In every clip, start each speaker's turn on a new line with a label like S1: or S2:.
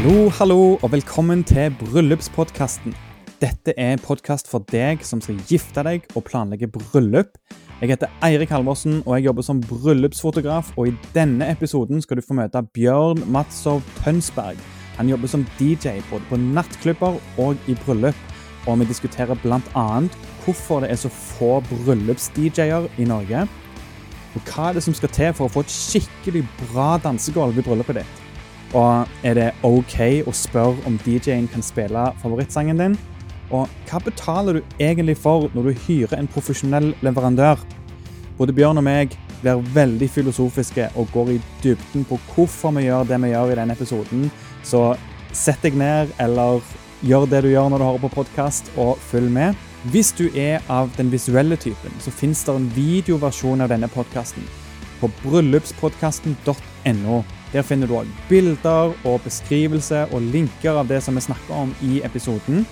S1: Hallo, hallo, og velkommen til bryllupspodkasten. Dette er en podkast for deg som skal gifte deg og planlegge bryllup. Jeg heter Eirik Halvorsen, og jeg jobber som bryllupsfotograf. og I denne episoden skal du få møte Bjørn Matsov Tønsberg. Han jobber som DJ både på nattklubber og i bryllup. Og vi diskuterer bl.a. hvorfor det er så få bryllups-DJ-er i Norge. Og hva er det som skal til for å få et skikkelig bra dansegulv i bryllupet ditt? Og er det OK å spørre om DJ-en kan spille favorittsangen din? Og hva betaler du egentlig for når du hyrer en profesjonell leverandør? Både Bjørn og meg blir veldig filosofiske og går i dybden på hvorfor vi gjør det vi gjør i denne episoden. Så sett deg ned, eller gjør det du gjør når du hører på podkast, og følg med. Hvis du er av den visuelle typen, så fins det en videoversjon av denne podkasten på bryllupspodkasten.no. Der finner du òg bilder og beskrivelse og linker av det som vi snakker om i episoden.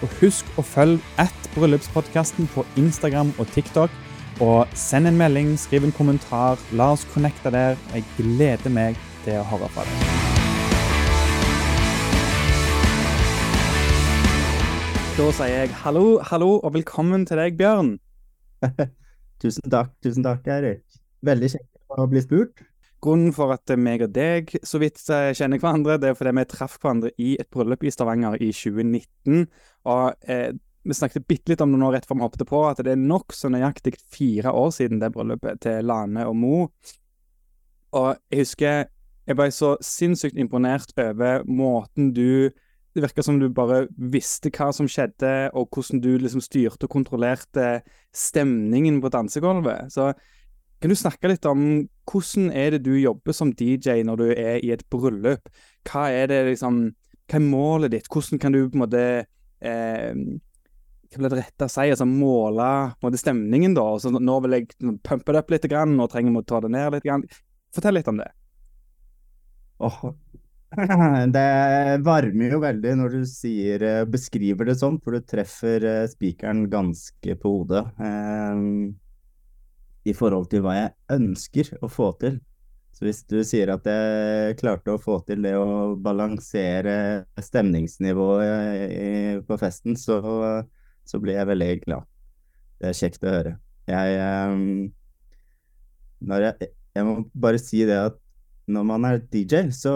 S1: Og husk å følge at bryllupspodkasten på Instagram og TikTok. Og send en melding, skriv en kommentar. La oss connecte der. Jeg gleder meg til å høre fra deg. Da sier jeg hallo, hallo, og velkommen til deg, Bjørn.
S2: tusen takk, tusen takk, Eirik. Veldig kjekt å bli spurt.
S1: Grunnen for at meg og deg så vidt eh, kjenner hverandre, det er fordi vi traff hverandre i et bryllup i Stavanger i 2019. Og eh, vi snakket bitte litt om det nå rett før vi hoppet på, at det er nokså nøyaktig fire år siden det bryllupet til Lane og Mo. Og jeg husker jeg ble så sinnssykt imponert over måten du Det virka som du bare visste hva som skjedde, og hvordan du liksom styrte og kontrollerte stemningen på dansegulvet. Så kan du snakke litt om hvordan er det du jobber som DJ når du er i et bryllup? Hva er det liksom Hva er målet ditt? Hvordan kan du på en måte eh, Hva blir det rette å si? Altså måle måte, stemningen, da? Så nå vil jeg pumpe det opp litt, grann, og trenger å ta det ned litt. Grann. Fortell litt om det.
S2: Oh. Det varmer jo veldig når du sier, eh, beskriver det sånn, for du treffer eh, spikeren ganske på hodet. Um, i forhold til hva jeg ønsker å få til. Så hvis du sier at jeg klarte å få til det å balansere stemningsnivået på festen, så, så blir jeg veldig glad. Det er kjekt å høre. Jeg, ehm, jeg, jeg må bare si det at når man er DJ, så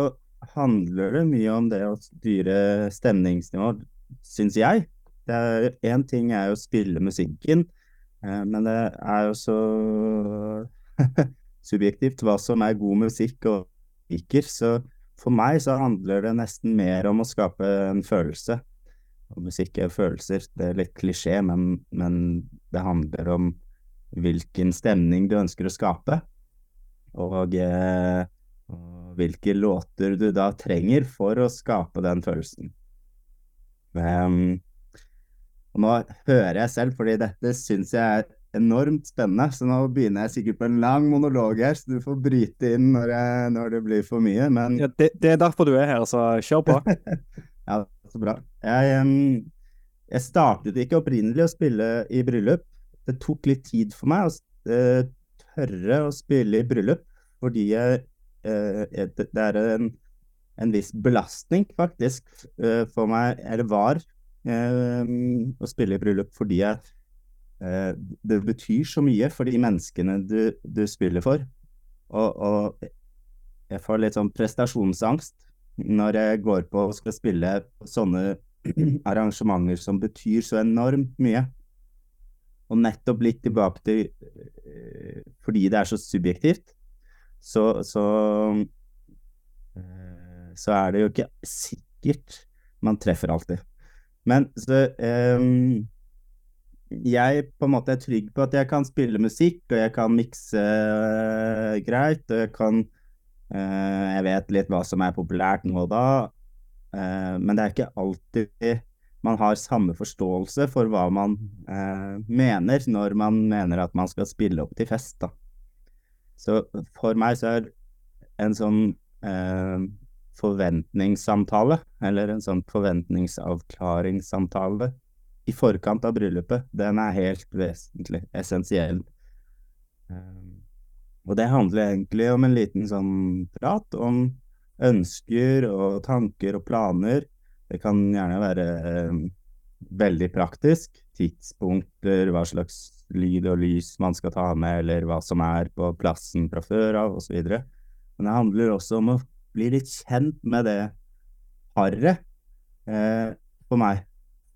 S2: handler det mye om det å styre stemningsnivået, syns jeg. Én ting er å spille musikken, Eh, men det er jo så subjektivt hva som er god musikk og liker. Så for meg så handler det nesten mer om å skape en følelse. Og musikk er følelser. Det er litt klisjé, men, men det handler om hvilken stemning du ønsker å skape. Og, eh, og hvilke låter du da trenger for å skape den følelsen. Um, og nå hører jeg selv, fordi dette syns jeg er enormt spennende, så nå begynner jeg sikkert på en lang monolog her, så du får bryte inn når, jeg, når det blir for mye, men
S1: ja, det, det, er derfor du er her, så kjør på.
S2: ja, så bra. Jeg, um, jeg, startet ikke opprinnelig å spille i bryllup. Det tok litt tid for meg å uh, tørre å spille i bryllup, fordi jeg, uh, det er en, en viss belastning, faktisk, uh, for meg, eller var, eh, å spille i bryllup fordi jeg, eh, det betyr så mye for de menneskene du, du spiller for. Og, og, jeg får litt sånn prestasjonsangst når jeg går på og skal spille sånne arrangementer som betyr så enormt mye. Og nettopp litt tilbake til eh, Fordi det er så subjektivt, så, så, eh, så er det jo ikke sikkert man treffer alltid. Men så um, Jeg på en måte er trygg på at jeg kan spille musikk, og jeg kan mikse uh, greit, og jeg kan uh, Jeg vet litt hva som er populært nå og da, uh, men det er ikke alltid man har samme forståelse for hva man mener når man mener at man skal spille opp til fest. da. Så for meg så er en sånn forventningssamtale, eller en sånn forventningsavklaringssamtale i forkant av bryllupet, den er helt vesentlig, essensiell. Um, og det handler egentlig om en liten sånn prat om ønsker og tanker og planer. Det kan gjerne være eh, veldig praktisk. Tidspunkter, hva slags lyd og lys man skal ta med, eller hva som er på plassen fra før av, osv. Men det handler også om å bli litt kjent med det paret eh, for meg.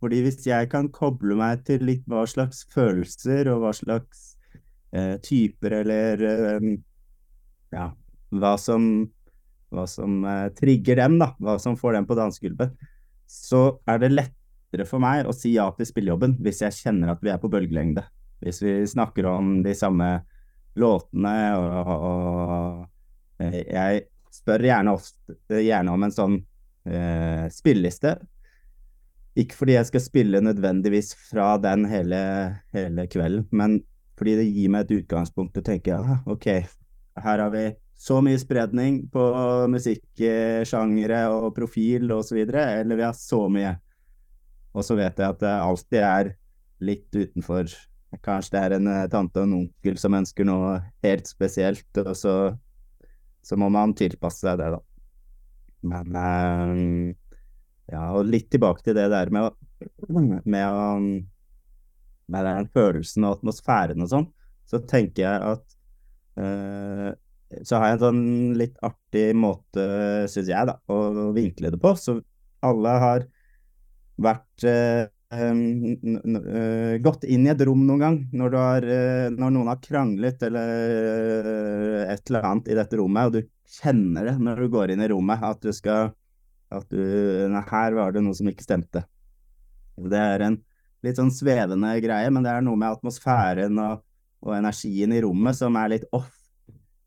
S2: Fordi hvis jeg kan koble meg til litt hva slags følelser og hva slags eh, typer eller eh, ja, hva som, hva som eh, trigger dem, da, hva som får dem på dansegulvet, så er det lettere for meg å si ja til spillejobben hvis jeg kjenner at vi er på bølgelengde. Hvis vi snakker om de samme låtene og, og, og eh, jeg spør gjerne, ofte, gjerne om en sånn eh, spilleliste. Ikke fordi jeg skal spille nødvendigvis fra den hele, hele, kvelden, men fordi det gir meg et utgangspunkt til å tenke ah, OK, her har vi så mye spredning på musikksjangre og profil osv., eller vi har så mye. Og så vet jeg at det alltid er litt utenfor. Kanskje det er en eh, tante og en onkel som ønsker noe helt spesielt, og så så må man tilpasse seg det, da. Men eh, ja, og litt tilbake til det der med, med, å, med den følelsen og atmosfæren og sånn, så tenker jeg at eh, Så har jeg en sånn litt artig måte, syns jeg, da, å vinkle det på. Så alle har vært uh, gått inn i et rom noen gang når, har, uh, når, noen har kranglet eller uh, et eller annet i dette rommet, og du kjenner det når du går inn i rommet, at du skal at du, Her var det noe som ikke stemte. Det er en litt sånn svevende greie, men det er noe med atmosfæren og, og energien i rommet som er litt off.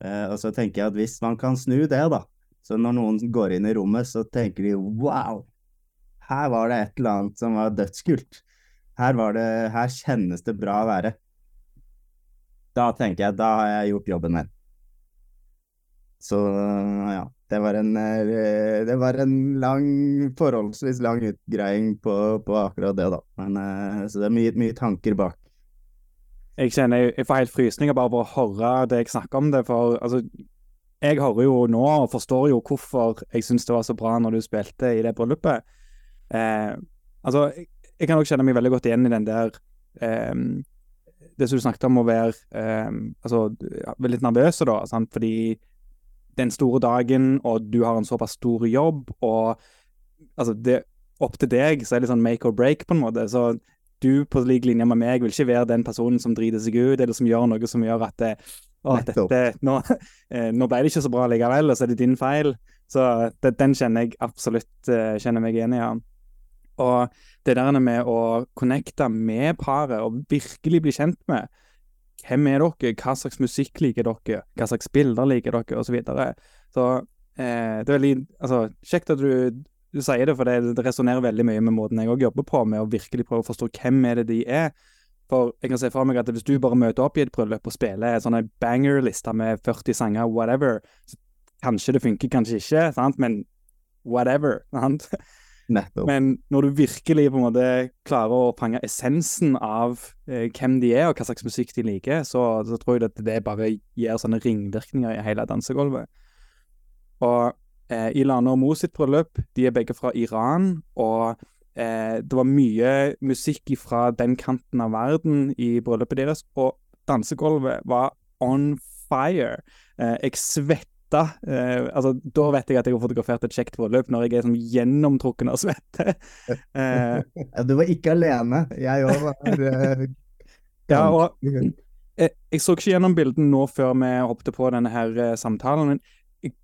S2: og så tenker jeg at hvis man kan snu det, da, så når noen går inn i rommet, så tenker de wow, her var det et eller annet som var dødskult. Her, var det, her kjennes det bra å være. Da tenker jeg, da har jeg gjort jobben min. Så ja, det var en, eh, det var en lang, forholdsvis lang utgreiing på, på akkurat det, da. Men, eh, så det er mye, mye tanker bak.
S1: Jeg kjenner jeg får helt frysninger bare av å høre det jeg snakker om det. For altså, jeg hører jo nå og forstår jo hvorfor jeg syns det var så bra når du spilte i det bryllupet. Eh, altså, jeg kan også kjenne meg veldig godt igjen i den der eh, Det som du snakket om å være eh, altså, litt nervøs, da, sant? fordi den store dagen, og du har en såpass stor jobb, og altså, det opp til deg, så er det sånn make or break, på en måte. Så du på lik linje med meg vil ikke være den personen som driter seg ut, eller som gjør noe som gjør at det, å, dette, nå, eh, nå, ble det ikke så bra likevel, og så er det din feil. Så det, den kjenner jeg absolutt eh, kjenner meg igjen i. Ja. Og det der med å connecte med paret og virkelig bli kjent med hvem er dere, hva slags musikk liker dere, hva slags bilder liker dere, osv. Så, videre. så eh, det er veldig altså, kjekt at du, du sier det, for det, det resonnerer veldig mye med måten jeg òg jobber på, med å virkelig prøve å forstå hvem er det de er. For jeg kan se for meg at hvis du bare møter opp i et bryllup og spiller en sånn banger-liste med 40 sanger, whatever, så kanskje det funker, kanskje ikke, sant? men whatever. sant?
S2: Nettopp.
S1: Men når du virkelig på en måte klarer å fange essensen av eh, hvem de er, og hva slags musikk de liker, så, så tror jeg at det bare gir sånne ringvirkninger i hele dansegulvet. Og eh, Ilana og Mo sitt bryllup, de er begge fra Iran, og eh, det var mye musikk fra den kanten av verden i bryllupet deres, og dansegulvet var on fire. Eh, jeg svetta svette. Eh, altså, da vet jeg at jeg har fotografert et kjekt bryllup, når jeg er som gjennomtrukken av svette.
S2: Eh, du var ikke alene. Jeg òg var eh,
S1: Ja, og jeg, jeg, så ikke gjennom bildene nå før vi hoppet på denne her eh, samtalen. men jeg,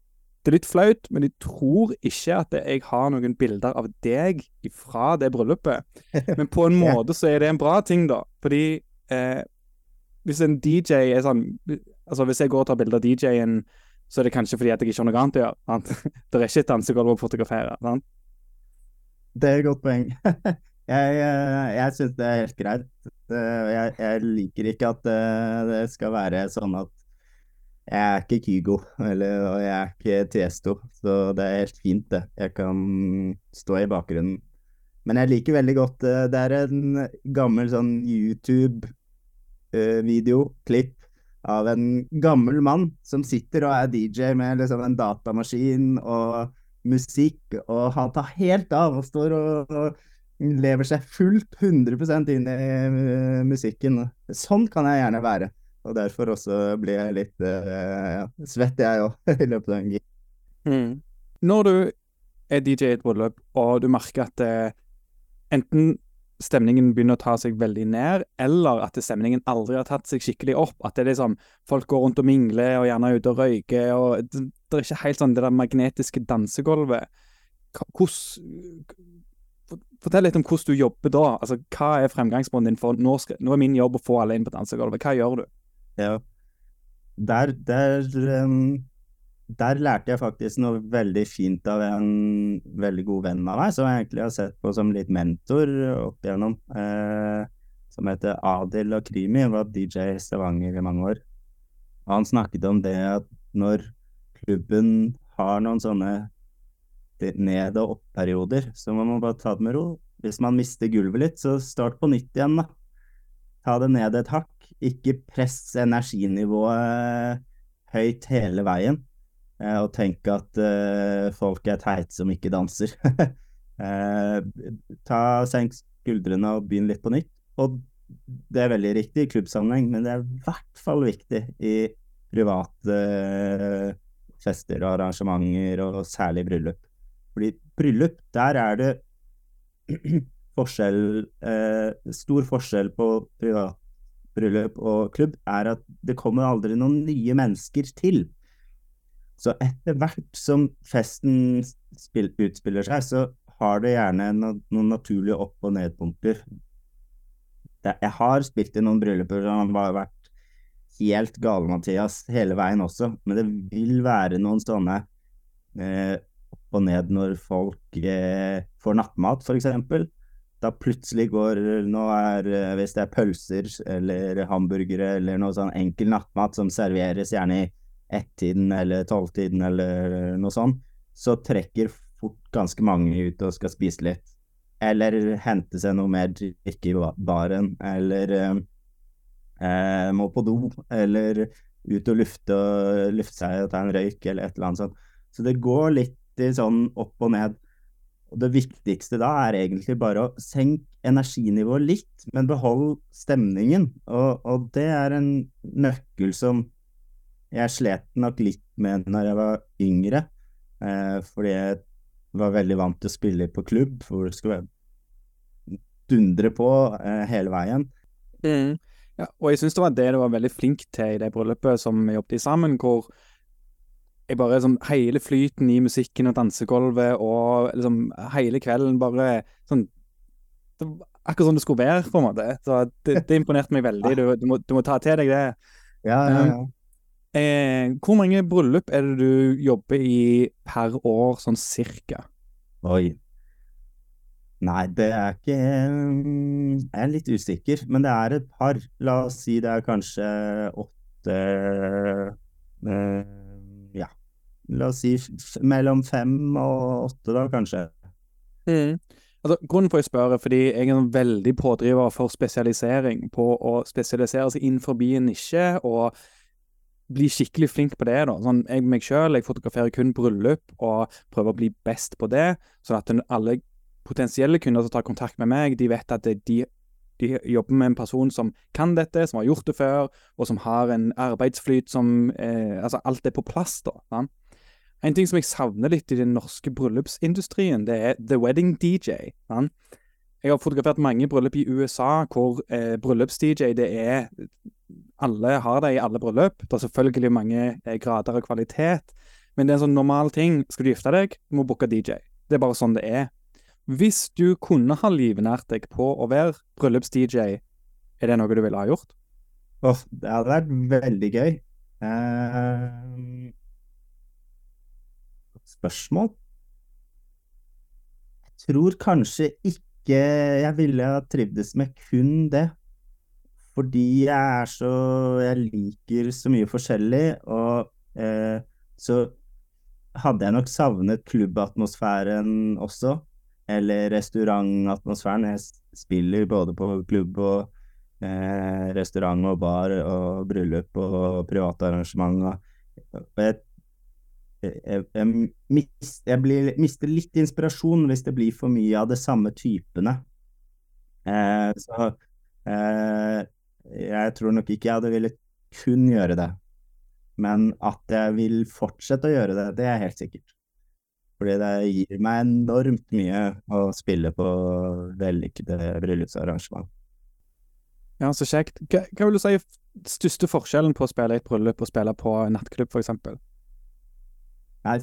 S1: det er litt flaut, men jeg tror ikke at jeg har noen bilder av deg fra det bryllupet. Men på en måte så er det en bra ting, da. Fordi eh, hvis en DJ er sånn Altså hvis jeg går og tar bilde av DJ-en så er det kanskje fordi at jeg ikke har noe annet å gjøre. Sant? Det er ikke et dansegulv å fotografere. Sant?
S2: Det er et godt poeng. jeg uh, jeg syns det er helt greit. Jeg, jeg, liker ikke at uh, det skal være sånn at jeg er ikke Kygo, eller og jeg er ikke Tiesto, så det er helt fint, det. Jeg kan stå i bakgrunnen. Men jeg liker veldig godt Det er en gammel sånn YouTube-video, klipp, av en gammel mann som sitter og er DJ med liksom en datamaskin og musikk, og han tar helt av og står og, og lever seg fullt 100% inn i uh, musikken. Sånn kan jeg gjerne være. Og derfor også blir jeg litt uh, ja, svett, jeg òg, i løpet av en gig.
S1: Mm. Når du er DJ i et bryllup, og du merker at uh, enten stemningen begynner å ta seg veldig ned, eller at stemningen aldri har tatt seg skikkelig opp. At det er liksom, folk går rundt og mingler og gjerne er ute og røyker. og Det, det er ikke helt sånn det der magnetiske dansegulvet. Fortell litt om hvordan du jobber da. altså Hva er fremgangsmåten din? for nå, skal, nå, er min jobb å få alle inn på dansegulvet. Hva gjør du?
S2: Ja, der, der um der lærte jeg faktisk noe veldig fint av en veldig god venn av meg, som jeg egentlig har sett på som litt mentor opp igjennom. Eh, som heter Adil Akrimi, var DJ i Stavanger i mange år. Og han snakket om det at når klubben har noen sånne ned- og opp-perioder, så må man bare ta det med ro. Hvis man mister gulvet litt, så start på nytt igjen, da. Ta det ned et hakk. Ikke press energinivået høyt hele veien. Eh, og tenke at uh, folk er teite som ikke danser. uh, ta, Senk skuldrene og begynn litt på nytt. Og det er veldig riktig i klubbsammenheng, men det er i hvert fall viktig i private fester og arrangementer, og særlig bryllup. Fordi bryllup, der er det forskjell Stor forskjell på privat bryllup og klubb, er at det kommer aldri noen nye mennesker til. Så etter hvert som festen utspiller seg, så har det gjerne noen naturlige opp- og nedpunkter. Jeg har spilt i noen brylluper som har vært helt gale-Mathias hele veien også, men det vil være noen sånne eh, opp og ned når folk eh, får nattmat, f.eks. Da plutselig går nå er, eh, Hvis det er pølser eller hamburgere eller noe sånn enkel nattmat som serveres gjerne i ett-tiden eller tolv-tiden eller noe sånt, så trekker fort ganske mange ut og skal spise litt. Eller hente seg noe mer drikke i baren, eller eh, må på do, eller ut og lufte, lufte seg og ta en røyk, eller et eller annet sånt. Så det går litt i sånn opp og ned. Og det viktigste da er egentlig bare å senke energinivået litt, men behold stemningen. Og, og det er en nøkkel som jeg slet nok litt med når jeg var yngre, eh, fordi jeg var veldig vant til å spille på klubb, hvor det skulle dundre på eh, hele veien.
S1: Mm. Ja, og jeg syns det var det du var veldig flink til i det bryllupet som vi jobbet i sammen, hvor jeg bare sånn Hele flyten i musikken og dansegulvet og liksom hele kvelden bare sånn det var Akkurat som det skulle være, på en måte. Så det, det imponerte meg veldig. Du, du, må, du, må, ta til deg det.
S2: Ja, ja, ja.
S1: Eh, hvor mange bryllup er det du jobber i per år, sånn cirka?
S2: Oi. Nei, det er ikke Jeg er litt usikker, men det er et par. La oss si det er kanskje åtte eh, Ja. La oss si mellom fem og åtte, da, kanskje.
S1: Mm. Altså, grunnen for å spørre fordi jeg er en veldig pådriver for spesialisering, på å spesialisere seg innenfor en nisje. og bli skikkelig flink på det. da. Sånn, jeg meg selv, jeg fotograferer kun bryllup og prøver å bli best på det. Sånn at alle potensielle kunder som tar kontakt med meg, de vet at de, de, jobber med en person som kan dette, som har gjort det før, og som har en arbeidsflyt som eh, Altså, alt er på plass, da. Sant? En ting som jeg savner litt i den norske bryllupsindustrien, det er The Wedding DJ. Sant? Jeg har fotografert mange bryllup i USA hvor eh, bryllups-DJ det er alle har det i alle bryllup. Det er selvfølgelig mange eh, grader av kvalitet, men det er en sånn normal ting. Skal du gifte deg, du må booke DJ. Det er bare sånn det er. Hvis du kunne ha livnært deg på å være bryllups-DJ, er det noe du ville ha gjort?
S2: Oh, det hadde vært veldig gøy. Uh, spørsmål? Jeg tror kanskje ikke jeg ville ha trivdes med kun det. Fordi jeg er så Jeg liker så mye forskjellig, og eh, så hadde jeg nok savnet klubbatmosfæren også. Eller restaurantatmosfæren. Jeg spiller både på klubb og eh, restaurant og bar og bryllup og private arrangement. Og, jeg, jeg, jeg, mis, jeg mister litt inspirasjon hvis det blir for mye av de samme typene. Eh, så eh, jeg tror nok ikke jeg hadde villet kun gjøre det. Men at jeg vil fortsette å gjøre det, det er helt sikkert. Fordi det gir meg enormt mye å spille på vellykkede bryllupsarrangement.
S1: Ja, så kjekt. Hva, hva vil du si største forskjellen på å spille i et bryllup og spille på en nattklubb, f.eks.?
S2: Nei,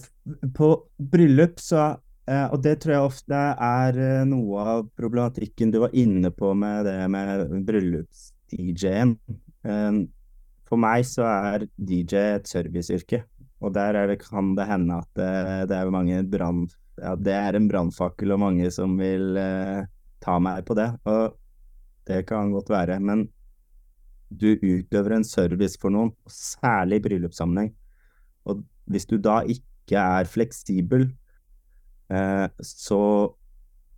S2: på bryllup så Eh, og det tror jeg ofte er eh, noe av problematikken du var inne på med det med bryllups-DJ-en. Eh, for meg så er DJ et serviceyrke, og der det, kan det hende at det, det er mange brann... Ja, det er en brannfakkel og mange som vil eh, ta meg på det, og det kan godt være. Men du utøver en service for noen, særlig i bryllupssammenheng. Og hvis du da ikke er fleksibel Eh, så,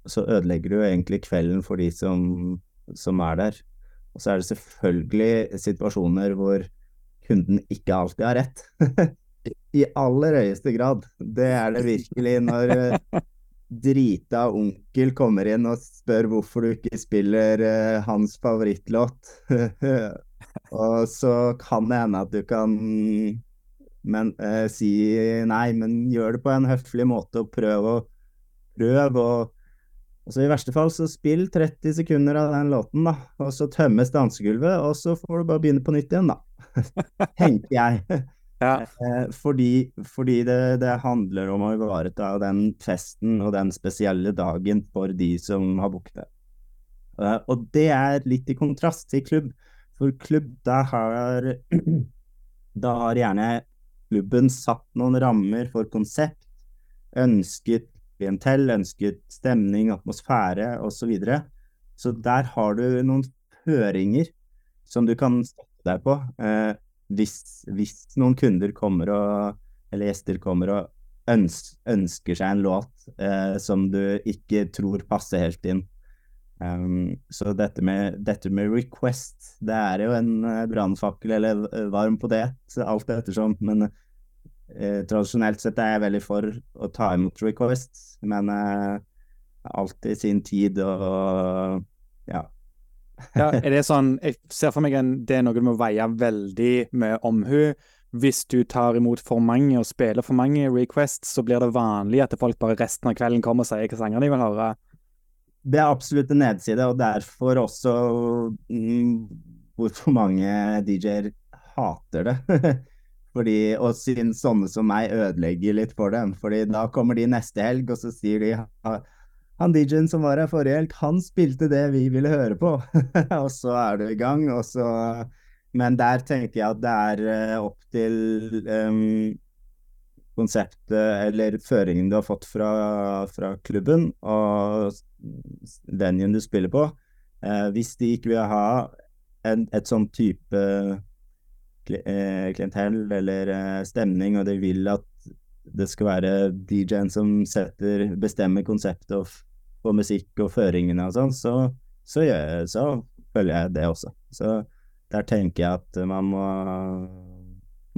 S2: så, ødelegger du egentlig kvelden for de som, som er der. Og så er det selvfølgelig situasjoner hvor kunden ikke alltid har rett. I aller høyeste grad. Det er det virkelig når eh, drita onkel kommer inn og spør hvorfor du ikke spiller uh, hans favorittlåt. og så kan det hende at du kan men eh, si nei, men gjør det på en høflig måte, og prøv å prøv og og så I verste fall så spill 30 sekunder av den låten, da, og så tømmes dansegulvet, og så får du bare begynne på nytt igjen, da. Tenker jeg. Ja. Eh, fordi, fordi det, det, handler om å ivareta den festen og den spesielle dagen for de som har booket det. Eh, og det er litt i kontrast til klubb, for klubb, da har Da har gjerne klubben satt noen rammer for konsept, ønsket klientell, ønsket stemning, atmosfære osv. Så, videre. så der har du noen føringer som du kan støtte deg på eh, hvis, hvis, noen kunder kommer og, eller gjester kommer og øns, ønsker seg en låt eh, som du ikke tror passer helt inn. Um, så dette med, dette med, request, det er jo en uh, brannfakkel eller varm på det, alt ettersom. Men Eh, tradisjonelt sett er jeg veldig for å ta imot requests, men eh, alltid sin tid og ja.
S1: ja, er det sånn Jeg ser for meg en, det er noe du må veie veldig med omhu. Hvis du tar imot for mange og spiller for mange requests, så blir det vanlig at folk bare resten av kvelden kommer og sier hvilke sanger de vil høre.
S2: Det er absolutt en nedside, og derfor også mm, hvorfor mange DJ-er hater det. Fordi, og siden sånne som meg ødelegger litt for dem. Fordi da kommer de neste helg, og så sier de han DJ-en som var her forrige helg, han spilte det vi ville høre på. og så er du i gang, og så Men der tenker jeg at det er uh, opp til um, konseptet eller føringen du har fått fra, fra klubben og venuen du spiller på. Eh, hvis de ikke vil ha en, et sånn type Eh, klientell eller eh, stemning, og de vil at det skal være DJ-en som setter, bestemmer konseptet for musikk og føringene og sånn, så, så, så følger jeg det også. Så der tenker jeg at man må,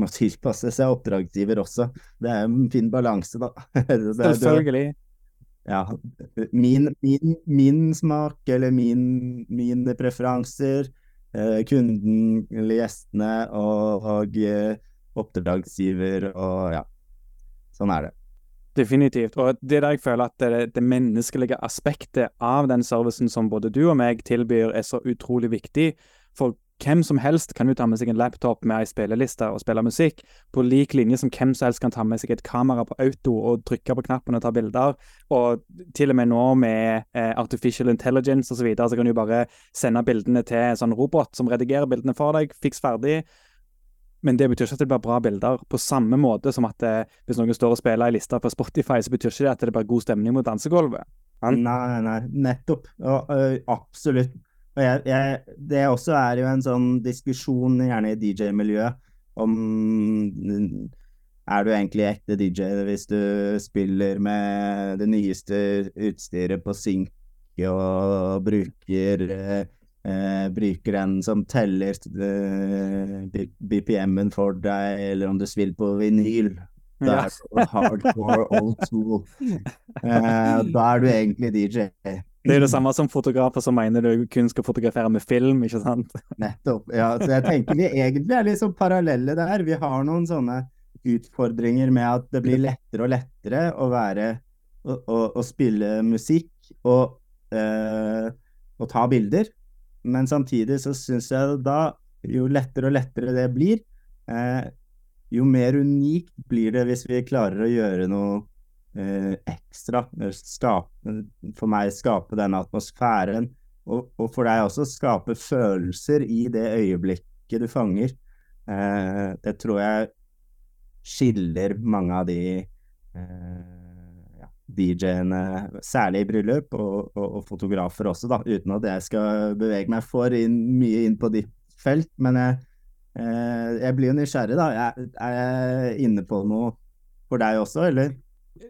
S2: må tilpasse seg oppdragsgiver også. Det er en fin balanse, da.
S1: Selvfølgelig.
S2: Ja. Min, min, min, smak eller min, mine preferanser Eh, kunden eller gjestene og, og eh, oppdragsgiver og ja. Sånn er det.
S1: Definitivt. Og det er der jeg føler at det, det, menneskelige aspektet av den servicen som både du og meg tilbyr, er så utrolig viktig. For hvem som helst kan jo ta med seg en laptop med ei spilleliste og spille musikk, på lik linje som hvem som helst kan ta med seg et kamera på auto og trykke på knappen og ta bilder. Og til og med nå med eh, artificial intelligence osv., så, videre, så kan du bare sende bildene til en sånn robot som redigerer bildene for deg, fiks ferdig. Men det betyr ikke at det blir bra bilder. På samme måte som at eh, hvis noen står og spiller ei liste på Spotify, så betyr ikke det at det blir god stemning mot dansegulvet.
S2: Nei, nei, nettopp. Ja, absolutt. Jeg, jeg, det også er jo en sånn diskusjon, gjerne i DJ-miljøet, om er du egentlig ekte DJ hvis du spiller med det nyeste utstyret på synk og bruker eh, eh, bruker en som teller eh, BPM-en for deg, eller om du spiller på vinyl. Da er du hardcore old school. Eh, da er du egentlig DJ.
S1: Det er jo det samme som fotografer som mener du kun skal fotografere med film, ikke sant?
S2: Nettopp. Ja, så jeg tenker vi egentlig er liksom parallelle der. Vi har noen sånne utfordringer med at det blir lettere og lettere å være å, å, å spille musikk og, øh, og, ta bilder. Men samtidig så syns jeg da, jo lettere og lettere det blir, eh, jo mer unikt blir det hvis vi klarer å gjøre noe eh, ekstra. Skape, for meg skape denne atmosfæren, og, og, for deg også skape følelser i det øyeblikket du fanger. Eh, det tror jeg skiller mange av de eh, DJ-ene, særlig i bryllup, og, og, og, fotografer også, da, uten at jeg skal bevege meg for inn, mye inn på ditt felt. Men jeg, eh, jeg blir jo nysgjerrig, da. Jeg, er jeg inne på noe for deg også, eller?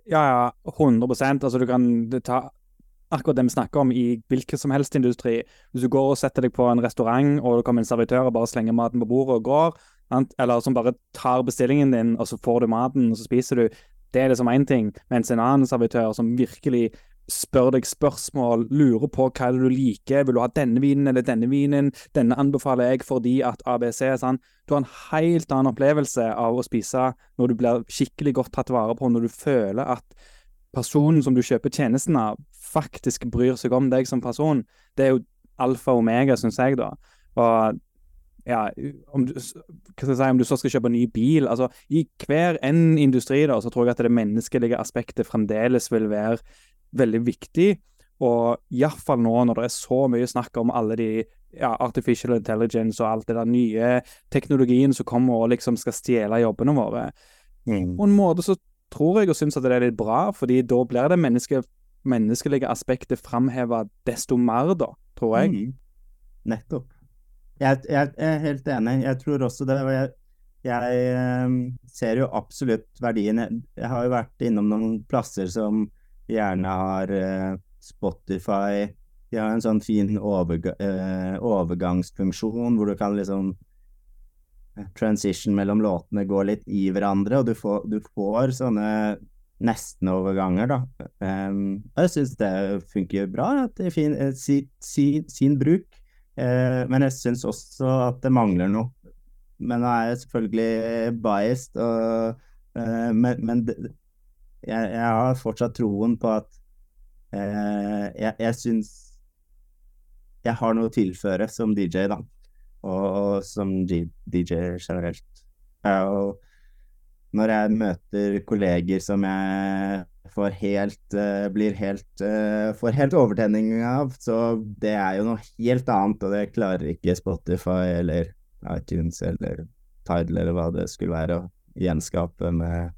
S1: Ja, ja, 100 Altså, du kan ta akkurat det vi snakker om i hvilken som helst industri. Hvis du går og setter deg på en restaurant, og det kommer en servitør og bare slenger maten på bordet og går, eller som bare tar bestillingen din, og så får du maten, og så spiser du. Det er liksom én ting, mens en annen servitør som virkelig spør deg spørsmål, lurer på hva du liker, vil du ha denne vinen eller denne vinen, denne anbefaler jeg fordi at ABC er sånn. Du har en helt annen opplevelse av å spise når du blir skikkelig godt tatt vare på, når du føler at personen som du kjøper tjenesten av, faktisk bryr seg om deg som person. Det er jo alfa og omega, syns jeg, da. Og ja, om du, si, om du, så skal kjøpe en ny bil altså I hver en industri da, så tror jeg at det menneskelige aspektet fremdeles vil være veldig viktig. Og iallfall nå når det er så mye snakk om alle de ja, artificial intelligence og alt det der nye teknologien som kommer og liksom skal stjele jobbene våre. Mm. På en måte så tror jeg og syns at det er litt bra, fordi da blir det menneske, menneskelige aspektet framheva desto mer, da, tror jeg. Mm.
S2: Nettopp. Jeg, jeg, jeg, er helt enig. Jeg tror også det. Og jeg, jeg um, ser jo absolutt verdien. Jeg har jo vært innom noen plasser som gjerne har uh, Spotify. De har en sånn fin overga uh, overgangsfunksjon hvor du kan liksom Transition mellom låtene går litt i hverandre, og du får, du får sånne nestenoverganger, da. Um, jeg syns det funker bra. At det er fin, sin, sin, sin bruk. Uh, men jeg syns også at det mangler noe. Men nå er jeg selvfølgelig biased, og, uh, men, men det, jeg, jeg, har fortsatt troen på at eh, jeg, jeg syns jeg har noe å tilføre som DJ, da. Og, og som DJ generelt. og når jeg møter kolleger som jeg får helt, uh, blir helt, uh, får helt overtenning av. Så det er jo noe helt annet, og det klarer ikke Spotify eller iTunes eller Tidal eller hva det skulle være, å gjenskape med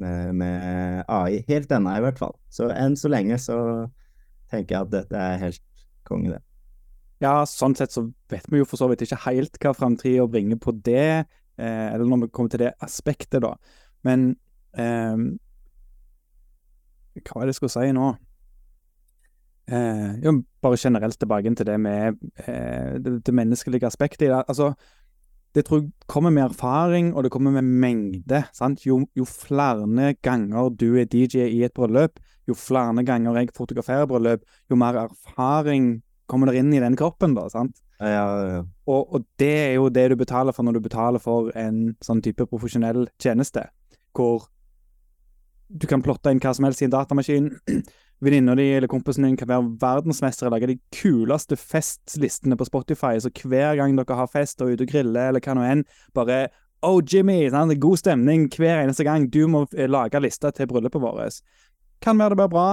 S2: med, AI. Helt ennå, i hvert fall. Så enn så lenge så tenker jeg at dette er helt konge, det.
S1: Ja, sånn sett så vet vi jo for så vidt ikke helt hva framtida bringer på det, eh, eller når vi kommer til det aspektet, da. Men eh, Hva er det jeg skulle si nå? Eh, jo, bare generelt tilbake til det med eh, det, det, menneskelige aspektet i det. Altså, det tror jeg kommer med erfaring, og det kommer med mengde. sant? Jo, jo flere ganger du er DJ i et bryllup, jo flere ganger jeg fotograferer bryllup, jo mer erfaring kommer der inn i den kroppen, da. sant?
S2: Ja, ja, ja.
S1: Og, og, det er jo det du betaler for når du betaler for en sånn type profesjonell tjeneste, hvor du kan plotte inn hva som helst i en datamaskin. Venninna di eller kompisen din kan være verdensmester og lage de kuleste festlistene på Spotify, så hver gang dere har fest og ute og griller eller hva nå enn, bare Oh, Jimmy! Sant? God stemning hver eneste gang. Du må eh, lage lista til bryllupet vårt. Kan være det blir bra,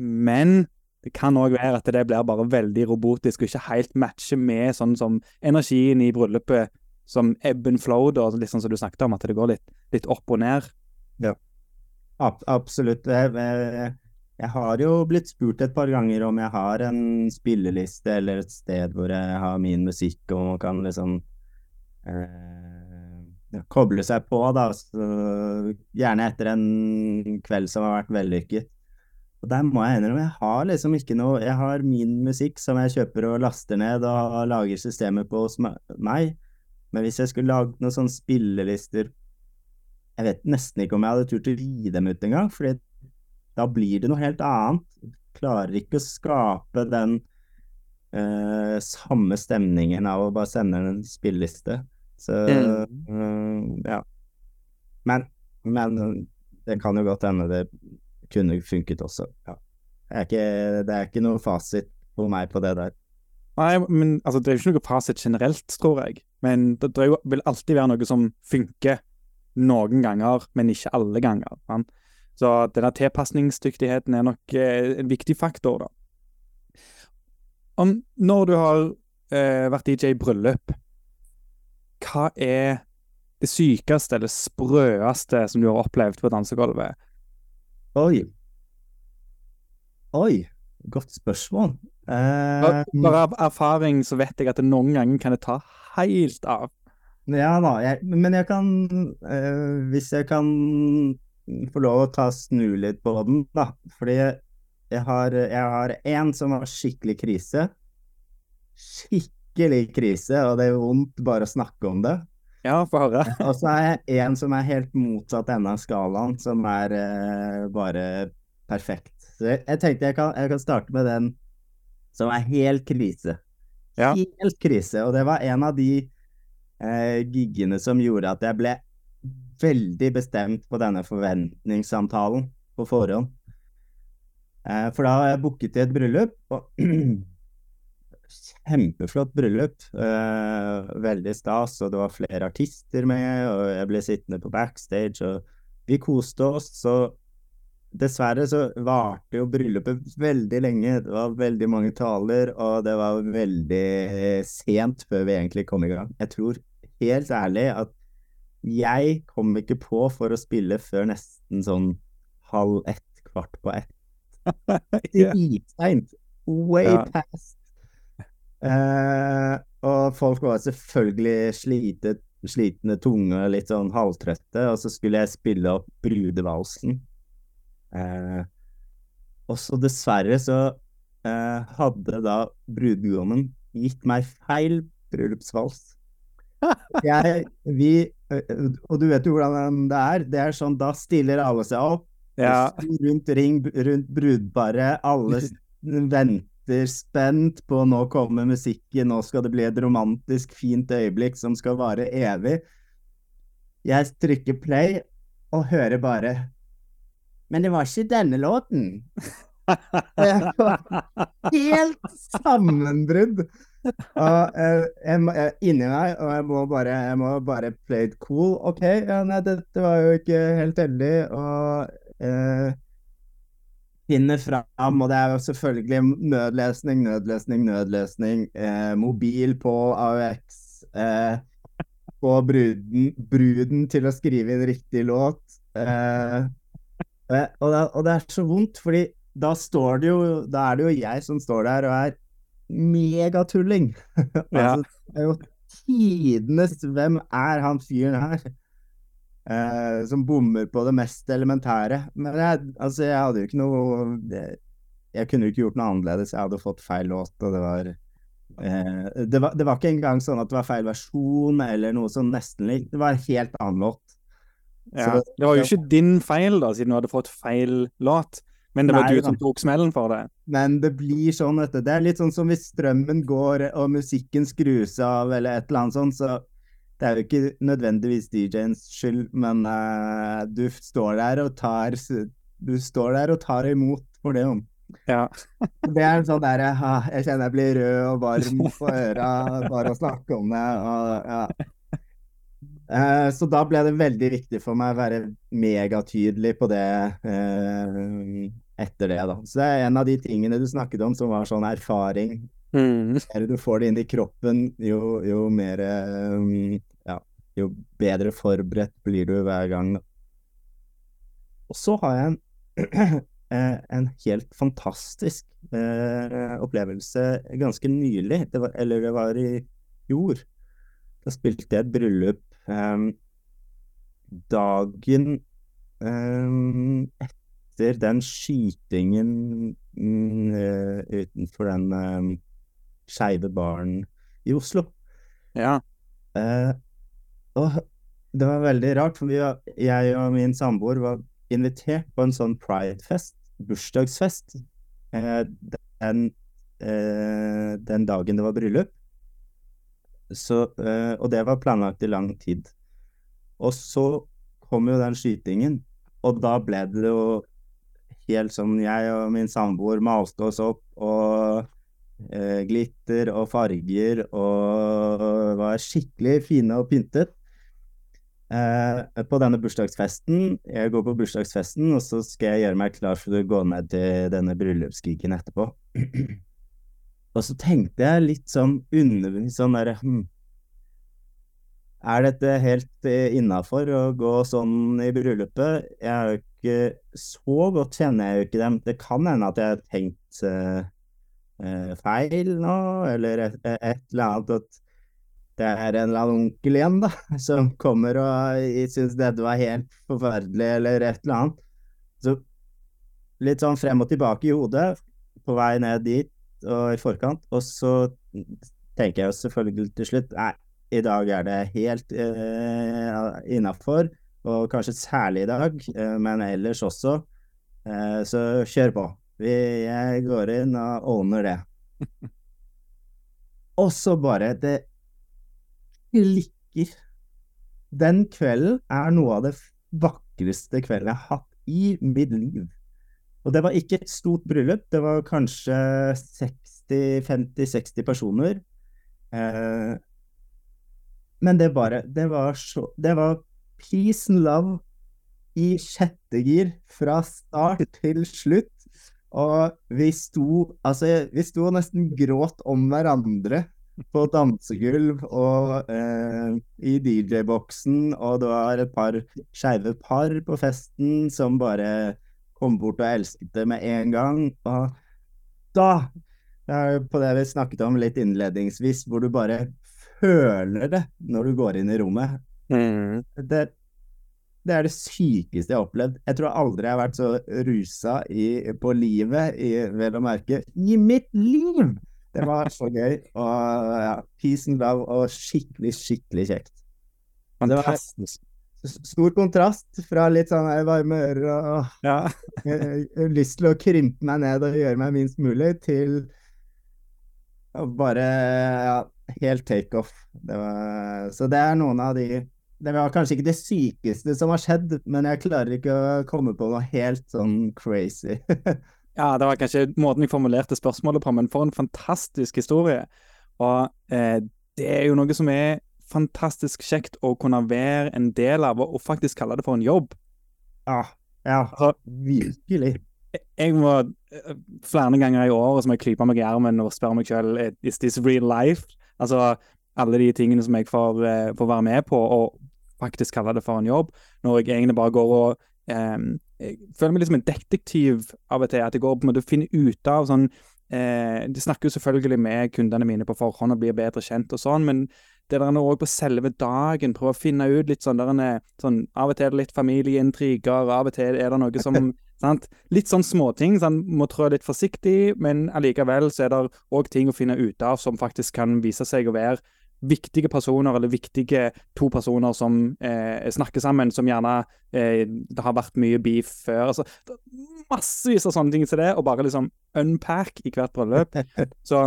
S1: men det kan òg være at det blir bare veldig robotisk og ikke helt matcher med sånn som energien i bryllupet som ebb and flow, da, litt sånn som du snakket om, at det går litt, litt opp og ned.
S2: Ja. Absolutt. Jeg, jeg, har jo blitt spurt et par ganger om jeg har en spilleliste eller et sted hvor jeg har min musikk, og man kan liksom eh, koble seg på, da. Så, gjerne etter en kveld som har vært vellykket. Og der må jeg innrømme, jeg har liksom ikke noe Jeg har min musikk som jeg kjøper og laster ned og lager systemet på hos meg. Men hvis jeg skulle lagd noen sånne spillelister Jeg vet nesten ikke om jeg hadde turt å gi dem ut engang, for da blir det noe helt annet. Klarer ikke å skape den uh, samme stemningen av å bare sende en spilleliste. Så uh, ja. Men, men det kan jo godt hende det kunne funket også. Ja. Det, er ikke, det er ikke noe fasit for meg på det der.
S1: Nei, men altså, det er jo ikke noe fasit generelt, tror jeg. Men det, det vil alltid være noe som funker noen ganger, men ikke alle ganger. Man. Så denne tilpasningsdyktigheten er nok eh, en viktig faktor, da. Om, når du har eh, vært DJ i bryllup, hva er det sykeste eller sprøeste som du har opplevd på dansegulvet?
S2: Oi. Oi. Godt spørsmål.
S1: Eh, Bare av erfaring så vet jeg at det noen ganger kan det ta helt av.
S2: Ja da, jeg, men jeg kan eh, Hvis jeg kan få lov å ta snu litt på den, da. Fordi jeg har, jeg har en som har skikkelig krise. Skikkelig krise, og det er vondt bare å snakke om det.
S1: Ja, få høre.
S2: og så er jeg en som er helt motsatt ende av skalaen, som er eh, bare perfekt. Så jeg, jeg tenkte jeg kan, jeg kan, starte med den som er helt krise. Ja. Helt krise. Og det var en av de eh, giggene som gjorde at jeg ble veldig bestemt på denne forventningssamtalen på forhånd. Eh, for da har jeg booket til et bryllup, og kjempeflott bryllup. Eh, veldig stas, og det var flere artister med, og jeg ble sittende på backstage, og vi koste oss. Så dessverre så varte jo bryllupet veldig lenge. Det var veldig mange taler, og det var veldig sent før vi egentlig kom i gang. Jeg tror helt ærlig at jeg kom ikke på for å spille før nesten sånn halv ett, kvart på ett. Dritseint. Way ja. past Eh, og folk var selvfølgelig slitet, slitne tunge, litt sånn halvtrøtte, og så skulle jeg spille opp brudevalsen. Eh, og så dessverre så eh, hadde da brudgommen gitt meg feil bryllupsvals. Jeg, vi, og du vet jo hvordan det er. Det er sånn, da stiller alle seg opp. Ja. Rundt ring rundt brudparet. Alle venter spent på nå kommer musikken, nå skal det bli et romantisk, fint øyeblikk som skal vare evig. Jeg trykker play og hører bare Men det var ikke denne låten. Helt sammenbrudd. Og jeg, jeg, jeg, inni meg, og jeg må bare, jeg må bare play it cool. OK, ja, nei, dette var jo ikke helt heldig. Og uh, finner fram, og det er jo selvfølgelig nødlesning, nødlesning, nødlesning. Uh, mobil på AUX. Uh, få bruden, bruden, til å skrive inn riktig låt. Uh, og, det, og, det, er så vondt, fordi da står det jo Da er det jo jeg som står der og er megatulling. altså, det er jo tidenes Hvem er han fyren her? eh, som bommer på det mest elementære. Men jeg, altså, jeg hadde jo ikke noe jeg, kunne jo ikke gjort noe annerledes. Jeg hadde fått feil låt, og det var, eh, det var Det var ikke engang sånn at det var feil versjon eller noe sånn nesten likt. Det var en helt annen låt.
S1: Ja, det var jo ikke din feil, da, siden du hadde fått feil låt. Men det var Nei, du som tok smellen for det?
S2: Men det blir sånn, vet du. Det er litt sånn som hvis strømmen går og musikken skrus av eller et eller annet sånt, så det er jo ikke nødvendigvis DJ-ens skyld, men uh, du står der og tar Du står der og tar imot for det.
S1: Ja.
S2: det er sånn der uh, Jeg kjenner jeg blir rød og varm på øra bare å snakke om det. Og, ja. Uh, så da ble det veldig viktig for meg å være megatydelig på det etter det, da. Så det er en av de tingene du snakket om som var sånn erfaring. Mm. Jo du får det inn i kroppen, jo, jo mer um, jo bedre forberedt blir du hver gang. Og så har jeg en, eh, en helt fantastisk eh, opplevelse ganske nylig, det var, eller det var i fjor. Da spilte jeg et bryllup eh, dagen um, etter den skytingen eh, utenfor den um, skeive baren i Oslo.
S1: Ja.
S2: Uh, og det var veldig rart, for vi var, jeg og min samboer var invitert på en sånn pridefest, bursdagsfest, uh, den, eh, den dagen det var bryllup. Så, eh, og det var planlagt i lang tid. Og så kom jo den skytingen, og da ble det jo helt sånn Jeg og min samboer malte oss opp, og eh, glitter og farger, og var skikkelig fine og pyntet. Eh, på denne bursdagsfesten Jeg går på bursdagsfesten, og så skal jeg gjøre meg klar for å gå ned til denne bryllupsgigen etterpå. og så tenkte jeg litt sånn underbevisst sånn derre hm, Er dette helt eh, innafor å gå sånn i bryllupet? Jeg er jo ikke Så godt kjenner jeg jo ikke dem. Det kan hende at jeg har tenkt eh, feil nå, eller et, et eller annet at det er en eller annen onkel igjen, da, som kommer og syns dette var helt forferdelig, eller et eller annet. Så litt sånn frem og tilbake i hodet, på vei ned dit og i forkant. Og så tenker jeg jo selvfølgelig til slutt nei, i dag er det helt eh, innafor, og kanskje særlig i dag, eh, men ellers også. Eh, så kjør på. Vi, jeg går inn og owner det. Og så bare Det klikker. Den kvelden er noe av det vakreste kvelden jeg har hatt i mitt liv. Og det var ikke et stort bryllup, det var kanskje 60-50-60 personer. Eh, men det bare Det var så Det var peace and love i sjette gir fra start til slutt. Og vi sto Altså, vi sto og nesten gråt om hverandre på dansegulv og eh, i DJ-boksen, og det var et par skeive par på festen som bare kom bort og elsket det med en gang. Og da, på det vi snakket om litt innledningsvis, hvor du bare føler det når du går inn i rommet.
S1: Mm.
S2: Det, det er det sykeste jeg har opplevd. Jeg tror aldri jeg har vært så rusa i, på livet, i, vel å merke, i mitt liv! Det var så gøy. Og ja, peace and love og skikkelig, skikkelig kjekt.
S1: Fantastisk.
S2: Stor kontrast fra litt sånn varme ører og
S1: Ja.
S2: lyst til å krympe meg ned og gjøre meg minst mulig, til å bare ja, helt takeoff. Så det er noen av de Det var kanskje ikke det sykeste som har skjedd, men jeg klarer ikke å komme på noe helt sånn crazy.
S1: Ja, det var kanskje måten jeg formulerte spørsmålet på, men for en fantastisk historie. Og eh, det er jo noe som er fantastisk kjekt å kunne være en del av, og faktisk kalle det for en jobb.
S2: Ja, ja
S1: Altså,
S2: virkelig.
S1: jeg må eh, flere ganger i året må jeg klype meg i armen og spørre meg selv Is this real life? Altså alle de tingene som jeg får, eh, får være med på, og faktisk kalle det for en jobb, når jeg egentlig bare går og um, Jeg føler meg litt som en detektiv av og til, at jeg går på en måte finner ut av sånn eh, De snakker jo selvfølgelig med kundene mine på forhånd og blir bedre kjent og sånn, men det der òg på selve dagen, prøve å finne ut litt sånn er, sånn, Av og til er det litt familieintriger, av og til er det noe som sant? Litt sånn småting. Sånn, må trå litt forsiktig, men allikevel så er det òg ting å finne ut av som faktisk kan vise seg å være viktige personer, eller viktige to personer som eh, snakker sammen, som gjerne eh, det har vært mye beef før. altså Massevis av sånne ting som det, og bare liksom unpack i hvert bryllup. Så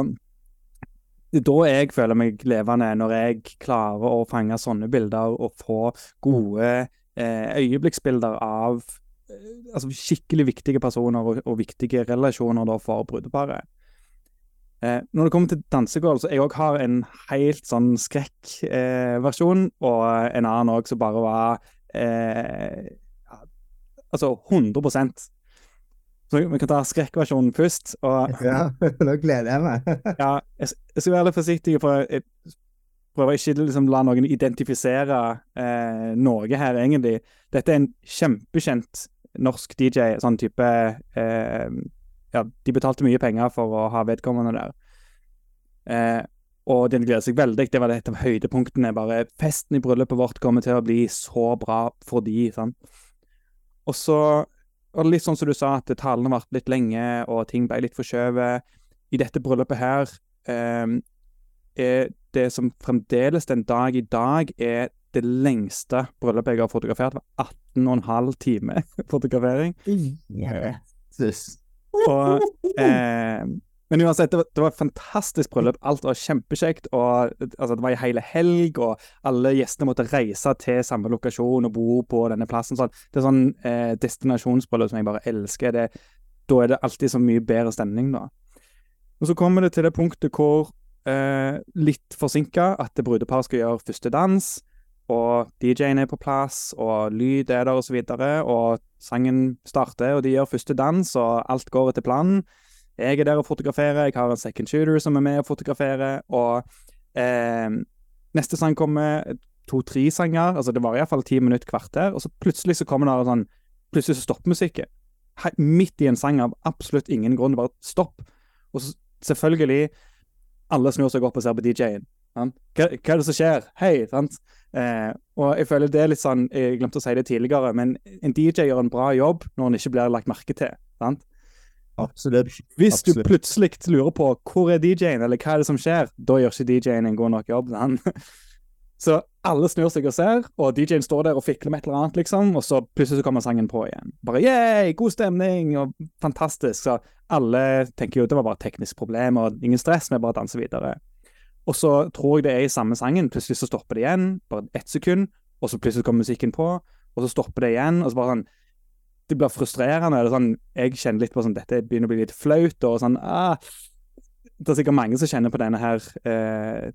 S1: da jeg føler meg levende, når jeg klarer å fange sånne bilder og få gode eh, øyeblikksbilder av eh, altså skikkelig viktige personer og, og viktige relasjoner da for brudeparet. Eh, når det kommer til dansegulv, så jeg òg har en helt sånn skrekkversjon, og en annen òg som bare var eh, Altså 100 Så vi kan ta skrekkversjonen først. og
S2: Ja, nå gleder jeg meg.
S1: ja, jeg, jeg skal være litt forsiktig, for jeg prøver ikke liksom la noen identifisere eh, Norge her, egentlig. Dette er en kjempekjent norsk DJ, sånn type eh, Ja, de betalte mye penger for å ha vedkommende der. Eh, og den gleder seg veldig. Det var et av høydepunktene. Bare festen i bryllupet vårt kommer til å bli så bra for de, sant. Og så og litt sånn som du sa, at talene varte litt lenge, og ting ble litt forskjøvet. I dette bryllupet her eh, er det som fremdeles den dag i dag er det lengste bryllupet jeg har fotografert, var 18,5 timer fotografering.
S2: Yeah.
S1: Og, eh, men uansett, det var, det var et fantastisk bryllup. Alt var kjempekjekt. og altså, Det var ei hel helg, og alle gjestene måtte reise til samme lokasjon og bo på denne plassen. Sånn. Det er sånn eh, destinasjonsbryllup som jeg bare elsker. Det, da er det alltid så mye bedre stemning, da. Og Så kommer det til det punktet hvor eh, litt forsinka at brudeparet skal gjøre første dans, og DJ-en er på plass, og lyd er der, og så videre, og sangen starter, og de gjør første dans, og alt går etter planen. Jeg er der og fotograferer, jeg har en second shooter som er med og fotograferer, og eh, neste sang kommer to-tre sanger, altså det var iallfall ti minutter, kvarter, og så plutselig så kommer det sånn Plutselig så stopper musikken. Midt i en sang av absolutt ingen grunn, bare stopp. Og så selvfølgelig Alle snur seg opp og ser på DJ-en. Hva, hva, er det som skjer? Hei, sant? Eh, og jeg føler det er litt sånn Jeg glemte å si det tidligere, men en DJ gjør en bra jobb når han ikke blir lagt merke til. sant?
S2: Absolutt.
S1: Hvis
S2: Absolutt.
S1: du plutselig lurer på hvor er DJ-en, eller hva er det som skjer, da gjør ikke DJ-en en god nok jobb. Han. Så alle snur seg og ser, og DJ-en står der og fikler med et eller annet, liksom, og så plutselig så kommer sangen på igjen. Bare yeah, god stemning, og fantastisk. Så alle tenker jo det var bare et teknisk problem, og ingen stress, vi bare danser videre. Og så tror jeg det er i samme sangen, plutselig så stopper det igjen, bare ett sekund, og så plutselig kommer musikken på, og så stopper det igjen, og så bare sånn det blir frustrerende. eller sånn, Jeg kjenner litt på sånn dette begynner å bli litt flaut. og sånn, ah, Det er sikkert mange som kjenner på denne her eh,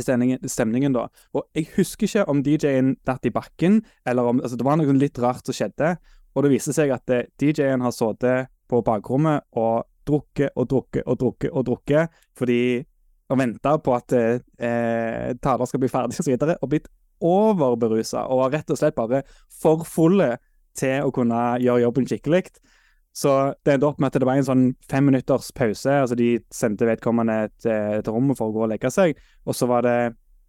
S1: stemningen, stemningen, da. Og jeg husker ikke om DJ-en datt i bakken, eller om altså Det var noe litt rart som skjedde. Og det viste seg at eh, DJ-en har sittet på bakrommet og drukket og drukket og drukket og drukket fordi og venta på at eh, taler skal bli ferdig og så videre, og blitt overberusa og var rett og slett bare for fulle til å kunne gjøre jobben skikkelig. Så det endte opp med at det var en sånn fem minutters pause. altså De sendte vedkommende til, et rom for å gå og legge seg. Og så var det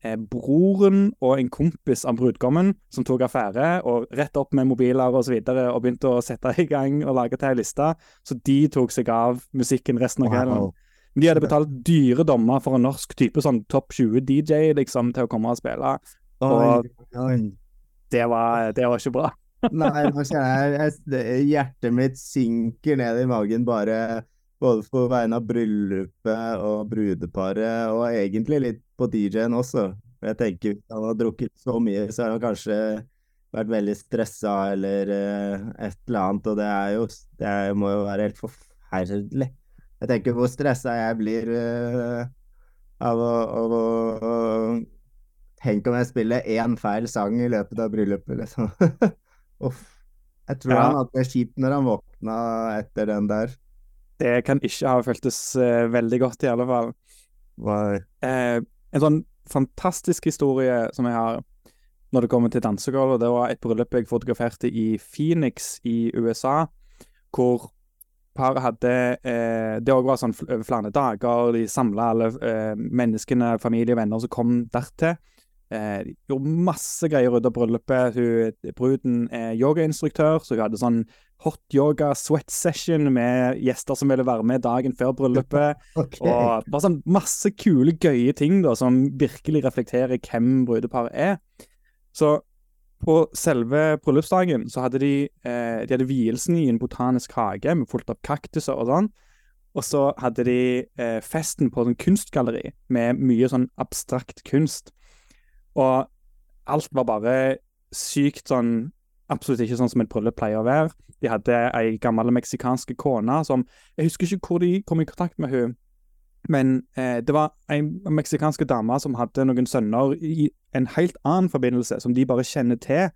S1: eh, broren og en kompis av brudgommen som tok affære, og rett opp med mobiler og så videre, og begynte å sette i gang og lage til ei liste. Så de tok seg av musikken resten av kvelden.
S2: Wow.
S1: De hadde betalt dyre dommer for en norsk type sånn topp 20 DJ liksom, til å komme og spille. Og-
S2: Oi, oi.
S1: Det var, det var ikke bra.
S2: Nei, nå kjenner jeg, jeg Hjertet mitt synker ned i magen bare både på vegne av bryllupet og brudeparet, og egentlig litt på DJ-en også. Jeg tenker Hvis han har drukket så mye, så har han kanskje vært veldig stressa eller uh, et eller annet, og det jo Det må jo være helt forferdelig. Jeg tenker hvor stressa jeg blir uh, av å, av å, å Tenk om jeg spiller én feil sang i løpet av bryllupet, liksom. Uff. Jeg tror
S1: Ja.
S2: han hadde det kjipt når han våkna etter den der.
S1: Det kan ikke ha føltes uh, veldig godt, i alle fall.
S2: Var
S1: Eh, en sånn fantastisk historie som jeg har når det kommer til dansegulvet, det var et bryllup jeg fotograferte i Phoenix i USA, hvor paret hadde eh, Det òg var sånn fl- flere dager, de samla alle eh, menneskene, familie og venner som kom dertil. Eh, de gjorde masse greier ut av bryllupet. Hun, bruden er yogainstruktør, så hun hadde sånn hot yoga sweat session med gjester som ville være med dagen før bryllupet.
S2: okay.
S1: Og bare sånn masse kule, gøye ting da, som virkelig reflekterer hvem brudeparet er. Så på selve bryllupsdagen så hadde de, eh, de hadde vielsen i en botanisk hage med fullt opp kaktuser og sånn. Og så hadde de eh, festen på en kunstgalleri med mye sånn abstrakt kunst. Og alt var bare sykt sånn Absolutt ikke sånn som et bryllup pleier å være. De hadde ei gammel meksikansk kone som Jeg husker ikke hvor de kom i kontakt med hun, men eh, det var ei meksikansk dame som hadde noen sønner i en helt annen forbindelse, som de bare kjenner til.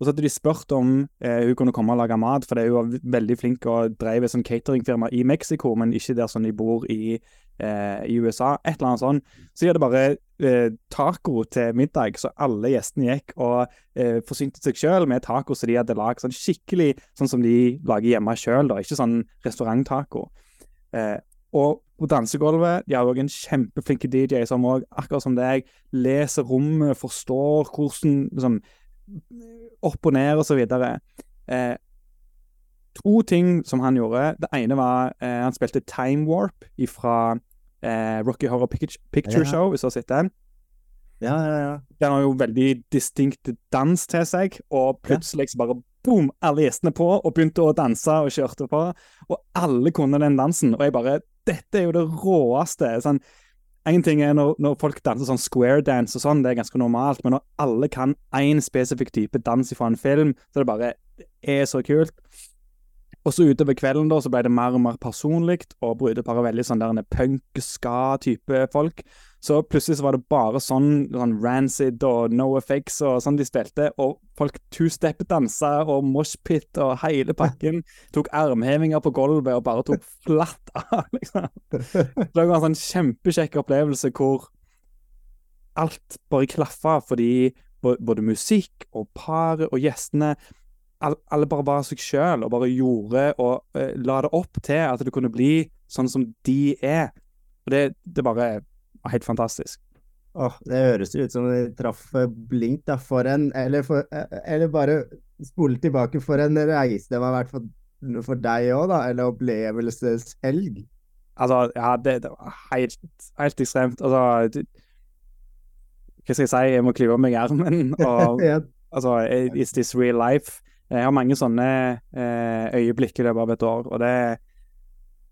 S1: Og så hadde de spurt om eh, hun kunne komme og lage mat, fordi hun var veldig flink og drev et sånn cateringfirma i Mexico, men ikke der som de bor i, eh, i USA. Et eller annet sånt. Så de hadde bare eh, taco til middag, så alle gjestene gikk og eh, forsynte seg sjøl med taco som de hadde lagd sånn skikkelig sånn som de lager hjemme sjøl, ikke sånn restauranttaco. Eh, og på dansegulvet de har òg en kjempeflink DJ som òg, akkurat som deg, leser rommet, forstår hvordan liksom, Opp og ned og så videre. Eh, to ting som han gjorde. Det ene var eh, han spilte Time Warp fra eh, Rocky Horror Picture,
S2: Ja.
S1: Show, hvis du har sett den.
S2: Ja, ja, ja.
S1: Den har jo veldig distinkt dans til seg, og plutselig så bare boom, alle gjestene på, og begynte å danse og kjørte på. Og alle kunne den dansen, og jeg bare Dette er jo det råeste. Sånn, en ting er når, når folk danser sånn square dance og sånn, det er ganske normalt, men når alle kan én spesifikk type dans fra en film, så er det bare Det er så kult. Og så utover kvelden da, så ble det mer og mer personlig, og brudeparet veldig sånn der punk-ska-type folk. Så plutselig så var det bare sånn, sånn Rancid og No Effects og sånn de spilte, og folk two-step-dansa og moshpit og hele pakken. Tok armhevinger på gulvet og bare tok flatt av, liksom. Det var en sånn kjempekjekk opplevelse hvor alt bare klaffa fordi både musikk og paret og gjestene alle bare var seg sjøl og bare gjorde og uh, la det opp til at det kunne bli sånn som de er. Og det, det bare var helt fantastisk.
S2: Åh, det høres ut som de traff eh, blink, da. For en Eller, for, eh, eller bare spole tilbake for en reise det var vært for, for deg òg, da. Eller opplevelseshelg.
S1: Altså, ja, det, det var helt, helt ekstremt. Altså det, Hva skal jeg si? Jeg må klyve meg i armen. Og
S2: Ja,
S1: altså, is this real life? Jeg har mange sånne eh, øyeblikk i løpet av et år, og det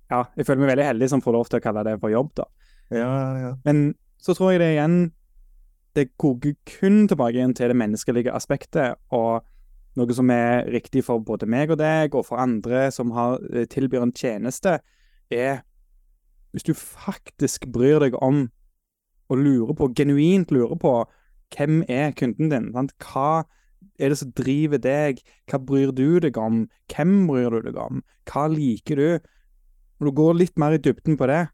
S1: Ja, jeg føler meg veldig heldig som får lov til å kalle det for jobb, da.
S2: ja, ja.
S1: Men så tror jeg det igjen Det koker kun tilbake igjen til det menneskelige aspektet, og noe som er riktig for både meg og deg, og for andre som har, eh, tilbyr en tjeneste, er hvis du faktisk bryr deg om og lurer på, genuint lurer på, hvem er kunden din? Sant? Hva er det som driver deg? Hva bryr du deg om? Hvem bryr du deg om? Hva liker du? Når du går litt mer i dybden på det,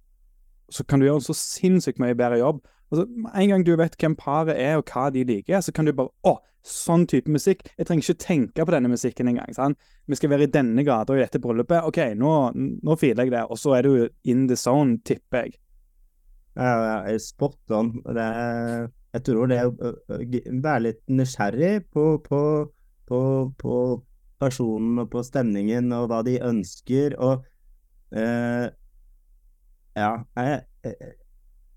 S1: så kan du gjøre en så sinnssykt mye bedre jobb. Altså, En gang du vet hvem paret er og hva de liker, så kan du bare Å, sånn type musikk. Jeg trenger ikke tenke på denne musikken engang. sant? Vi skal være i denne gata og i dette bryllupet. OK, nå, nå filer jeg det. Og så er du in the zone, tipper jeg.
S2: Ja, ja, jeg spot on. Det er, jeg tror det å være litt nysgjerrig på, på, på, på personen og på stemningen og hva de ønsker, og uh, Ja, jeg,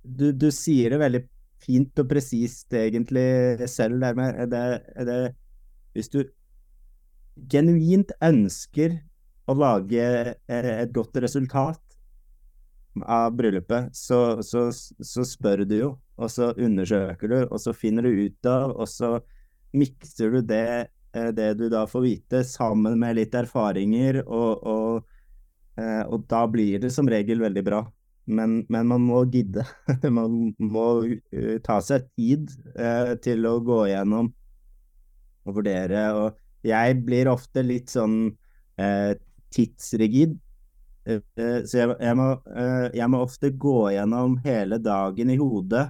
S2: du, du sier det veldig fint og presist, egentlig, selv der med det, det Hvis du genuint ønsker å lage et godt resultat av bryllupet, så, så, så spør du jo, og så undersøker du, og så finner du ut av, og så mikser du det, eh, det du da får vite, sammen med litt erfaringer, og, og, eh, og da blir det som regel veldig bra. Men, men man må gidde. Man må eh, ta seg tid til å gå gjennom og vurdere. Og jeg blir ofte litt sånn tidsrigid. Så jeg, jeg, må, jeg må ofte gå gjennom hele dagen i hodet.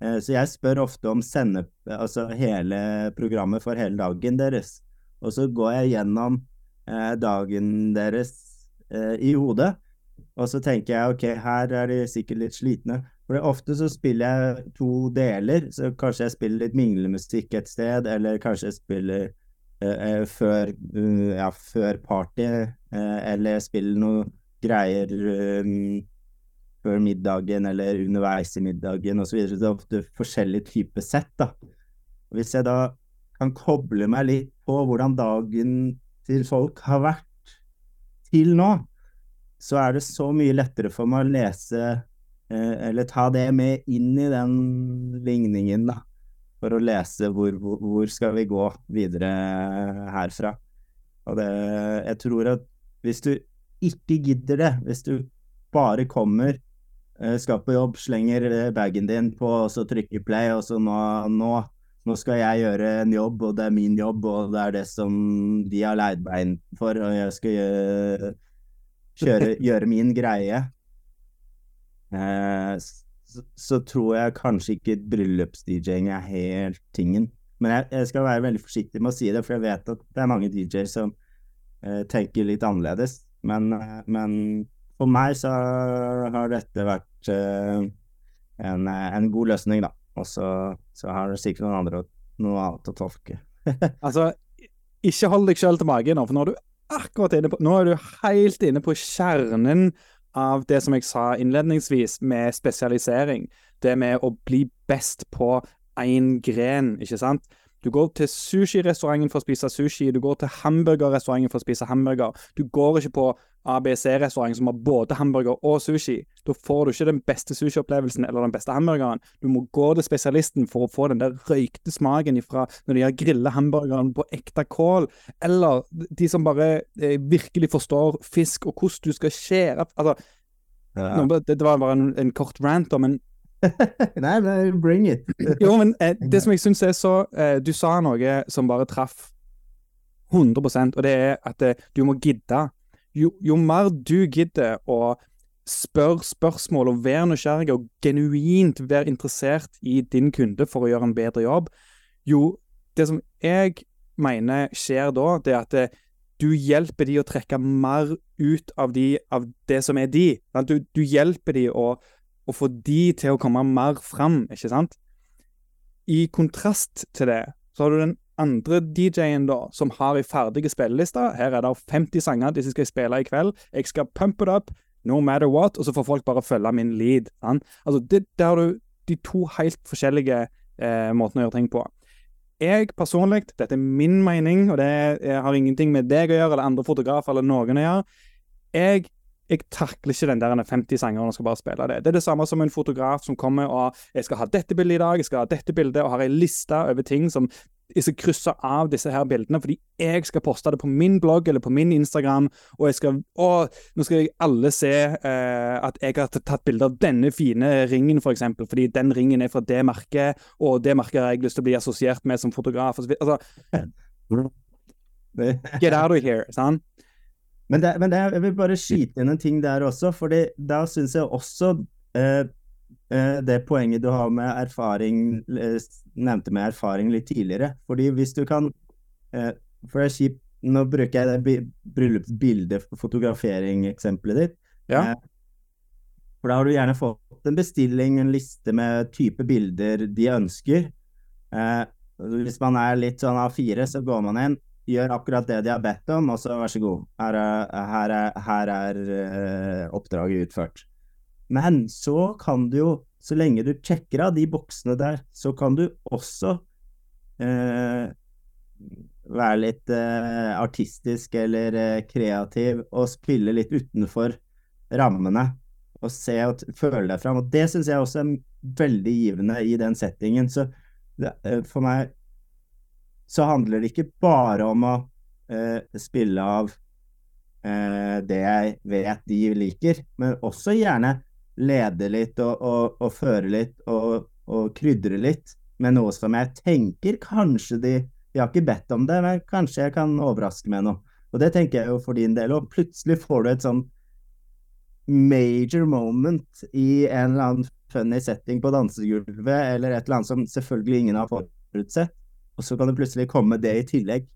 S2: Eh, Så jeg spør ofte om sende, altså hele programmet for hele dagen deres. Og så går jeg gjennom eh, dagen deres eh, i hodet. Og så tenker jeg ok, her er de sikkert litt slitne. For ofte så spiller jeg to deler. Så kanskje jeg spiller litt minglemusikk et sted, eller kanskje jeg spiller eh, før, uh, ja, før party, eh, eller jeg spiller noe greier um, før middagen eller underveis i middagen osv. Så, videre. så det er ofte forskjellige typer sett. da. Hvis jeg da kan koble meg litt på hvordan dagen til folk har vært til nå, så er det så mye lettere for meg å lese eh, eller ta det med inn i den ligningen, da. For å lese hvor, hvor, hvor skal vi gå videre herfra. Og det, jeg tror at hvis du ikke gidder det, hvis du bare kommer, skal på jobb, slenger eh, bagen din på, og så trykker play, og så nå, nå, nå skal jeg gjøre en jobb, og det er min jobb, og det er det som de har leid meg inn for, og jeg skal gjøre, kjøre, gjøre min greie. Eh, så, så tror jeg kanskje ikke bryllups-DJ-ing er helt tingen. Men jeg, jeg skal være veldig forsiktig med å si det, for jeg vet at det er mange DJ-er som eh, tenker litt annerledes. Men, eh, men for meg så har dette vært eh, en, eh, en god løsning, da. Og så, har det sikkert noen andre noe annet å tolke.
S1: Altså, ikke hold deg sjøl tilbake nå, for nå er du akkurat inne på Nå er du helt inne på kjernen av det som jeg sa innledningsvis, med spesialisering. Det med å bli best på én gren, ikke sant. Du går til sushirestauranten for å spise sushi, du går til hamburgerrestauranten for å spise hamburger. Du går ikke på ABC-restaurant som har både hamburger og sushi. Da får du ikke den beste sushiopplevelsen eller den beste hamburgeren. Du må gå til spesialisten for å få den der røykte smaken ifra når de har grilla hamburgeren på ekte kål, eller de som bare eh, virkelig forstår fisk og hvordan du skal skjære Altså,
S2: Ja.
S1: nå, det, det var bare en, en kort rant, da, men
S2: Nei, men bring it.
S1: jo, men eh, det som jeg syns er så eh, Du sa noe som bare traff 100% og det er at eh, du må gidde. Jo, jo mer du gidder å spørre spørsmål og være nysgjerrig og genuint være interessert i din kunde for å gjøre en bedre jobb, jo Det som jeg mener skjer da, det er at det, du hjelper de å trekke mer ut av, de, av det som er de. Du, du hjelper de å, å få de til å komme mer fram, ikke sant? I kontrast til det, så har du den andre DJ-en da, som har ei ferdig spilleliste. Her er det 50 sanger disse skal spille i kveld. Jeg skal pump it up no matter what, og så får folk bare følge min lead. Sant? Altså, det, Der har du de to helt forskjellige eh, måtene å gjøre ting på. Jeg personlig, dette er min mening, og det har ingenting med deg å gjøre, eller andre fotografer eller noen å gjøre. Jeg, jeg takler ikke den der 50 sanger og skal bare spille det. Det er det samme som en fotograf som kommer og jeg skal ha dette bildet i dag, jeg skal ha dette bildet, og har ei liste over ting som jeg skal krysse av disse her bildene fordi jeg skal poste det på min blogg eller på min Instagram, og jeg skal Å, nå skal jeg alle se eh, at jeg har tatt bilde av denne fine ringen, for eksempel, fordi den ringen er fra det merket, og det merket har jeg lyst til å bli assosiert med som fotograf. og så videre. Altså, get out of here, sant?
S2: Men, det, men det, jeg vil bare skyte inn en ting der også, for da syns jeg også eh, eh, det poenget du har med erfaring eh, Nevnte med erfaring litt tidligere. Fordi hvis du kan eh, For det er kjipt Nå bruker jeg det bryllupsbildet, fotografering-eksempelet ditt.
S1: Ja.
S2: For da har du gjerne fått en bestilling, en liste med type bilder de ønsker. Eh, hvis man er litt sånn A4, så går man inn, gjør akkurat det de har bedt om, og så vær så god, her er, her er, her er uh, oppdraget utført. Men så kan du jo, så lenge du sjekker av de boksene der, så kan du også uh, være litt uh, artistisk eller kreativ og spille litt utenfor rammene. Og se og føle deg fram. Og det syns jeg også er veldig givende i den settingen. Så det, for meg så handler det ikke bare om å eh, spille av eh, det jeg vet de liker, men også gjerne lede litt og, og, og føre litt og, og krydre litt med noe som jeg tenker kanskje de De har ikke bedt om det, men kanskje jeg kan overraske med noe. Og det tenker jeg jo for din del. Og plutselig får du et sånn major moment i en eller annen funny setting på dansegulvet, eller et eller annet som selvfølgelig ingen har forutsett. Og så kan det plutselig komme det i tillegg.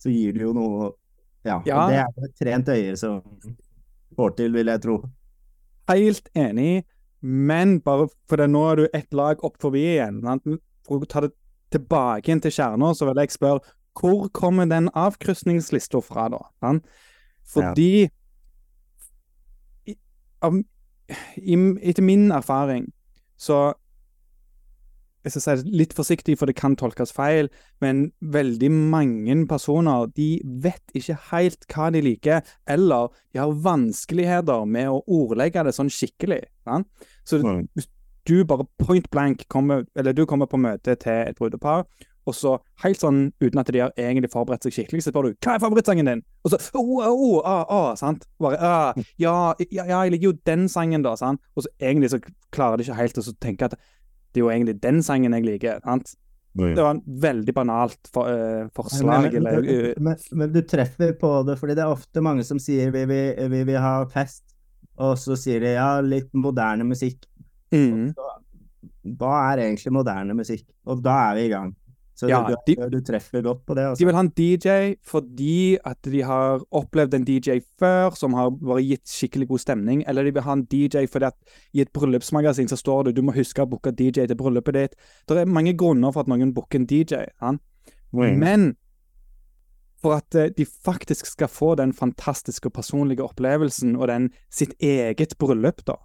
S2: Så gir det jo noe Ja.
S1: Ja.
S2: Det er et trent øye som får til, vil jeg tro.
S1: Helt enig, men bare for det, nå er du ett lag opp forbi igjen. For å ta det tilbake igjen til kjerna, så vil jeg spørre hvor kommer den avkrysningslista fra, da? Sant? Fordi i, av, i, Etter min erfaring så jeg skal si det litt forsiktig, for det kan tolkes feil, men veldig mange personer de vet ikke helt hva de liker, eller de har vanskeligheter med å ordlegge det sånn skikkelig. Ja? Så
S2: Mm.
S1: hvis du bare point blank kommer, eller du kommer på møte til et brudepar, og så helt sånn uten at de har egentlig forberedt seg skikkelig, så spør du 'Hva er favorittsangen din?' Og så oh, oh, ah, ah, sant? Bare, ah, ja, ja, ja, jeg liker jo den sangen, da. Sant? Og så egentlig så klarer de ikke helt å så tenke at det er jo egentlig den sangen jeg liker. sant? Det var en veldig banalt for, uh, forslag.
S2: Men,
S1: eller,
S2: men, men, men du treffer på det, fordi det er ofte mange som sier vi vil, vi vi ha fest, og så sier de ja, litt moderne musikk.
S1: mm.
S2: Hva er egentlig moderne musikk? Og da er vi i gang. Så
S1: Ja,
S2: du,
S1: de-
S2: du, du treffer godt på det.
S1: De
S2: Altså.
S1: vil ha en DJ fordi at de har opplevd en DJ før som har bare gitt skikkelig god stemning, eller de vil ha en DJ fordi at i et bryllupsmagasin så står det du må huske å booke DJ til bryllupet ditt. Det er mange grunner for at noen booker en DJ. Sant? Men for at eh, de faktisk skal få den fantastiske og personlige opplevelsen og den sitt eget bryllup. da.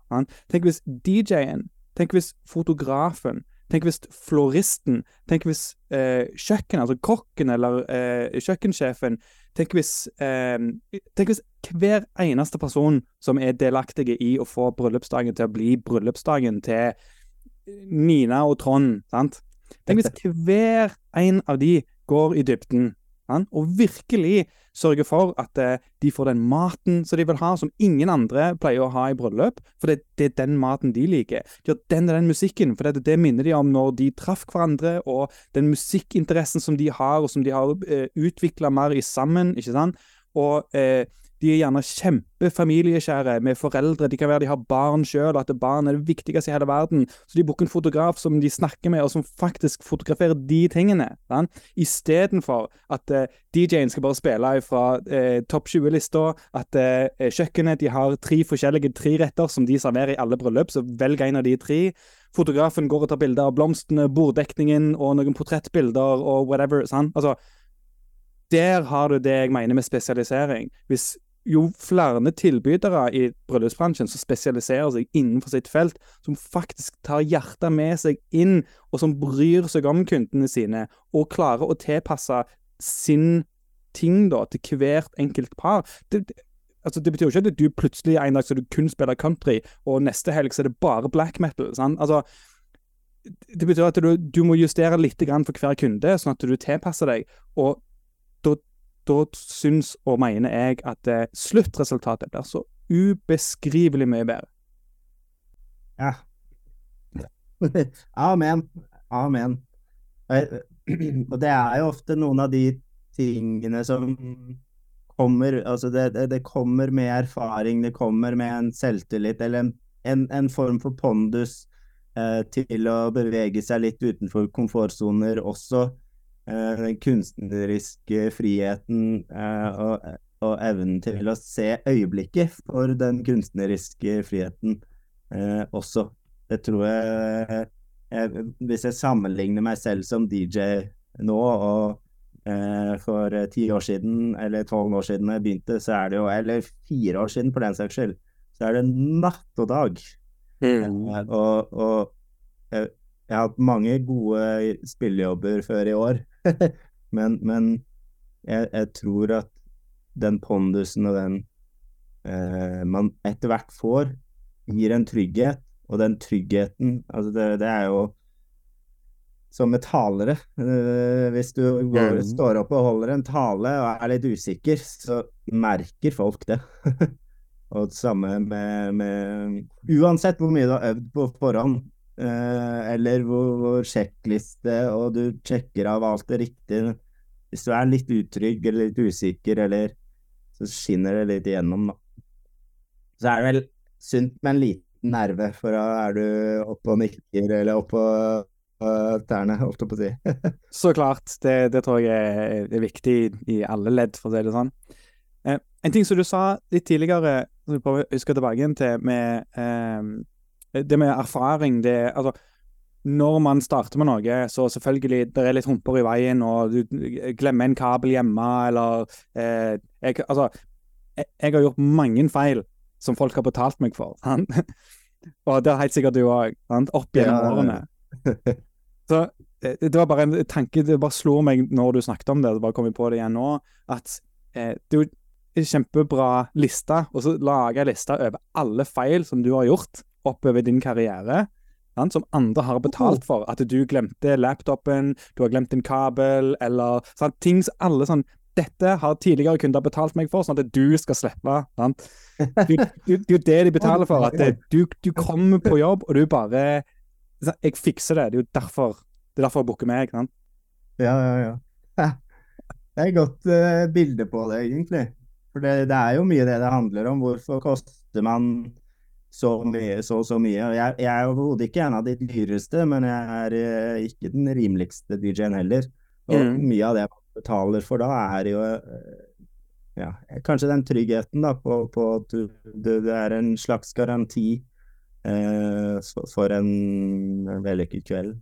S1: Tenk hvis DJ-en, tenk hvis fotografen, tenk hvis floristen, tenk hvis eh, kjøkkenet, altså kokken eller eh, kjøkkensjefen, tenk hvis, eh, tenk hvis hver eneste person som er delaktige i å få bryllupsdagen til å bli bryllupsdagen til Nina og Trond. sant? Tenk hvis hver en av de går i dybden? Og virkelig sørge for at eh, de får den maten som de vil ha, som ingen andre pleier å ha i bryllup. For det, er den maten de liker. De har den og den musikken, for det, det minner de om når de traff hverandre, og den musikkinteressen som de har, og som de har eh, utvikla mer i sammen. ikke sant? Og eh, de er gjerne kjempefamiliekjære med foreldre. De kan være de har barn sjøl, at barn er det viktigste i hele verden. Så de booker en fotograf som de snakker med, og som faktisk fotograferer de tingene. Istedenfor at eh, DJ-en skal bare spille fra eh, topp 20-lista. At eh, kjøkkenet de har tre forskjellige treretter som de serverer i alle bryllup, så velg en av de tre. Fotografen går og tar bilder av blomstene, borddekningen og noen portrettbilder og whatever. Sant? Altså, der har du det jeg mener med spesialisering. Hvis jo flere tilbydere i bryllupsbransjen som spesialiserer seg innenfor sitt felt, som faktisk tar hjertet med seg inn, og som bryr seg om kundene sine, og klarer å tilpasse sin ting da, til hvert enkelt par det, altså, det betyr jo ikke at du plutselig en dag skal du kun spiller country, og neste helg så er det bare black metal. Sant? Altså, det betyr at du, du må justere litt for hver kunde, sånn at du tilpasser deg. og da syns og mener jeg at eh, sluttresultatet blir så ubeskrivelig mye bedre.
S2: Ja. Amen. Amen. Og det er jo ofte noen av de tingene som kommer Altså, det, det, det kommer med erfaring, det kommer med en selvtillit eller en, en, form for pondus eh, til å bevege seg litt utenfor komfortsoner også Eh, den kunstneriske friheten eh, og, og, evnen til å se øyeblikket for den kunstneriske friheten eh, også. Det tror jeg, jeg, Hvis jeg sammenligner meg selv som DJ nå og eh, for ti år siden eller tolv år siden jeg begynte, så er det jo Eller fire år siden, for den saks skyld. Så er det natt og dag. Mm. Eh, og, og jeg, jeg har hatt mange gode spillejobber før i år. men, men jeg, jeg, tror at den pondusen og den eh, man etter hvert får, gir en trygghet. Og den tryggheten, altså det, det er jo som med talere. Uh, hvis du går, står opp og holder en tale og er litt usikker, så merker folk det. og det samme med, med Uansett hvor mye du har øvd på forhånd, Eh, eller hvor, hvor, sjekkliste, og du sjekker av alt det riktige. Hvis du er litt utrygg eller litt usikker, eller så skinner det litt igjennom, da. Så er det vel sunt med en liten nerve, for da er du oppe og nikker, eller oppe og tærne, holdt jeg på å si.
S1: så klart. Det, det, tror jeg er, er, viktig i alle ledd, for å si det sånn. Eh, en ting som du sa litt tidligere, som vi prøver å huske tilbake til, med eh, det med erfaring, det altså når man starter med noe, så selvfølgelig det er litt humper i veien, og du glemmer en kabel hjemme, eller eh, jeg, Altså, jeg, jeg, har gjort mange feil som folk har betalt meg for. Sant? og det har helt sikkert du òg, opp gjennom ja. årene. Så det, det, var bare en tanke Det bare slo meg når du snakket om det, det bare kom jeg på det igjen nå, at eh, det er jo en kjempebra liste, og så lager jeg liste over alle feil som du har gjort oppover din karriere. Sant, som andre har betalt for. At du glemte laptopen, du har glemt en kabel, eller sant, ting som alle sånn Dette har tidligere kunder betalt meg for, sånn at du skal slippe. Sant? Det er jo det de betaler for. At du, du, kommer på jobb, og du bare Jeg fikser det. Det er jo derfor det er derfor jeg booker meg. Sant?
S2: Ja, ja, ja. Det er et godt uh, bilde på det, egentlig. For det, det, er jo mye det det handler om. Hvorfor koster man så mye, så, så mye. Jeg, jeg er overhodet ikke en av de dyreste, men jeg er eh, ikke den rimeligste DJ-en heller. Og mm. mye av det jeg betaler for da, er jo eh, ja, kanskje den tryggheten da, på, på at du, du, du, er en slags garanti eh, for en vellykket kveld.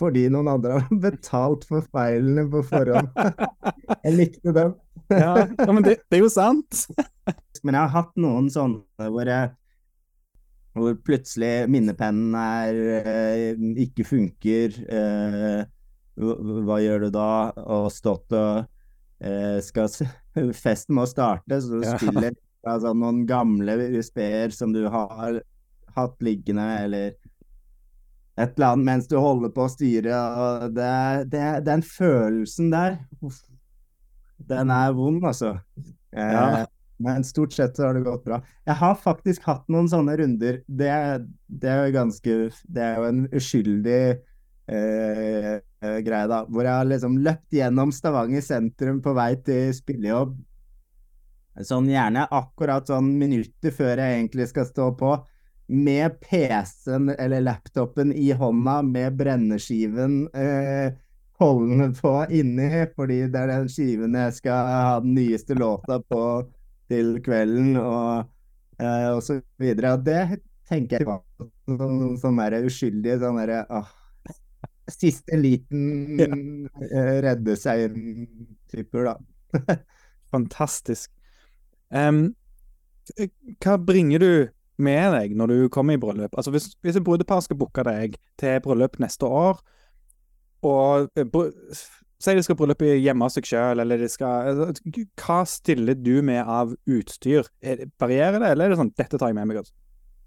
S2: Fordi noen andre har betalt for feilene på forhånd. jeg likte dem.
S1: ja, ja men det, det, er jo sant.
S2: men jeg har hatt noen sånne hvor jeg hvor plutselig minnepennen er, eh, ikke funker. Eh, hva gjør du da? Og stått og eh, skal Festen må starte, så du spiller altså, noen gamle USB-er som du har hatt liggende, eller et eller annet mens du holder på å styre. Og det, det, den følelsen der, den er vond, altså. Ja. Men stort sett så har det gått bra. Jeg har faktisk hatt noen sånne runder. Det, det er jo ganske Det er jo en uskyldig eh, eh, greie, da. Hvor jeg har liksom løpt gjennom Stavanger sentrum på vei til spillejobb. Sånn gjerne akkurat sånn minutter før jeg egentlig skal stå på. Med PC-en eller laptopen i hånda, med brenneskiven eh, holdende på inni, fordi det er den skiven jeg skal ha den nyeste låta på til kvelden, og, eh, og så videre. Og det tenker jeg var sånn, sånn der uskyldig sånn derre ah, Siste liten ja. eh, redde seg-typer, da.
S1: Fantastisk. Um, hva bringer du med deg når du kommer i bryllup? Altså Hvis, hvis et brudepar skal booke deg til bryllup neste år, og eh, Si de skal bryllup hjemme hos seg sjøl, eller de skal altså, Hva stiller du med av utstyr? Varierer det, eller er det sånn 'dette tar jeg med meg og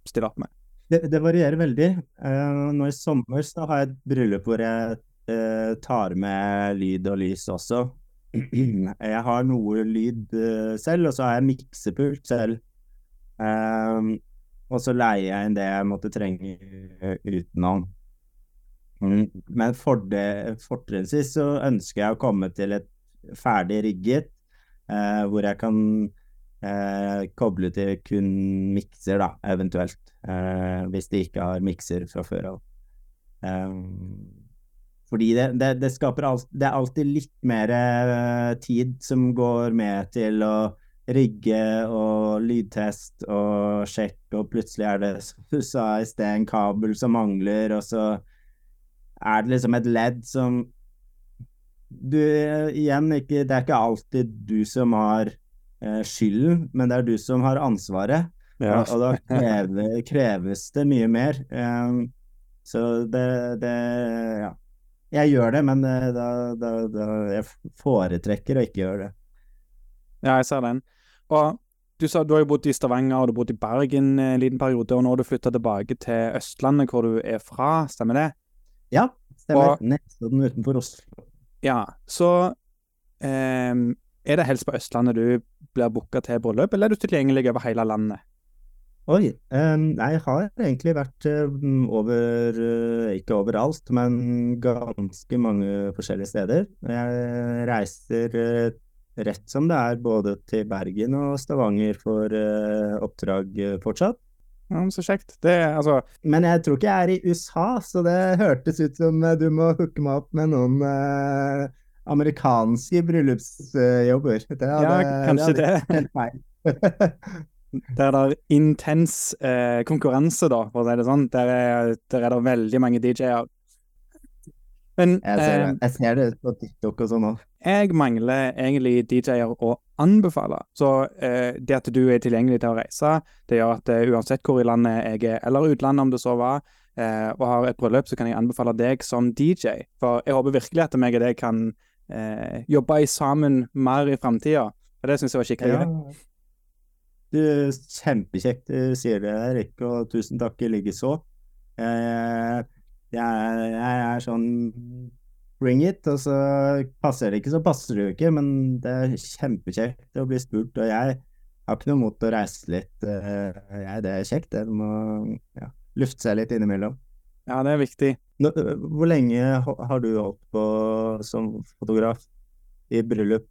S1: stiller opp med'?
S2: Det, det varierer veldig. Uh, nå i sommer så har jeg et bryllup hvor jeg uh, tar med lyd og lys også. Jeg har noe lyd uh, selv, og så har jeg miksepult selv. og så leier jeg inn det jeg måtte trenge utenom. Mm. Men fortrinnsvis så ønsker jeg å komme til et ferdig rigget, eh, hvor jeg kan eh, koble til kun mikser, da, eventuelt. Eh, hvis de ikke har mikser fra før av. Eh, fordi det, det, det, skaper alt, Det er alltid litt mer eh, tid som går med til å rigge og lydtest og sjekke, og plutselig er det, som du sa i sted, en kabel som mangler, og så er det liksom et ledd som du Igjen, ikke, det er ikke alltid du som har eh, skylden, men det er du som har ansvaret. Ja. Og, og, da krever, kreves det mye mer. Um, så det, det, Ja. Jeg gjør det, men eh, da, da, da, jeg foretrekker å ikke gjøre det.
S1: Ja, jeg ser den. Og du sa du har jo bodd i Stavanger og du har bodd i Bergen en liten periode, og nå har du flytta tilbake til Østlandet, hvor du er fra, stemmer det?
S2: Ja, stemmer. Nesodden utenfor Oslo.
S1: Ja, så eh, er det helst på Østlandet du blir booka til bryllup, eller er du tilgjengelig over hele landet?
S2: Oi, jeg har egentlig vært um, over uh, Ikke overalt, men ganske mange forskjellige steder. Jeg reiser uh, rett som det er både til Bergen og Stavanger for oppdrag fortsatt.
S1: Ja, så kjekt. Det, altså
S2: Men jeg tror ikke jeg er i USA, så det hørtes ut som eh, du må hooke meg opp med noen eh, amerikanske bryllupsjobber.
S1: Det hadde, ja, kanskje det. det. Der er det intens eh, konkurranse, da, for å si det sånn. Der er, der er det veldig mange DJ-er
S2: men jeg ser, det. Eh, jeg ser det på TikTok og sånn òg.
S1: Jeg mangler egentlig DJ-er å anbefale. Så eh, det at du er tilgjengelig til å reise, det gjør at uh, uansett hvor i landet jeg er, eller utlandet om det så var, eh, og har et bryllup, så kan jeg anbefale deg som DJ. For jeg håper virkelig at meg og deg kan eh, jobbe sammen mer i framtida. Og det syns jeg var skikkelig gøy. Ja.
S2: Du, kjempekjekt du sier det, Erik, og tusen takk i likeså. Eh, jeg, jeg er sånn bring it, og så passer det ikke, så passer det jo ikke. Men det er kjempekjekt å bli spurt, og jeg har ikke noe mot å reise litt. Eh, jeg, det er kjekt. Det må ja, lufte seg litt innimellom.
S1: Ja, det er viktig.
S2: Hvor lenge har du holdt på som fotograf i bryllup?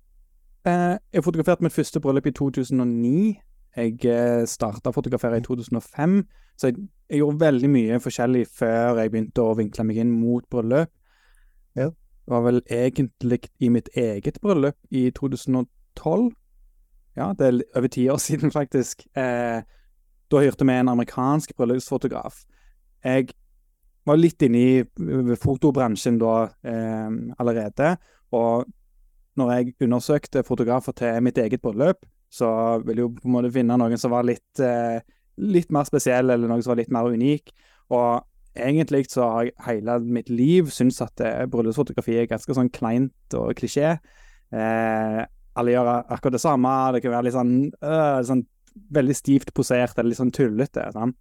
S1: Eh, jeg fotograferte mitt første bryllup i 2009. Jeg eh, starta å fotografere i 2005, så jeg, jeg, gjorde veldig mye forskjellig før jeg begynte å vinkle meg inn mot bryllup. Ja. Det var vel egentlig i mitt eget bryllup i 2012. Ja, det er over ti år siden, faktisk. Eh, da hyrte vi en amerikansk bryllupsfotograf. Jeg var litt inne i fotobransjen da eh, allerede, og når jeg undersøkte fotografer til mitt eget bryllup, så ville jo på en måte finne noen som var litt, eh, litt mer spesiell, eller noen som var litt mer unik. Og egentlig så har jeg hele mitt liv syntes at eh, bryllupsfotografi er ganske sånn kleint og klisjé. Eh, alle gjør akkurat det samme. Det kan være litt sånn, øh, sånn veldig stivt posert eller litt sånn tullete. Sånn.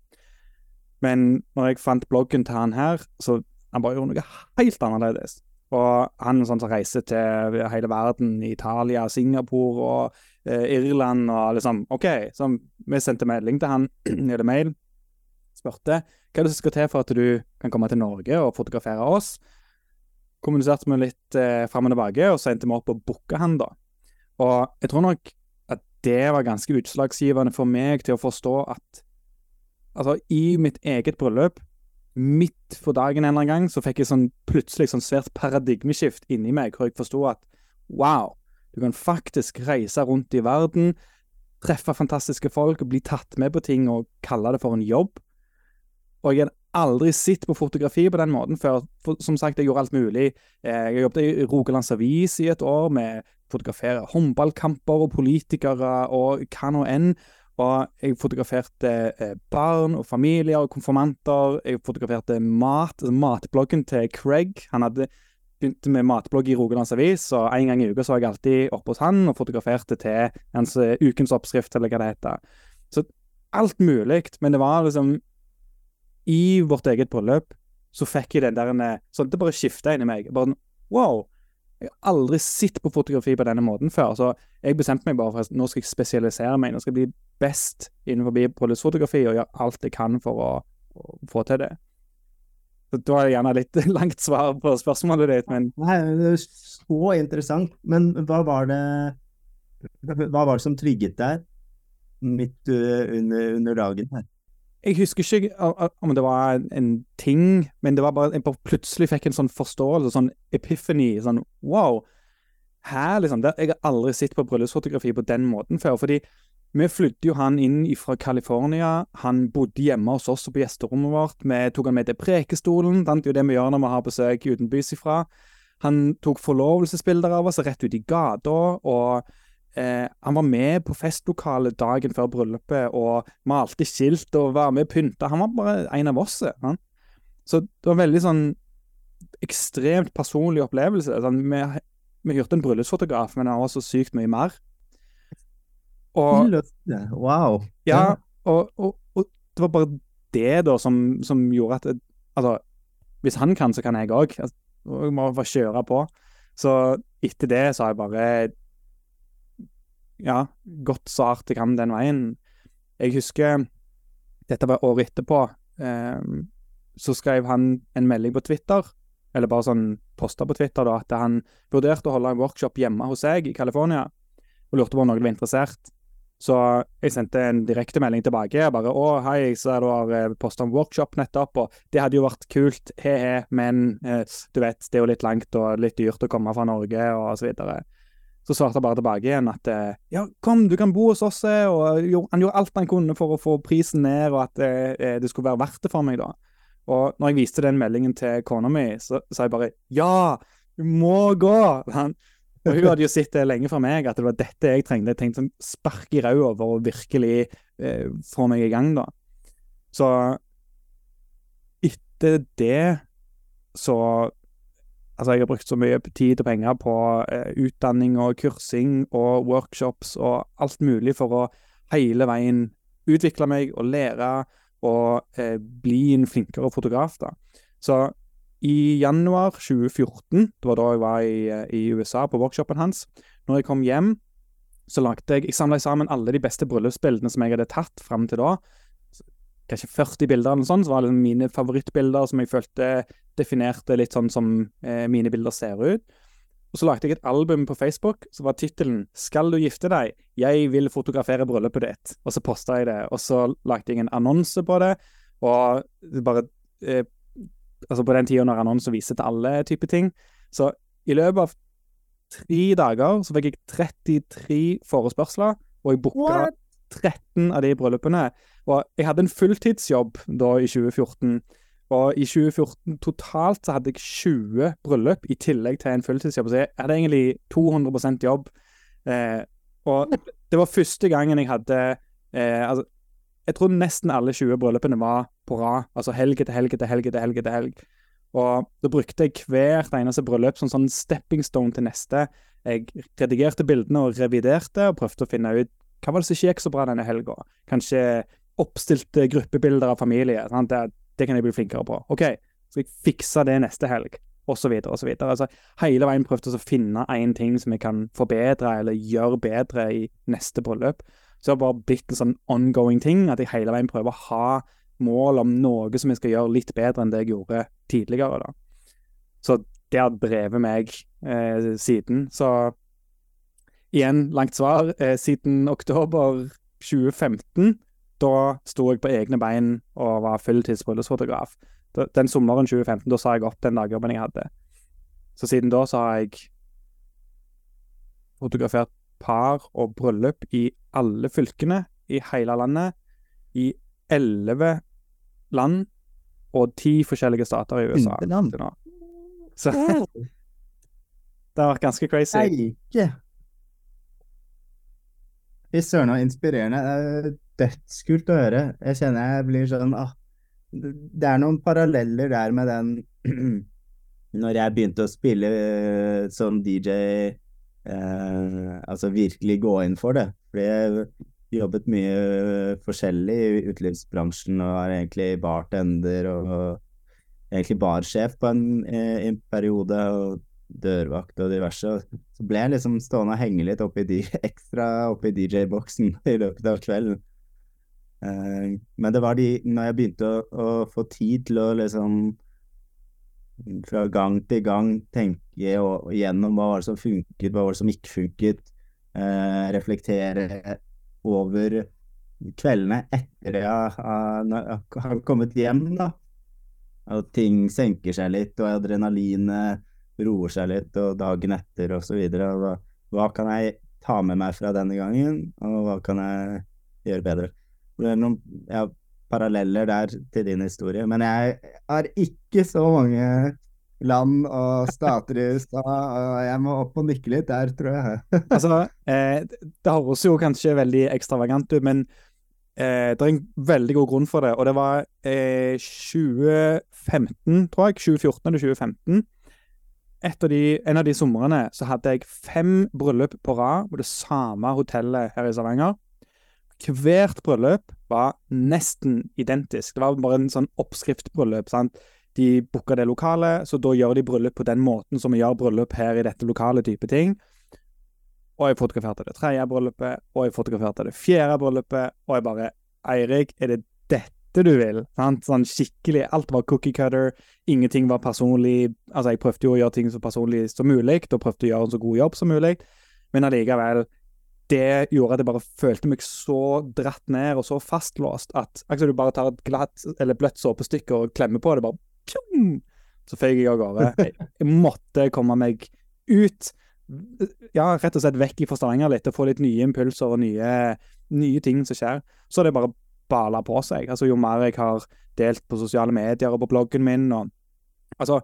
S1: Men når jeg fant bloggen til han her, så han bare gjorde noe helt annerledes. Og han sånn som reiser til hele verden, Italia, Singapore og Irland og liksom OK, så vi sendte melding til han, eller mail, spurte hva er det som skal til for at du kan komme til Norge og fotografere oss. Kommuniserte vi litt eh, fram og tilbake, og så endte vi opp og booka han, da. Og jeg tror nok at det var ganske utslagsgivende for meg til å forstå at altså, i mitt eget bryllup midt for dagen en eller annen gang, så fikk jeg sånn plutselig sånn svært paradigmeskift inni meg, hvor jeg forsto at wow, du kan faktisk reise rundt i verden, treffe fantastiske folk, bli tatt med på ting og kalle det for en jobb. Og jeg hadde aldri sett på fotografi på den måten før. For, som sagt, jeg gjorde alt mulig. Eh, jeg jobbet i Rogalands Avis i et år med å fotografere håndballkamper og politikere og hva nå enn. Og jeg fotograferte eh, barn og familier og konfirmanter. Jeg fotograferte mat, altså matbloggen til Craig. Han hadde begynt med matblogg i Rogalands Avis, og en gang i uka så var jeg alltid oppe hos han og fotograferte til hans uh, ukens oppskrift, eller hva det heter. Så alt mulig. Men det var liksom I vårt eget bryllup så fikk jeg den der Sånn det bare skifta inni meg. Bare Wow! Jeg har aldri sett på fotografi på denne måten før. Så jeg bestemte meg bare for at nå skal jeg spesialisere meg. Nå skal jeg bli best innenfor bryllupsfotografi og gjøre alt jeg kan for å, å få til det. Det var gjerne litt langt svar på spørsmålet ditt, men
S2: Nei, det er så interessant. Men hva var det Hva var det som trigget deg midt uh, under, under, dagen her?
S1: Jeg husker ikke om det var en ting, men det var bare jeg plutselig fikk en sånn forståelse, sånn epiphany. Sånn wow. Her, liksom. Der, jeg har aldri sett på bryllupsfotografi på den måten før. fordi vi flyttet jo han inn fra California. Han bodde hjemme hos oss på gjesterommet vårt. Vi tok han med til Prekestolen. Det er jo det vi gjør når vi har besøk utenbys ifra. Han tok forlovelsesbilder av oss rett ut i gata. og eh, Han var med på festlokalet dagen før bryllupet og malte skilt og var med og pynta. Han var bare en av oss. Han. Så det var en veldig sånn ekstremt personlig opplevelse. Sånn, vi, vi hørte en bryllupsfotograf, men han var så sykt mye mer.
S2: Og, wow.
S1: Ja, og, og, og, det var bare det da som, som gjorde at Altså, hvis han kan, så kan jeg òg. Altså, jeg må bare kjøre på. Så etter det så har jeg bare ja, gått så hardt jeg kan den veien. Jeg husker Dette var året etterpå. Eh, så skrev han en melding på Twitter, eller bare sånn posta på Twitter, da, at han vurderte å holde en workshop hjemme hos seg i California, og lurte på om noen var interessert. Så jeg sendte en direktemelding tilbake. Jeg bare 'Å, hei, jeg ser du har eh, posta en workshop nettopp', og det hadde jo vært kult, he-he, men eh, du vet, det er jo litt langt og litt dyrt å komme fra Norge, og så videre. Så svarte jeg bare tilbake igjen at eh, 'ja, kom, du kan bo hos oss', eh, og han gjorde alt han kunne for å få prisen ned, og at eh, det skulle være verdt det for meg, da. Og når jeg viste den meldingen til kona mi, så sa jeg bare 'ja, du må gå'. Han, og hun hadde jo sett det lenge fra meg, at det var dette jeg trengte. Jeg trengte sånn spark i ræva for å virkelig eh, få meg i gang, da. Så etter det så Altså, jeg har brukt så mye tid og penger på eh, utdanning og kursing og workshops og alt mulig for å hele veien utvikle meg og lære og eh, bli en flinkere fotograf, da. Så i januar 2014, det var da jeg var i, eh, i USA på workshopen hans, når jeg kom hjem, så lagde jeg Jeg samla sammen alle de beste bryllupsbildene som jeg hadde tatt fram til da. Kanskje 40 bilder eller noe sånt, som var det mine favorittbilder som jeg følte definerte litt sånn som eh, mine bilder ser ut. Og så lagde jeg et album på Facebook som var tittelen 'Skal du gifte deg? Jeg vil fotografere bryllupet ditt'. Og så posta jeg det. Og så lagde jeg en annonse på det, og bare eh, altså på den tida når annonser viser til alle typer ting. Så i løpet av tre dager så fikk jeg 33 forespørsler, og jeg booka 13 av de bryllupene. Og jeg hadde en fulltidsjobb da i 2014, Og i 2014 totalt så hadde jeg 20 bryllup i tillegg til en fulltidsjobb. Så jeg hadde egentlig 200% jobb. Eh, og det var første gangen jeg hadde eh, altså, Jeg tror nesten alle 20 bryllupene var på rad. Altså helg etter helg etter helg etter helg. etter helg. Og da brukte jeg hvert eneste bryllup som sånn stepping stone til neste. Jeg redigerte bildene og reviderte, og prøvde å finne ut hva var det som ikke gikk så bra denne helga. Kanskje oppstilte gruppebilder av familie. Det, det kan jeg bli flinkere på. OK, så jeg fiksa det neste helg, Og så videre, og så videre. Altså, hele veien prøvde å finne én ting som jeg kan forbedre eller gjøre bedre i neste bryllup. Så det har bare blitt en sånn ongoing ting, at jeg hele veien prøver å ha mål om noe som jeg skal gjøre litt bedre enn det jeg gjorde tidligere. da. Så det har drevet meg eh, siden. Så igjen, langt svar. Eh, siden oktober 2015 da sto jeg på egne bein og var fulltids. Den sommeren 2015 da sa jeg opp den dagjobben jeg hadde. Så siden da så har jeg fotografert par og bryllup i alle fylkene i hele landet. I elleve land og ti forskjellige stater i USA. Så det har vært ganske crazy.
S2: Eike! Fy søren, så inspirerende. Det er dødskult å høre. Jeg kjenner jeg blir sånn ah, Det er noen paralleller der med den Når jeg begynte å spille uh, som DJ, altså virkelig gå inn for det. Fordi jeg jobbet mye forskjellig i utelivsbransjen og er egentlig bartender og, og egentlig barsjef på en, eh, en periode. og dørvakt og diverse. Så ble jeg liksom stående og henge litt oppi de, ekstra oppi DJ-boksen i løpet av kvelden. Men det var de Når jeg begynte å, å, få tid til å liksom fra gang til gang tenke og, gjennom hva var det som funket, hva var det som ikke funket, Eh, reflektere over kveldene etter jeg har kommet hjem, da. Og ting senker seg litt, og adrenalinet roer seg litt, og dagen etter og videre. Hva, hva kan jeg ta med meg fra denne gangen, og hva kan jeg gjøre bedre? Det er noen ja, paralleller der til din historie, men jeg har ikke så mange land og stater i USA, og jeg må opp og nikke litt der, tror jeg.
S1: altså, eh, det høres jo kanskje veldig ekstravagant ut, men eh, det er en veldig god grunn for det. Og det var eh, 2015, tror jeg. 2014 eller 2015 av de, en av de somrene så hadde jeg fem bryllup på rad på det samme hotellet her i Stavanger. Hvert bryllup var nesten identisk. Det var bare en sånn oppskriftbryllup. sant? De booka det lokalet, så da gjør de bryllup på den måten som vi gjør bryllup her i dette lokale type ting. Og jeg fotograferte det tredje bryllupet, og jeg fotograferte det fjerde bryllupet, og jeg bare Eirik, er det dette du vil. Sant? Sånn skikkelig Alt var cookie cutter. Ingenting var personlig. Altså, jeg prøvde jo å gjøre ting så personlig som mulig, og prøvde å gjøre en så god jobb som mulig, men allikevel det gjorde at jeg bare følte meg så dratt ned og så fastlåst at akkurat du bare tar et glatt eller bløtt såpestykke og klemmer på det, bare pjong, så føyk jeg av gårde. Jeg, jeg måtte komme meg ut. Ja, rett og slett vekk fra Stavanger litt og få litt nye impulser og nye, nye ting som skjer. Så det bare bala på seg. Altså, jo mer jeg har delt på sosiale medier og på bloggen min og Altså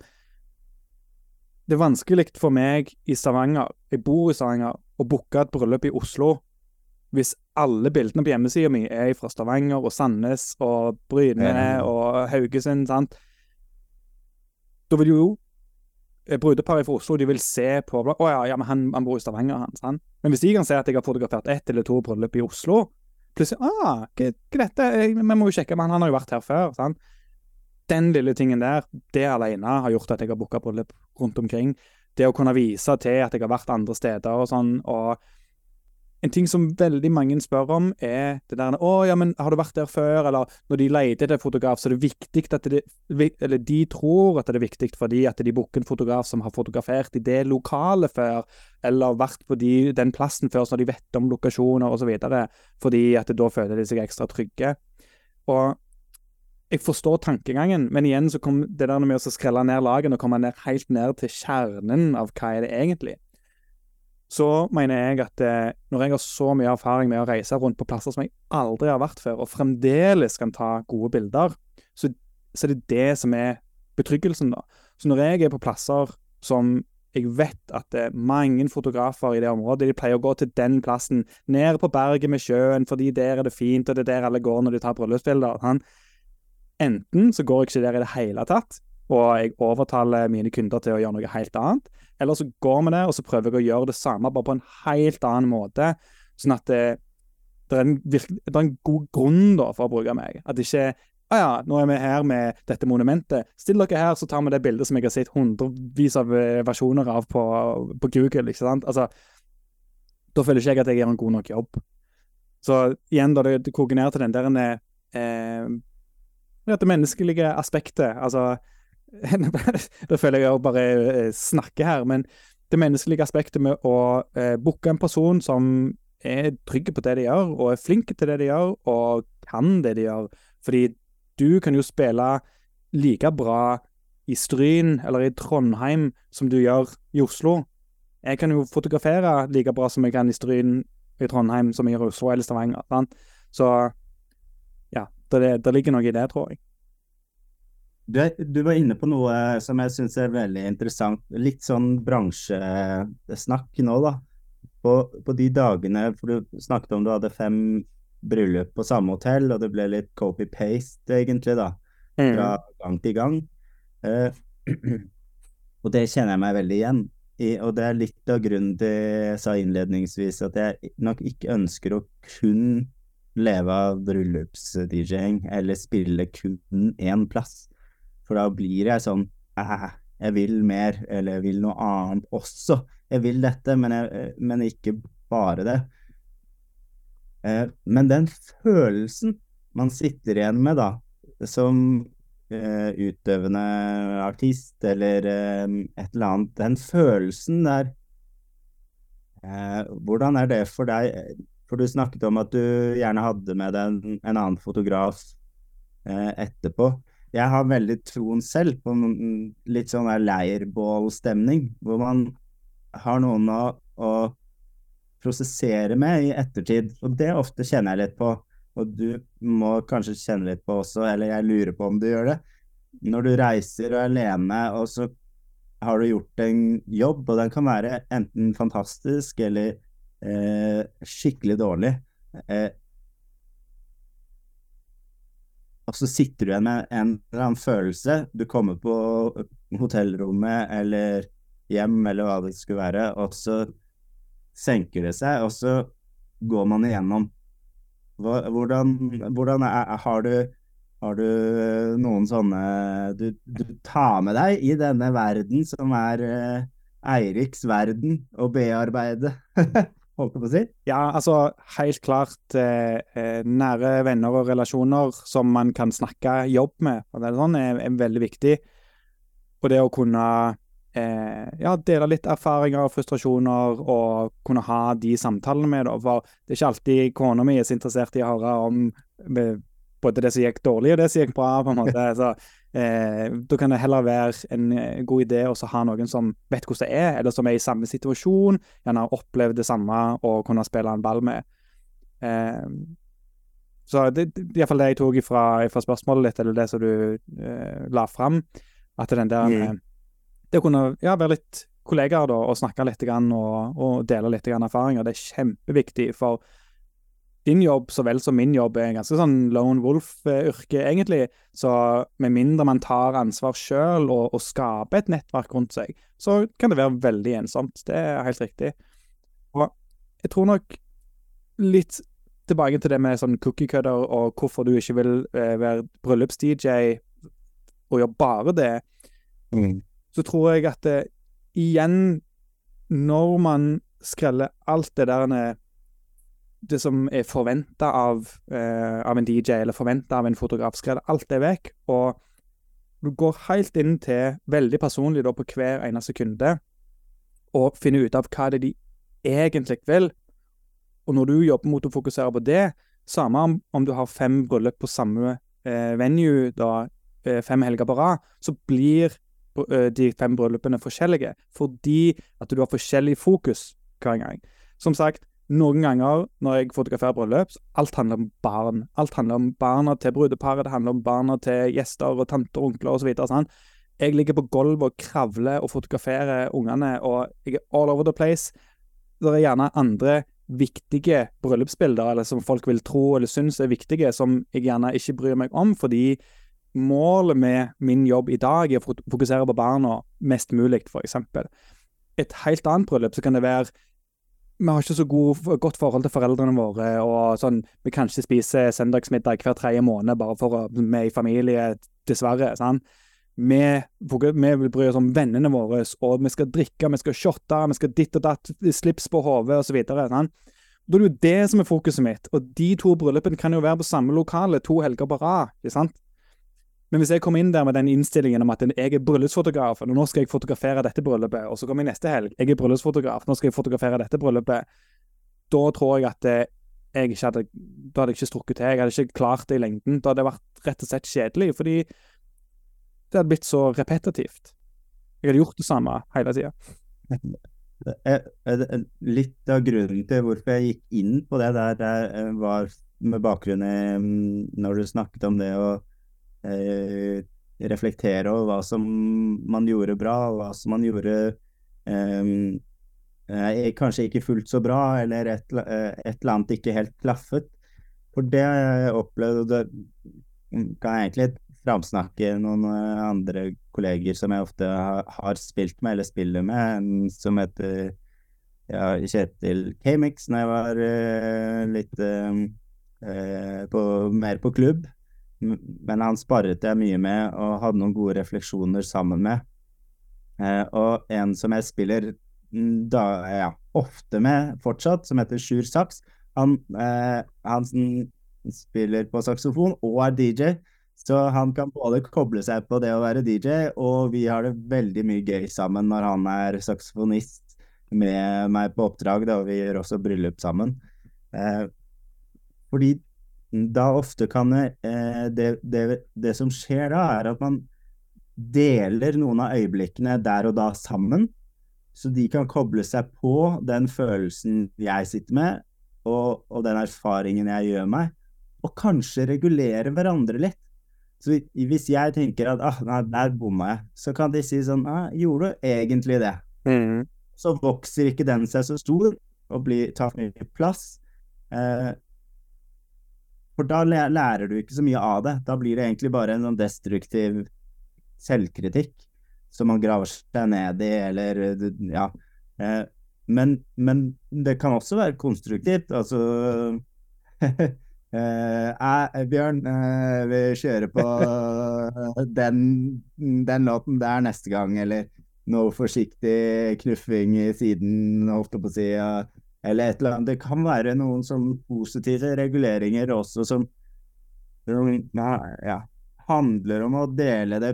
S1: Det er vanskelig for meg i Stavanger, jeg bor i Stavanger, å booke et bryllup i Oslo hvis alle bildene på hjemmesida mi er fra Stavanger og Sandnes og Bryne ja. og Haugesund, sant. Da vil jo brudeparet fra Oslo de vil se på Å ja, ja, men han, han bor i Stavanger, han. sant? Men hvis de kan se at jeg har fotografert ett eller to bryllup i Oslo, plutselig ah, hva, hva dette? Vi må jo sjekke, men han har jo vært her før. Sant? Den lille tingen der, det alene har gjort at jeg har booka bryllup rundt omkring. Det å kunne vise til at jeg har vært andre steder og sånn, og en ting som veldig mange spør om, er det der 'Å, ja, men har du vært der før?' Eller når de leter etter fotograf, så er det viktig at det Eller de tror at det er viktig fordi at de booker en fotograf som har fotografert i det lokalet før, eller vært på de, den plassen før, så de vet om lokasjoner osv. Fordi at da føler de seg ekstra trygge. Og jeg forstår tankegangen, men igjen så kom det der med å skrelle ned lagene og komme ned, helt ned til kjernen av hva er det egentlig så mener jeg at eh, når jeg har så mye erfaring med å reise rundt på plasser som jeg aldri har vært før, og fremdeles kan ta gode bilder, så så er det det som er betryggelsen, da. Så når jeg er på plasser som jeg vet at det er mange fotografer i det området, de pleier å gå til den plassen, ned på berget med sjøen, fordi der er det fint, og det er der alle går når de tar bryllupsbilder. Enten så går jeg ikke der i det hele tatt, og jeg overtaler mine kunder til å gjøre noe helt annet, eller så går vi der, og så prøver jeg å gjøre det samme, bare på en helt annen måte, sånn at det, det, er, en, det er en god grunn da, for å bruke meg. At det ikke ah ja, nå er vi her med dette monumentet. Still dere her, så tar vi det bildet som jeg har sett hundrevis av eh, versjoner av på, på Google. ikke sant? Altså, Da føler ikke jeg at jeg gjør en god nok jobb. Så igjen, da det, det koker ned til den der eh, det menneskelige aspektet. Altså Da føler jeg jo bare eh, snakker her, men det menneskelige aspektet med å eh, booke en person som er trygg på det de gjør, og er flink til det de gjør, og kan det de gjør. Fordi du kan jo spille like bra i Stryn eller i Trondheim som du gjør i Oslo. Jeg kan jo fotografere like bra som jeg kan i Stryn, i Trondheim, som jeg i Oslo eller Stavanger. Sant? Så det, det, ligger noe i det, tror jeg.
S2: Du, du var inne på noe som jeg syns er veldig interessant. Litt sånn bransjesnakk nå, da. På, på de dagene For du snakket om du hadde fem bryllup på samme hotell, og det ble litt copy-paste, egentlig, da. Fra mm. gang til gang. Uh, og det kjenner jeg meg veldig igjen i, og det er litt av grunnen til jeg sa innledningsvis at jeg nok ikke ønsker å kun leve av bryllups-DJ-ing eller spille kun én plass. For da blir jeg sånn jeg vil mer, eller jeg vil noe annet også. Jeg vil dette, men, jeg, men ikke bare det. Eh, men den følelsen man sitter igjen med, da, som eh, utøvende artist eller eh, et eller annet, den følelsen der Hvordan er det for deg? For du snakket om at du gjerne hadde med deg en, en annen fotograf etterpå. Jeg har veldig troen selv på litt sånn leirbålstemning, hvor man har noen å, å prosessere med i ettertid. Og det ofte kjenner jeg litt på, og du må kanskje kjenne litt på også, eller jeg lurer på om du gjør det. Når du reiser og er alene, og så har du gjort en jobb, og den kan være enten fantastisk eller eh, skikkelig dårlig. Eh, og så sitter du igjen med en eller annen følelse. Du kommer på hotellrommet eller hjem eller hva det skulle være, og så senker det seg, og så går man igjennom. Hvordan, hvordan er, har, du, har du noen sånne du, du, tar med deg i denne verden som er eh, Eiriks verden å bearbeide? Holdt på å si?
S1: Ja, altså helt klart eh, eh, nære venner og relasjoner som man kan snakke jobb med, og det er, sånn, er, er veldig viktig. Og det å kunne eh, ja, dele litt erfaringer og frustrasjoner og kunne ha de samtalene med. Da. For det er ikke alltid kona mi er så interessert i å høre om både det som gikk dårlig og det som gikk bra. på en måte. Så, eh, Da kan det heller være en eh, god idé å ha noen som vet hvordan det er, eller som er i samme situasjon, gjerne har opplevd det samme og kunne spille en ball med. Eh, så det, er iallfall det jeg tok fra, fra spørsmålet ditt, eller det som du eh, la fram. At den der mm det å kunne ja, være litt kollegaer da, og snakke litt grann, og, og dele litt grann erfaringer, det er kjempeviktig. For din jobb så vel som min jobb er en ganske sånn lone wolf-yrke, egentlig. Så med mindre man tar ansvar sjøl og, og, skaper et nettverk rundt seg, så kan det være veldig ensomt. Det er helt riktig. Og jeg tror nok litt tilbake til det med sånn cookie-cutter og hvorfor du ikke vil eh, være bryllups-DJ og gjøre bare det. Mm så tror jeg at det, igjen, når man skreller alt det der Det som er forventa av, eh, av, en DJ, eller forventa av en fotograf, skreller alt det vekk. Og du går helt inn til, veldig personlig da, på hver eneste kunde, og finner ut av hva det er de egentlig vil. Og når du jobber mot å fokusere på det, samme om, om du har fem bryllup på samme eh, venue da, eh, fem helger på rad, så blir de fem bryllupene forskjellige, fordi at du har forskjellig fokus hver gang. Som sagt, noen ganger når jeg fotograferer bryllup, alt handler om barn. Alt handler om barna til brudeparet, det handler om barna til gjester og tanter og onkler osv. Sånn. Jeg ligger på gulvet og kravler og fotograferer ungene, og jeg er all over the place. Det er gjerne andre viktige bryllupsbilder, eller som folk vil tro eller synes er viktige, som jeg gjerne ikke bryr meg om, fordi målet med min jobb i dag er å fokusere på barna mest mulig, f.eks. Et helt annet bryllup så kan det være vi har ikke så god, godt forhold til foreldrene våre, og sånn, vi kan ikke spise søndagsmiddag hver tredje måned bare for å vi er i familie, dessverre. sant? Vi, vi bryr oss om vennene våre, og vi skal drikke, vi skal shotte, vi skal ditt og datt, slips på hodet osv. Da er det jo det som er fokuset mitt, og de to bryllupene kan jo være på samme lokale to helger på rad. ikke sant? Men hvis jeg kommer inn der med den innstillingen om at jeg er bryllupsfotograf, og nå skal jeg fotografere dette bryllupet, og så kommer jeg neste helg, jeg er bryllupsfotograf, nå skal jeg fotografere dette bryllupet, da tror jeg at eh, jeg ikke hadde Da hadde jeg ikke strukket til. Jeg hadde ikke klart det i lengden. Da hadde det vært rett og slett kjedelig, fordi det hadde blitt så repetitivt. Jeg hadde gjort det samme hele tida.
S2: Litt av grunnen til hvorfor jeg gikk inn på det der, var med bakgrunn i mm, når du snakket om det å eh, reflektere over hva som man gjorde bra, hva som man gjorde ehm, eh, kanskje ikke fullt så bra, eller et, eh, et, eller annet ikke helt klaffet. For det har jeg opplevd, og det kan jeg egentlig framsnakke noen eh, andre kolleger som jeg ofte har, har spilt med, eller spiller med, som heter ja, Kjetil Kamix, når jeg var uh, litt uh, på, mer på klubb men han sparret jeg mye med og hadde noen gode refleksjoner sammen med. Eh, og en som jeg spiller da, ja, ofte med fortsatt, som heter Sjur Saks, han, eh, han spiller på saksofon og er DJ. Så han kan både koble seg på det å være DJ, og vi har det veldig mye gøy sammen når han er saksofonist med meg på oppdrag, da, og vi gjør også bryllup sammen. Eh, fordi da ofte kan eh, det, det, det, som skjer da, er at man deler noen av øyeblikkene der og da sammen. Så de kan koble seg på den følelsen jeg sitter med, og, og den erfaringen jeg gjør meg, og kanskje regulere hverandre litt. Så hvis jeg tenker at ah, nei, der bomma jeg, så kan de si sånn ah, gjorde du egentlig det? Mm. Så vokser ikke den seg så stor og blir, tar mye plass. Eh, for da lærer du ikke så mye av det. Da blir det egentlig bare en sånn destruktiv selvkritikk som man graver seg ned i, eller ja. Eh, men, men det kan også være konstruktivt. Altså eh, Bjørn, eh, vi kjører på den, den låten der neste gang, eller noe forsiktig knuffing i siden, holdt jeg på å si. Eller et eller annet. Det kan være noen sånn positive reguleringer også som ja, handler om å dele det,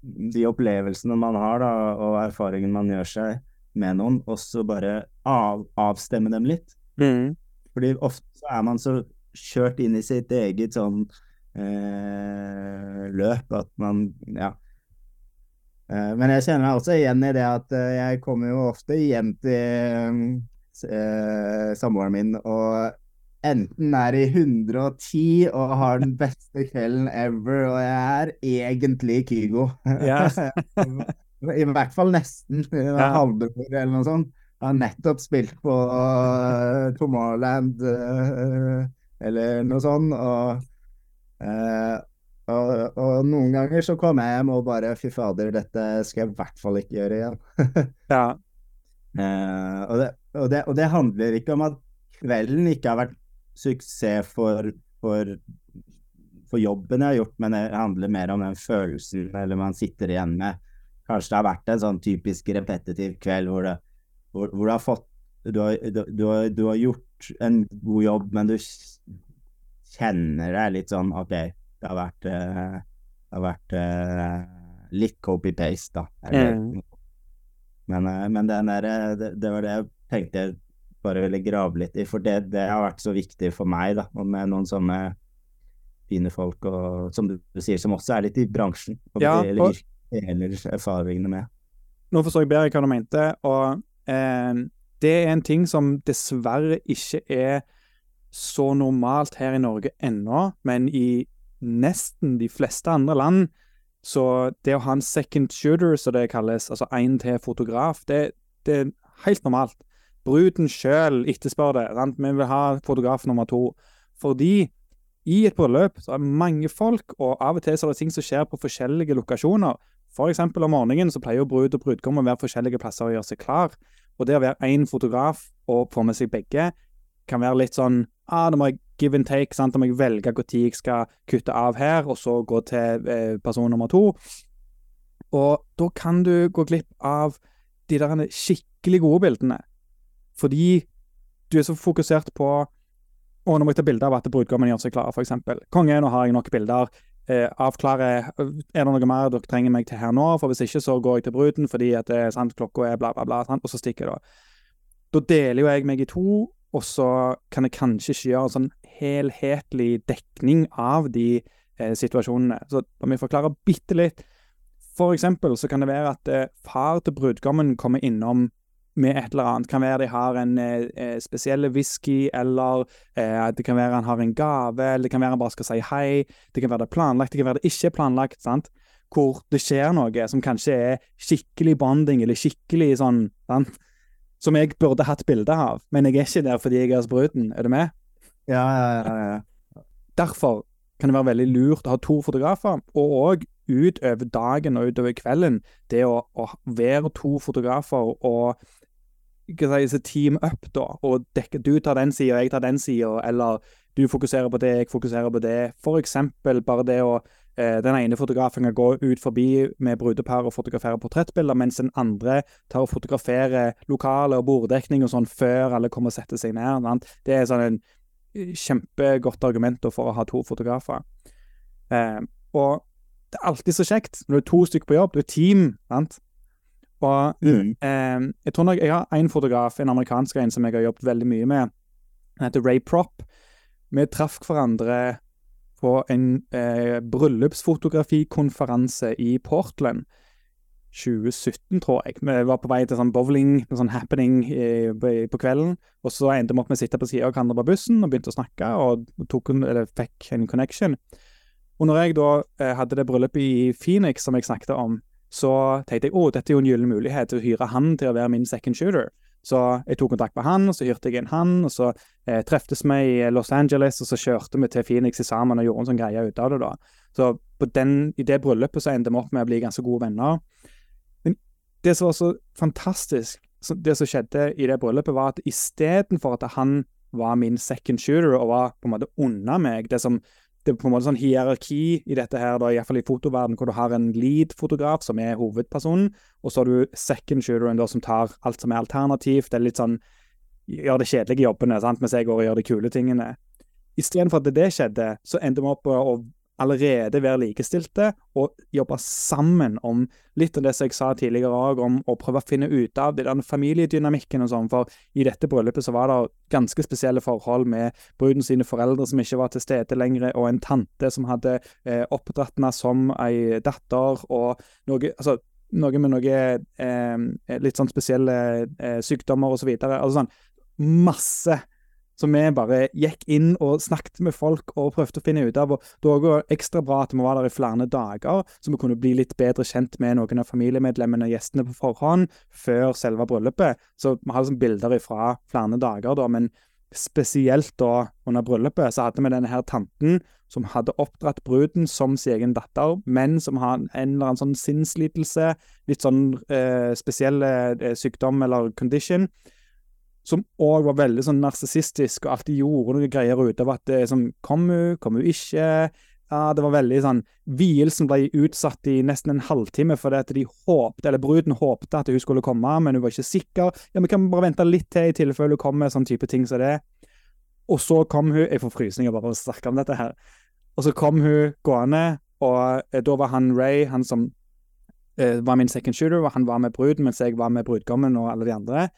S2: de opplevelsene man har da, og erfaringen man gjør seg med noen, og så bare av, avstemme dem litt. Mm. Fordi ofte så er man så kjørt inn i sitt eget sånn eh, løp at man ja. Eh, men jeg kjenner meg også igjen i det at eh, jeg kommer jo ofte hjem til eh, samboeren min og enten er i 110 og har den beste kvelden ever, og jeg er egentlig Kygo. Ja. I hvert fall nesten. Ja. Halvbror eller noe sånt. Har nettopp spilt på uh, Tomorrowland uh, eller noe sånt, og, uh, og, og, noen ganger så kommer jeg hjem og bare Fy fader, dette skal jeg i hvert fall ikke gjøre igjen. ja. Uh, og, det, og, det, og, det, handler ikke om at kvelden ikke har vært suksess for, for, for, jobben jeg har gjort, men det handler mer om den følelsen eller man sitter igjen med. Kanskje det har vært en sånn typisk repetitiv kveld hvor, det, hvor, hvor du har fått du har, du, har, du har, gjort en god jobb, men du kjenner deg litt sånn OK, det har vært, uh, det har vært uh, litt copy-paste, da. Eller, mm. Men, eh, men der, eh, det, det, var det jeg tenkte jeg bare ville grave litt i, for det, det, har vært så viktig for meg, da, og med noen sånne fine folk, og som du sier, som også er litt i bransjen, og ja, deler, og... deler erfaringene med.
S1: Nå forstår jeg bedre hva du mente, og eh, Det er en ting som dessverre ikke er så normalt her i Norge ennå, men i nesten de fleste andre land så det å ha en second shooter, som det kalles, altså én til fotograf, det, det, er helt normalt. Bruden sjøl etterspør det. Sant? Vi vil ha fotograf nummer to. Fordi i et bryllup så er det mange folk, og av og til så er det ting som skjer på forskjellige lokasjoner. For eksempel om morgenen så pleier brud og brudgom å være forskjellige plasser og gjøre seg klar. Og det å være én fotograf og få med seg begge, kan være litt sånn ah, det må jeg give and take. sant? Om jeg velger når jeg skal kutte av her, og så gå til eh, person nummer to. Og da kan du gå glipp av de der skikkelig gode bildene. Fordi du er så fokusert på å, nå må jeg ta bilde av at brudgommen gjør seg klar, f.eks. Konge, nå har jeg nok bilder. Eh, avklare er det noe mer dere trenger meg til her nå, for hvis ikke så går jeg til bruden fordi at det, er sant, klokka er bla, bla, bla, sant, og så stikker jeg da. Da deler jo jeg meg i to, og så kan jeg kanskje ikke gjøre en sånn helhetlig dekning av de eh, situasjonene. Så la meg forklare bitte litt. For eksempel så kan det være at eh, far til brudgommen kommer innom med et eller annet. Kan være de har en eh, eh spesiell whisky, eller eh, det kan være han har en gave, eller det kan være han bare skal si hei. Det kan være det planlagt, det kan være det ikke planlagt. sant? Hvor det skjer noe som kanskje er skikkelig bonding, eller skikkelig sånn sant? som jeg burde hatt bilde av, men jeg er ikke der fordi jeg er hos bruden. Er du med?
S2: Ja, ja, ja.
S1: Derfor kan det være veldig lurt å ha to fotografer, og òg utover dagen og utover kvelden, det å, å være to fotografer og hva si, team up, da, og dekke, du tar den sida, jeg tar den sida, eller du fokuserer på det, jeg fokuserer på det. For eksempel bare det å Eh, den ene fotografen kan gå ut forbi med brudepar og fotografere portrettbilder, mens den andre tar og fotograferer lokale og borddekning og sånn før alle kommer og setter seg ned. Det er sånn en kjempegodt argument for å ha to fotografer. Eh, og det er alltid så kjekt når du er to stykker på jobb, du er team. sant? Og mm. eh, jeg tror nok jeg har én fotograf, en amerikansk en, som jeg har jobbet veldig mye med. Han heter Ray Prop. Vi traff hverandre på en eh, bryllupsfotografikonferanse i Portland. 2017, tror jeg. Vi var på vei til sånn bowling, sånn happening i, på, kvelden. Og så endte vi opp med å sitte på sida av hverandre på bussen og begynte å snakke, og tok, fikk en connection. Og når jeg da eh, hadde det bryllupet i Phoenix som jeg snakket om, så tenkte jeg å, dette er jo en gyllen mulighet til å hyre han til å være min second shooter. Så jeg tok kontakt med han, og så hyrte jeg inn han, og så eh, treftes vi i Los Angeles, og så kjørte vi til Phoenix sammen og gjorde en sånn greie ut av det, da. Så den, i det bryllupet så endte vi opp med å bli ganske gode venner. Det som var så fantastisk, det som skjedde i det bryllupet, var at istedenfor at han var min second shooter og var på en måte unna meg, det som det er på en måte sånn hierarki i dette her, da, iallfall i fotoverden, hvor du har en lead-fotograf som er hovedpersonen, og så har du second shooteren da, som tar alt som er alternativt. Det er litt sånn gjør det kjedelige jobbene, sant? mens jeg går og gjør de kule tingene. Istedenfor at det skjedde, så endte vi opp å allerede være likestilte og jobbe sammen om litt av det som jeg sa tidligere òg, om å prøve å finne ut av den familiedynamikken og sånn. For i dette bryllupet så var det ganske spesielle forhold med bruden sine foreldre som ikke var til stede lenger, og en tante som hadde eh, oppdratt henne som ei datter, og noe altså noe med noe eh, litt sånn spesielle eh, sykdommer og så videre. Altså sånn masse så vi bare gikk inn og snakket med folk og prøvde å finne ut av. og Det var ekstra bra at vi var der i flere dager, så vi kunne bli litt bedre kjent med noen av familiemedlemmene og gjestene på forhånd før selve bryllupet. Så vi hadde sånn bilder fra flere dager, da. Men spesielt da under bryllupet så hadde vi denne her tanten som hadde oppdratt bruden som sin egen datter, men som har en eller annen sånn sinnslidelse, litt sånn eh, spesiell eh, sykdom eller condition som òg var veldig sånn narsissistisk og alltid gjorde noen greier ut av at det er sånn Kom hun, kom hun ikke? Ja, det var veldig sånn Vielsen ble utsatt i nesten en halvtime fordi at de håpte, eller bruden håpte at hun skulle komme, men hun var ikke sikker. Ja, vi kan bare vente litt til i tilfelle hun kommer, sånn type ting som det. Og så kom hun Jeg får frysninger bare av å snakke om dette her. Og så kom hun gående, og eh, da var han Ray, han som eh, var min second shooter, og han var med bruden mens jeg var med brudgommen og alle de andre.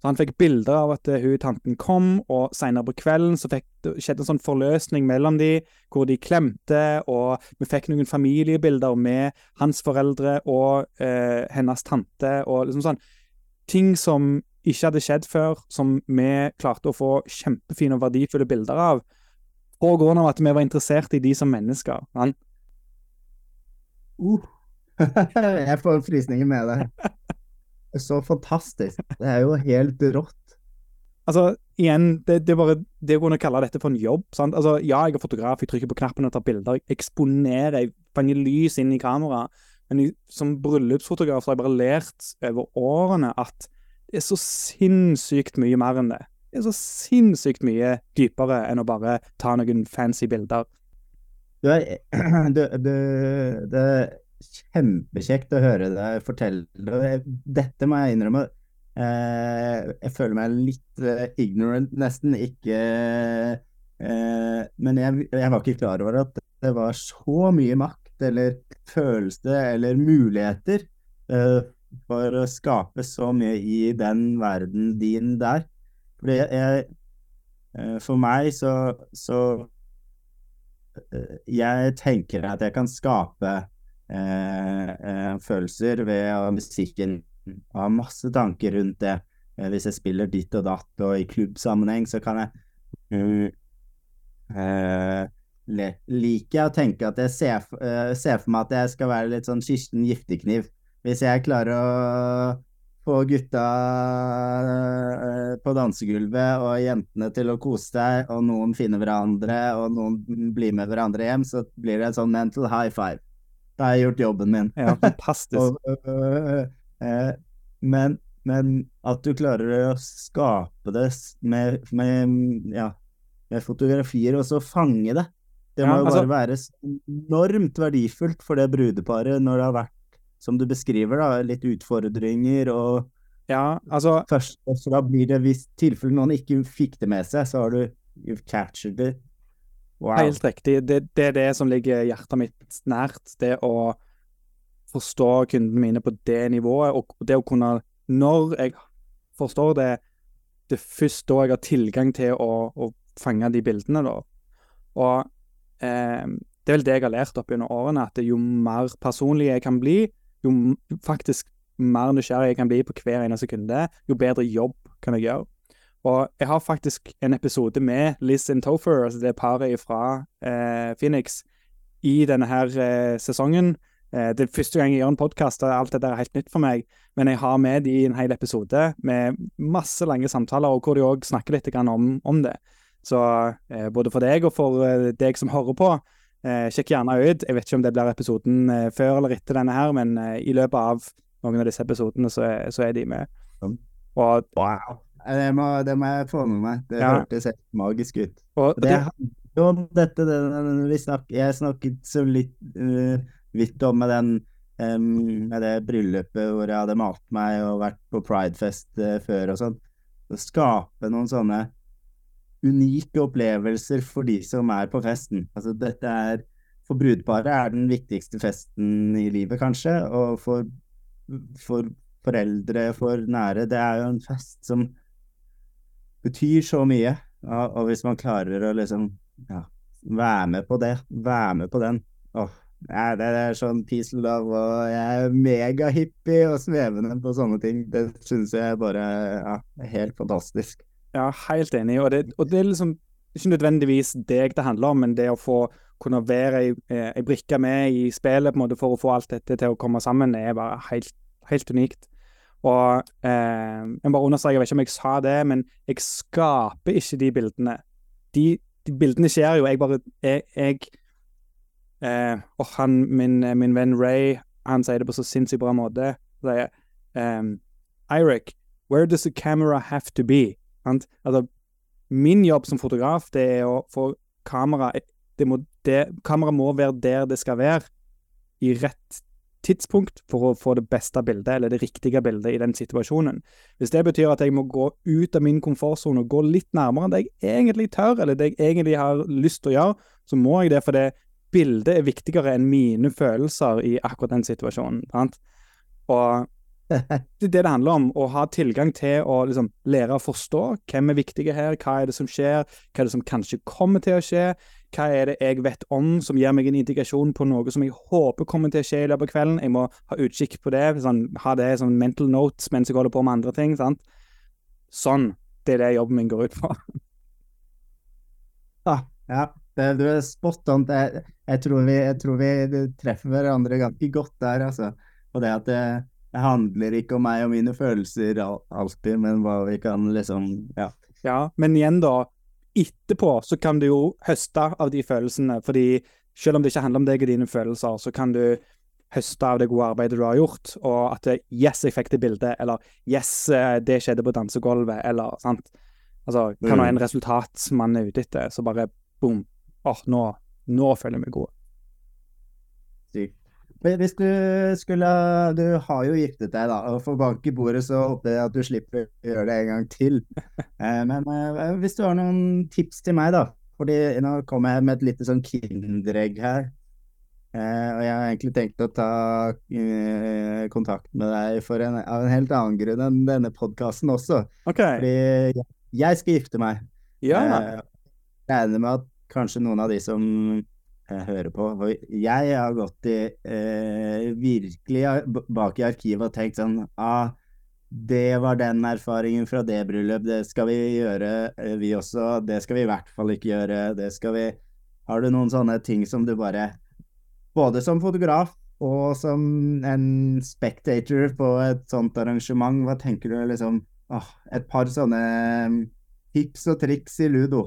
S1: Så han fikk bilder av at hun tanten kom, og seinere på kvelden så fikk det skjedde en sånn forløsning mellom de, hvor de klemte, og vi fikk noen familiebilder med hans foreldre og eh, hennes tante, og liksom sånn Ting som ikke hadde skjedd før, som vi klarte å få kjempefine og verdifulle bilder av, på grunn av at vi var interessert i de som mennesker. sant?
S2: Uh. jeg får frysninger med. Det så fantastisk. Det er jo helt rått.
S1: Altså, igjen, det, det er bare det å kunne kalle dette for en jobb. sant? Altså, Ja, jeg er fotograf, jeg trykker på knappen og tar bilder, jeg eksponerer, jeg fanger lys inn i kamera. Men jeg, som bryllupsfotograf så har jeg bare lært over årene at det er så sinnssykt mye mer enn det. Det er så sinnssykt mye dypere enn å bare ta noen fancy bilder.
S2: Du, du, du, det, kjempekjekt å høre deg fortelle. Dette må jeg innrømme. Eh, jeg føler meg litt eh, ignorant, nesten. Ikke eh, Men jeg, jeg var ikke klar over at det var så mye makt eller følelse eller muligheter eh, for å skape så mye i den verden din der. Fordi jeg eh, For meg så, så Jeg tenker at jeg kan skape følelser ved at musikken har masse tanker rundt det. Eh, hvis jeg spiller ditt og datt, og i klubbsammenheng, så kan jeg uh, liker jeg å tenke at jeg ser, uh, ser, for meg at jeg skal være litt sånn Kirsten Giftekniv. Hvis jeg klarer å få gutta uh, på dansegulvet og jentene til å kose seg, og noen finner hverandre, og noen blir med hverandre hjem, så blir det en sånn mental high five. Da har jeg gjort jobben min.
S1: Ja, fantastisk.
S2: og, uh, men, men, at du klarer å skape det med, med, ja, med fotografier, og så fange det det må ja, jo bare altså, være enormt verdifullt for det brudeparet når det har vært, som du beskriver, da, litt utfordringer og
S1: Ja, altså
S2: Først så da blir det hvis tilfelle noen ikke fikk det med seg, så har du captured it.
S1: Wow. Helt riktig. Det, det, er det som ligger hjertet mitt nært. Det å forstå kundene mine på det nivået, og det å kunne Når jeg forstår det, det er først da jeg har tilgang til å, å fange de bildene, da. Og eh, det er vel det jeg har lært opp gjennom årene, at jo mer personlig jeg kan bli, jo faktisk mer nysgjerrig jeg kan bli på hver eneste kunde, jo bedre jobb kan jeg gjøre. Og jeg har faktisk en episode med Liz and Topher, altså det paret fra eh, Phoenix, i denne her eh, sesongen. Eh, det er første gang jeg gjør en podkast, og alt dette er helt nytt for meg. Men jeg har med de i en hel episode med masse lange samtaler, og hvor de òg snakker litt om, om det. Så eh, både for deg og for eh, deg som hører på, eh, sjekk gjerne ut. Jeg vet ikke om det blir episoden før eller etter denne her, men i løpet av noen av disse episodene så, så er de med.
S2: Og, wow. Det må, det må, jeg få med meg. Det ja. hørtes helt magisk ut. Og, det, det om dette det, snak, Jeg snakket så litt uh, vidt om med den um, med det bryllupet hvor jeg hadde malt meg og vært på pridefest uh, før og sånn. Å skape noen sånne unike opplevelser for de som er på festen. Altså dette er For brudeparet er den viktigste festen i livet, kanskje. Og for, for foreldre, for nære. Det er jo en fest som betyr så mye. Og, og hvis man klarer å liksom ja, være med på det, være med på den åh, ja, det er sånn peace love, og jeg er megahippie og svevende på sånne ting. Det syns jeg bare ja, er helt fantastisk.
S1: Ja, helt enig. Og det, og det er liksom ikke nødvendigvis deg det handler om, men det å få kunne være ei, ei eh, brikke med i spillet på en måte for å få alt dette til å komme sammen, er bare helt, helt unikt. Og eh, jeg bare understreker, jeg vet ikke om jeg sa det, men jeg skaper ikke de bildene. De, de bildene skjer jo. Jeg bare Jeg, jeg eh, Og han, min, min, venn Ray, han sier det på så sinnssykt bra måte. Han sier um, Eirik, where does the camera have to be? Altså, min jobb som fotograf, det er å få kamera det må, det, Kamera må være der det skal være, i rett tidspunkt, for å få det beste bildet, eller det riktige bildet, i den situasjonen. Hvis det betyr at jeg må gå ut av min komfortsone og gå litt nærmere enn det jeg egentlig tør, eller det jeg egentlig har lyst til å gjøre, så må jeg det, for det bildet er viktigere enn mine følelser i akkurat den situasjonen. Sant? Og det er det det handler om. Å ha tilgang til å liksom, lære å forstå hvem er viktige her, hva er det som skjer, hva er det som kanskje kommer til å skje, hva er det jeg vet om som gir meg en indikasjon på noe som jeg håper kommer til å skje i løpet av kvelden. Jeg må ha utkikk på det, sånn, ha det som mental notes mens jeg holder på med andre ting. sant? Sånn. Det er det jobben min går ut på.
S2: Ja, ja. Du er spot on. Jeg, jeg, tror vi, jeg tror vi treffer hverandre ganske godt der, altså. Og det at det, det handler ikke om meg og mine følelser alltid, men hva vi kan liksom Ja.
S1: Ja, men igjen, da. Etterpå så kan du jo høste av de følelsene, fordi selv om det ikke handler om deg og dine følelser, så kan du høste av det gode arbeidet du har gjort, og at 'yes, jeg fikk det bildet', eller 'yes, eh, det skjedde på dansegulvet', eller sant. Altså, hva nå
S2: Mm.
S1: en resultat man er ute etter, så bare boom. Åh, nå, nå føler jeg meg god.
S2: Sykt. Hvis du skulle Du har jo giftet deg, da. Og for bank i bordet så håper jeg at du slipper å gjøre det en gang til. Eh, Men eh, hvis du har noen tips til meg, da. Fordi nå kommer jeg med et lite sånn kinderegg her. Eh, og jeg har egentlig tenkt å ta kontakt med deg for en, av en helt annen grunn enn denne podkasten også.
S1: Okay.
S2: Fordi jeg, skal gifte meg.
S1: Ja.
S2: Jeg regner med at kanskje noen av de som hører på Jeg har gått i eh, virkelig bak i arkivet og tenkt sånn ah, det var den erfaringen fra det bryllup, det skal vi gjøre eh, vi også. Det skal vi i hvert fall ikke gjøre. Det skal vi Har du noen sånne ting som du bare Både som fotograf og som en spectator på et sånt arrangement, hva tenker du liksom ah, Et par sånne mm, tips og triks i ludo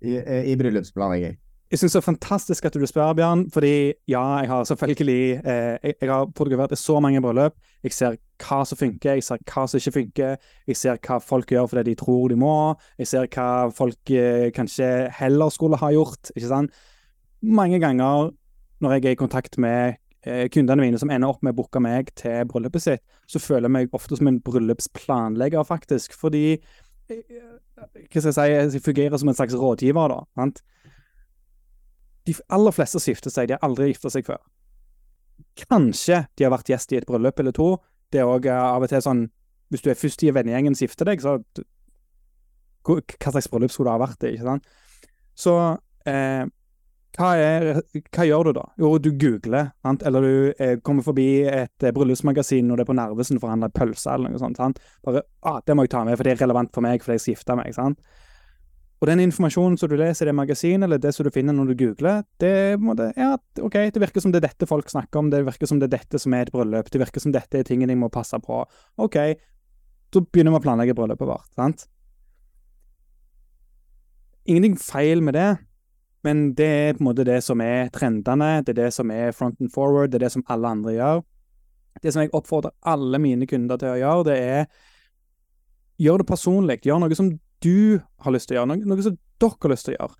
S2: i, i bryllupsplanlegging.
S1: Jeg syns det er fantastisk at du spør, Bjørn. Fordi ja, jeg har selvfølgelig eh, jeg, jeg har fotografert i så mange bryllup. Jeg ser hva som funker, jeg ser hva som ikke funker. Jeg ser hva folk gjør fordi de tror de må. Jeg ser hva folk eh, kanskje heller skulle ha gjort. ikke sant? Mange ganger når jeg er i kontakt med eh, kundene mine som ender opp med å booke meg til bryllupet sitt, så føler jeg meg ofte som en bryllupsplanlegger, faktisk. Fordi eh, hva skal jeg si, jeg fungerer som en slags rådgiver, da. sant? De aller fleste gifter seg, de har aldri gifta seg før. Kanskje de har vært gjest i et bryllup eller to. Det er òg av og til sånn Hvis du er først i vennegjengen som gifter deg, så Hva slags bryllup skulle du ha vært i? ikke sant? Så eh, hva, er, hva gjør du da? Jo, du googler, sant? eller du eh, kommer forbi et eh, bryllupsmagasin når det er på Narvesen for å handle pølse eller noe sånt. Sant? Bare ah, 'Det må jeg ta med, for det er relevant for meg, fordi jeg skal gifte meg.' sant? Og den informasjonen som du leser i det magasinet, eller det som du finner når du googler, det, må det, ja, okay, det virker som det er dette folk snakker om, det virker som det er dette som er et bryllup, det virker som dette er tingene jeg må passe på. Ok, så begynner vi å planlegge bryllupet vårt, sant? Ingenting feil med det, men det er på en måte det som er trendene, det er det som er front and forward, det er det som alle andre gjør. Det som jeg oppfordrer alle mine kunder til å gjøre, det er gjør det personlig. Gjør noe som du har lyst til å gjøre, noe, noe som dere har lyst til å gjøre.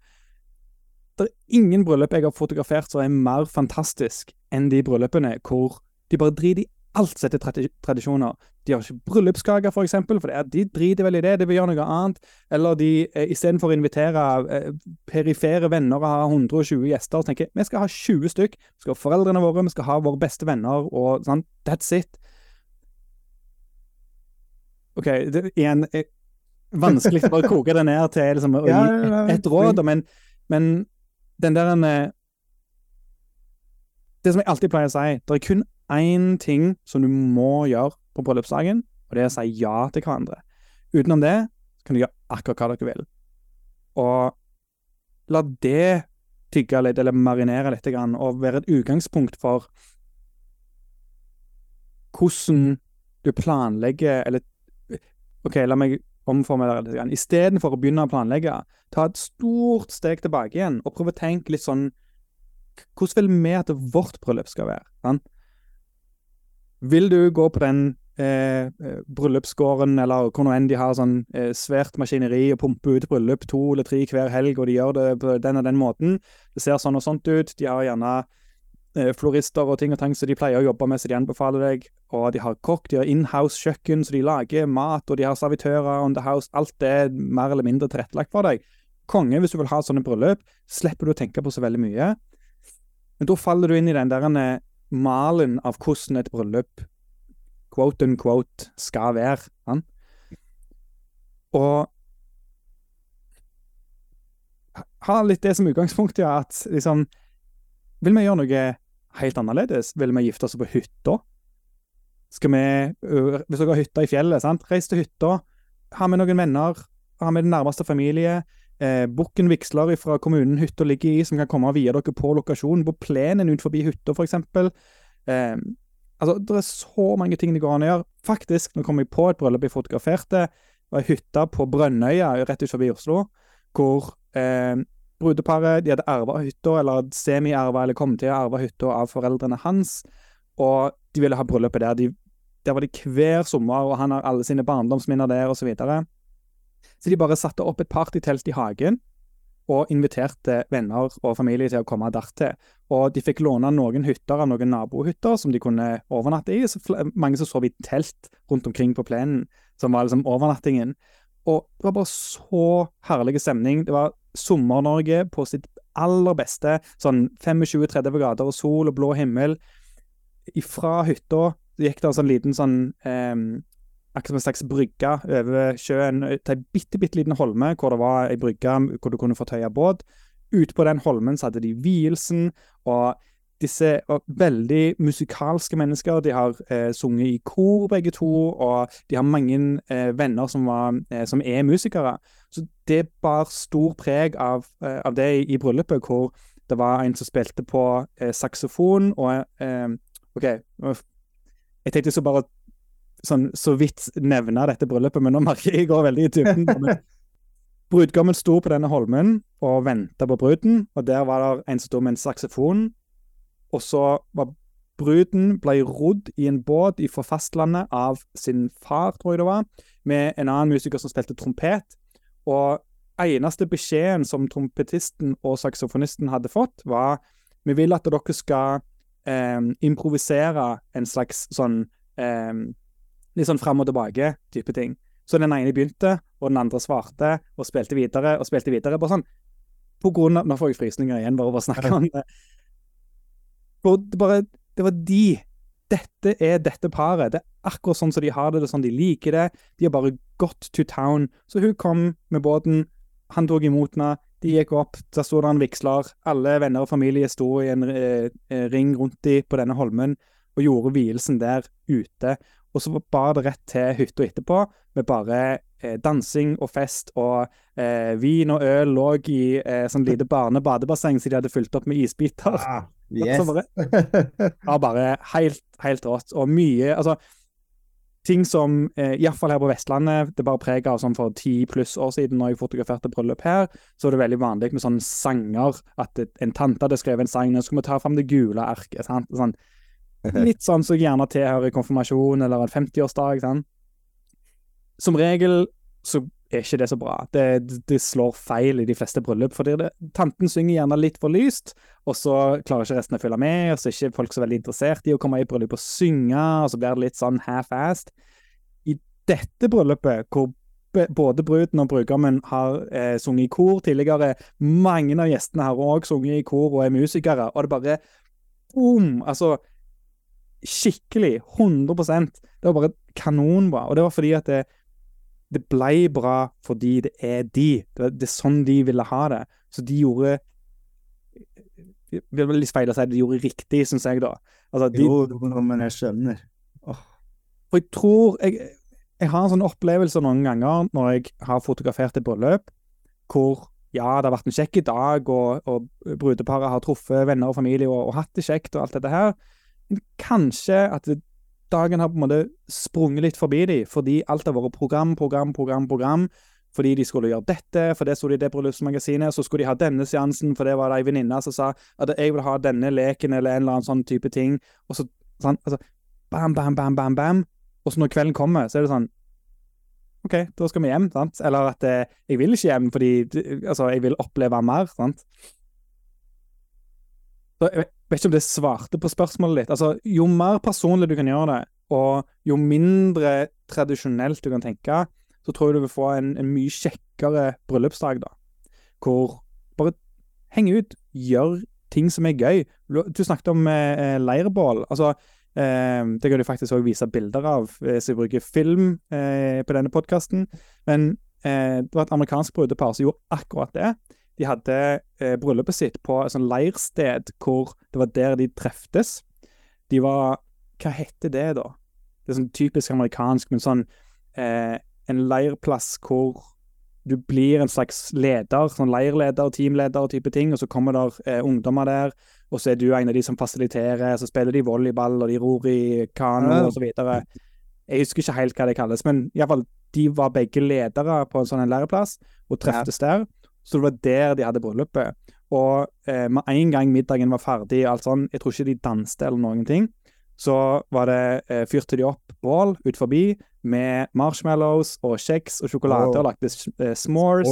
S1: Det er ingen bryllup jeg har fotografert som er mer fantastisk enn de bryllupene hvor de bare driter i alt som heter tradisjoner. De har ikke bryllupskake, for eksempel, for er, de driter vel i det, de vil gjøre noe annet. Eller de, eh, istedenfor å invitere eh, perifere venner og ha 120 gjester, så tenker jeg vi skal ha 20 stykk. Vi skal ha foreldrene våre, vi skal ha våre beste venner, og sånn. That's it. OK, det, igjen eh, Vanskelig å bare koke det ned til liksom, å gi
S2: Ja,
S1: et, et råd, men, men den der en, eh, Det som jeg alltid pleier å si, det er kun én ting som du må gjøre på bryllupsdagen, og det er å si ja til hverandre. Utenom det kan du gjøre akkurat hva dere vil. Og la det tygge litt, eller marinere litt, og være et utgangspunkt for hvordan du planlegger Eller OK, la meg omformulere det litt. Istedenfor å begynne å planlegge, ta et stort steg tilbake igjen og prøve å tenke litt sånn Hvordan vil vi at vårt bryllup skal være? Sant? Vil du gå på den eh, eh, bryllupsgården, eller hvor nå enn de har sånn eh, svært maskineri og pumper ut bryllup to eller tre hver helg, og de gjør det på den og den måten. Det ser sånn og sånt ut. De har gjerne florister og ting og tang som de pleier å jobbe med, så de anbefaler deg. Og de har kokk, de har inhouse-kjøkken, så de lager mat, og de har servitører on the house. Alt er mer eller mindre tilrettelagt for deg. Konge, hvis du vil ha sånne bryllup, slipper du å tenke på så veldig mye. Men da faller du inn i den der eh, malen av hvordan et bryllup quote unquote skal være. Sant? Og ha litt det som utgangspunkt, ja, at liksom Vil vi gjøre noe helt annerledes? Vil vi gifte oss på hytta? Skal vi Hvis dere har hytta i fjellet, sant? reis til hytta. ha med noen venner, ha med den nærmeste familie. Eh, Bukken vigsler fra kommunen hytta ligger i, som kan komme og vie dere på lokasjonen. På plenen ut forbi hytta, f.eks. Eh, altså, det er så mange ting det går an å gjøre. Faktisk, nå kom jeg på et bryllup jeg fotograferte. Det var ei hytte på Brønnøya, rett ut forbi Oslo, hvor eh, brudeparet de hadde arva hytta, eller semi-arva, eller kom til å arve hytta av foreldrene hans. Og de ville ha bryllupet der. De, der var de hver sommer, og han har alle sine barndomsminner der, osv. Så, videre. så de bare satte opp et partytelt i hagen og inviterte venner og familie til å komme dertil. Og de fikk låne noen hytter av noen nabohytter som de kunne overnatte i. Så mange som sov i telt rundt omkring på plenen, som var liksom overnattingen. Og det var bare så herlig stemning. Det var Sommer-Norge på sitt aller beste. Sånn 25-30 grader og sol og blå himmel. Fra hytta gikk det en sånn liten sånn eh, Akkurat som en slags brygge over sjøen til ei bitte, bitte liten holme, hvor det var ei brygge hvor du kunne få tøye båt. Ute på den holmen hadde de vielsen, og disse veldig musikalske mennesker. De har eh, sunget i kor, begge to, og de har mange eh, venner som, var, eh, som, er musikere. Så det bar stor preg av, eh, av det i, i, bryllupet, hvor det var en som spilte på eh, saksofon, og eh, OK, jeg tenkte så bare sånn, så vidt nevne dette bryllupet, men nå merker jeg jeg går veldig i dybden. Brudgommen sto på denne holmen og venta på bruden, og der var det en som sto med en saksofon. Og så var bruden ble rodd i en båt fra fastlandet av sin far, tror jeg det var, med en annen musiker som spilte trompet. Og eneste beskjeden som trompetisten og saksofonisten hadde fått, var vi vil at dere skal eh, improvisere en slags sånn eh, Litt sånn fram og tilbake-type ting. Så den ene begynte, og den andre svarte, og spilte videre og spilte videre. Bare sånn på grunn av Nå får jeg frysninger igjen, bare å snakke om det. For det, bare, det var de. Dette er dette paret. Det er akkurat sånn som de har det, det er sånn de liker det. De har bare gått to town. Så hun kom med båten, han tok imot henne, de gikk opp, der sto det en vigsler. Alle venner og familie sto i en eh, eh, ring rundt dem på denne holmen og gjorde vielsen der ute. Og så bar det rett til hytta etterpå, med bare eh, dansing og fest, og eh, vin og øl lå i eh, sånn lite barnebadebasseng som de hadde fylt opp med isbiter.
S2: Ah, yes.
S1: ja, bare helt, helt rått. Og mye Altså ting som, eh, iallfall her på Vestlandet, det bare preg av sånn for ti pluss år siden, når jeg fotograferte bryllup her, så var det veldig vanlig med sånne sanger. At en tante hadde skrevet en sang, nå skulle vi ta fram det gule arket. sant? Sånn, litt sånn som så gjerne tilhører konfirmasjon eller en 50-årsdag. sant? Som regel så er ikke det så bra. Det, det, slår feil i de fleste bryllup. fordi det, Tanten synger gjerne litt for lyst, og så klarer ikke resten å følge med. og Så er ikke folk så veldig interessert i å komme i bryllup og synge, og så blir det litt sånn half-assed. I dette bryllupet, hvor både bruden og brudgommen har eh, sunget i kor tidligere, mange av gjestene har òg sunget i kor og er musikere, og det bare boom! Altså skikkelig 100% Det var bare kanonbra. Og det var fordi at det, det ble bra fordi det er de. Det, det er sånn de ville ha det. Så de gjorde Det blir litt feil å si de gjorde riktig, syns jeg, da.
S2: Altså, de, jo, men jeg skjønner.
S1: Oh. For jeg tror jeg, jeg har en sånn opplevelse noen ganger når jeg har fotografert et bryllup hvor ja, det har vært en kjekk dag, og, og brudeparet har truffet venner og familie og, og, hatt det kjekt og alt dette her. Men kanskje at det, dagen har på en måte sprunget litt forbi dem, fordi alt har vært program, program, program, program. Fordi de skulle gjøre dette, for det sto det i det bryllupsmagasinet. Så skulle de ha denne seansen, for det var det ei venninne som sa at jeg vil ha denne leken eller en eller annen sånn type ting. Og så sånn, altså, bam, bam, bam, bam, bam. Og så når kvelden kommer, så er det sånn OK, da skal vi hjem, sant? Eller at eh, jeg vil ikke hjem fordi altså, jeg vil oppleve mer, sant. Så jeg vet ikke om det svarte på spørsmålet ditt. Altså, jo mer personlig du kan gjøre det, og jo mindre tradisjonelt du kan tenke, så tror jeg du vil få en, en mye kjekkere bryllupsdag, da. Hvor bare heng ut, gjør ting som er gøy. Du snakket om eh, leirbål. Altså, eh, det kan du faktisk òg vise bilder av hvis eh, jeg bruker film eh, på denne podkasten. Men eh, det var et amerikansk brudepar som gjorde akkurat det. De hadde eh, bryllupet sitt på et sånn leirsted hvor det var der de treftes. De var Hva heter det, da? Det er sånn typisk amerikansk, men sånn eh, en leirplass hvor du blir en slags leder, sånn leirleder, teamleder og type ting, og så kommer der eh, ungdommer der, og så er du en av de som fasiliterer, så spiller de volleyball, og de ror i kano
S2: Ja.
S1: og så videre. Jeg husker ikke helt hva det kalles, men iallfall, de var begge ledere på en sånn en læreplass, og treftes der. Så det var der de hadde bryllupet. Og eh, med en gang middagen var ferdig, alt sånn, jeg tror ikke de danste eller noen ting, så var det, eh, fyrte de opp bål ut forbi med marshmallows og kjeks og sjokolade
S2: Wow.
S1: og lagde eh, s'mores.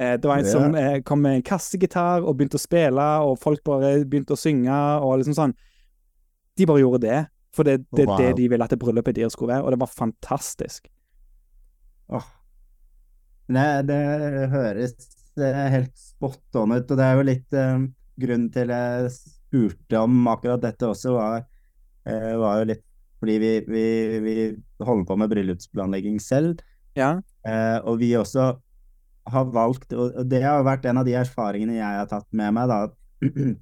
S1: Eh, det var en
S2: yeah.
S1: som eh, kom med en kassegitar og begynte å spille, og folk bare begynte å synge og liksom sånn. De bare gjorde det, for det det er
S2: Wow.
S1: det de ville at det bryllupet deres skulle være, og det var fantastisk.
S2: Oh. Nei, det høres eh, helt spot on ut, og det er jo litt eh, grunnen til jeg spurte om akkurat dette også, var, eh, var jo litt fordi vi, vi, vi holder på med bryllupsplanlegging selv,
S1: Ja.
S2: eh, og vi også har valgt, og det har vært en av de erfaringene jeg har tatt med meg, da.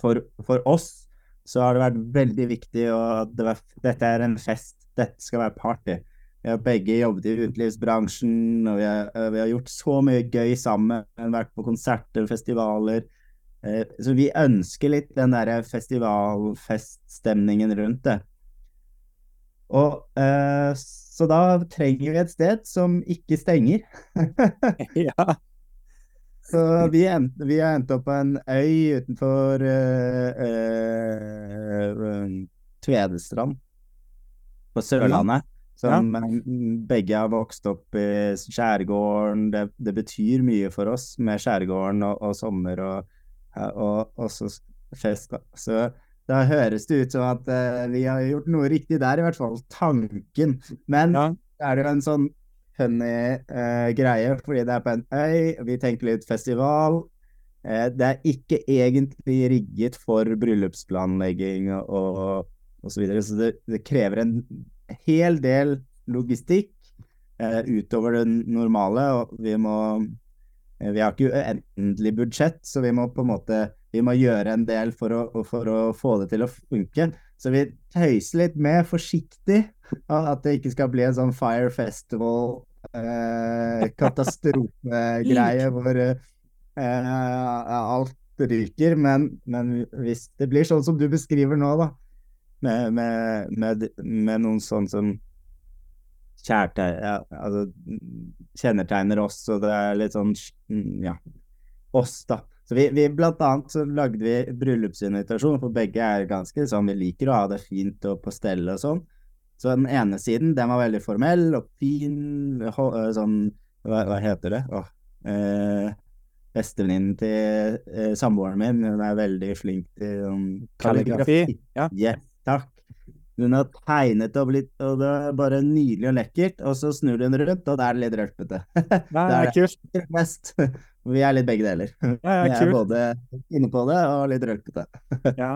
S2: For, for oss så har det vært veldig viktig og det var, dette er en fest, dette skal være party. Vi har begge jobbet i utelivsbransjen, og vi har, vi har gjort så mye gøy sammen. Vært på konserter, festivaler. Eh, så vi ønsker litt den derre festivalfeststemningen rundt det. Og eh, så da trenger vi et sted som ikke stenger.
S1: ja.
S2: Så vi, end, vi har endt opp på en øy utenfor eh, eh, Tvedestrand på Sørlandet. Som ja. begge har vokst opp i skjærgården. Det, det betyr mye for oss med skjærgården og, og sommer og, og også fest. Så da høres det ut som at uh, vi har gjort noe riktig der, i hvert fall tanken. Men
S1: Ja.
S2: er det jo en sånn funny uh, greie, fordi det er på en øy, vi tenker litt festival. Uh, det er ikke egentlig rigget for bryllupsplanlegging og, og, og så videre, så det, det krever en hel del logistikk eh, utover det normale, og vi må eh, Vi har ikke uendelig budsjett, så vi må på en måte vi må gjøre en del for å, for å få det til å funke. Så vi tøyser litt med, forsiktig, at det ikke skal bli en sånn Fire Festival eh, hvor eh, alt ryker. Men, men hvis det blir sånn som du beskriver nå, da, med, med, med, med noen sånn som ja, altså, kjennetegner oss, og det er litt sånn ja, oss, da. Så vi, vi blant annet så lagde vi bryllupsinvitasjon, for begge er ganske sånn, vi liker å ha det fint og på stell og sånn. Så den ene siden, den var veldig formell og fin, øh, sånn, hva, hva heter det? Åh, eh, Bestevenninnen til eh, samboeren min, hun er veldig flink til um,
S1: Kalligrafi. Ja.
S2: Yes, takk. Hun har tegnet og blitt, og det er bare nydelig og lekkert, og så snur du den rundt, og da er det litt rølpete.
S1: Nei,
S2: Det er
S1: kult.
S2: Mest. Vi er litt begge deler.
S1: Nei,
S2: Vi er
S1: kult.
S2: både inne på det og litt rølpete.
S1: Ja.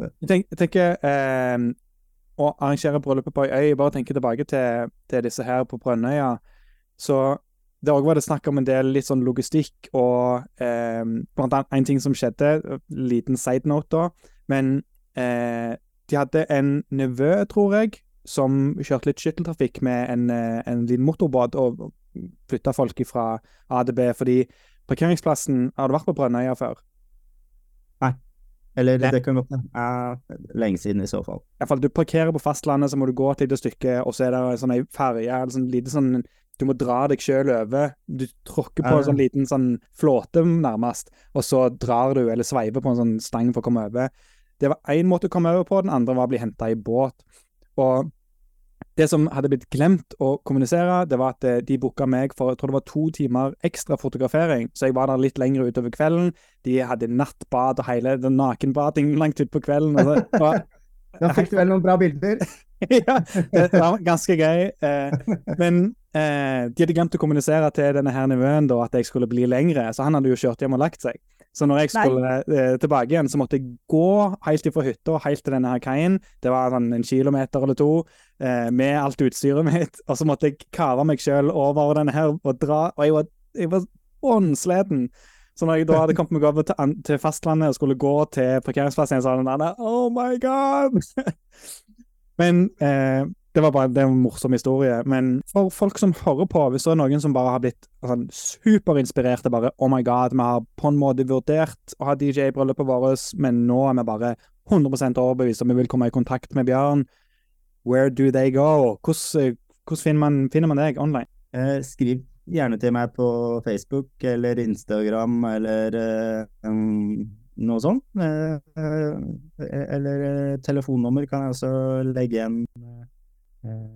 S1: Jeg, tenker, jeg tenker eh, å arrangere bryllupet på ei øy Bare tenke tilbake til, til disse her på Brønnøya. Så det òg var det snakk om en del litt sånn logistikk og eh, blant annet en ting som skjedde, liten side note da, men eh, de hadde en nevø, tror jeg, som kjørte litt skytteltrafikk med en, eh, en liten motorbåt og flytta folk fra A til B, fordi parkeringsplassen Har du vært på Brønnøya før?
S2: Eller
S1: det,
S2: det kan godt hende. Lenge siden i så fall.
S1: Iallfall, du parkerer på fastlandet, så må du gå et lite stykke, og så er det en sånn ferje, eller sånn lite sånn Du må dra deg sjøl over. Du tråkker på en sånn liten sånn flåte, nærmest, og så drar du, eller sveiver på en sånn stang for å komme over. Det var én måte å komme over på, den andre var å bli henta i båt. Og det som hadde blitt glemt å kommunisere, det var at eh, de booka meg for jeg tror det var to timer ekstra fotografering. Så jeg var der litt lenger utover kvelden. De hadde nattbad og hele den nakenbading langt utpå kvelden. Og så, det var
S2: Da fikk du vel noen bra bilder?
S1: ja, det var ganske gøy. Eh, men eh, de hadde glemt å kommunisere til denne her nevøen at jeg skulle bli lengre, så han hadde jo kjørt hjem og lagt seg. Så når jeg skulle eh, tilbake igjen, så måtte jeg gå helt fra hytta helt til denne her kaien. Det var sånn en kilometer eller to eh, med alt utstyret mitt. Og så måtte jeg kave meg sjøl over denne her og dra. Og jeg var, jeg var åndsleden. Så når jeg da hadde kommet meg over til, til fastlandet og skulle gå til parkeringsplassen, så var den der Oh my God! Men eh, det var bare det var en morsom historie. Men for folk som hører på, hvis det er noen som bare har blitt sånn, superinspirerte bare Oh my god, vi har på en måte vurdert å ha DJ i bryllupet vårt, men nå er vi bare 100 overbevist om vi vil komme i kontakt med Bjørn. Where do they go? Hvordan, finner, man, finner, man, deg online?
S2: Eh, skriv gjerne til meg på Facebook eller Instagram eller eh, um, noe sånt. Eh, eh eller eh, telefonnummer kan jeg også legge igjen. Eh,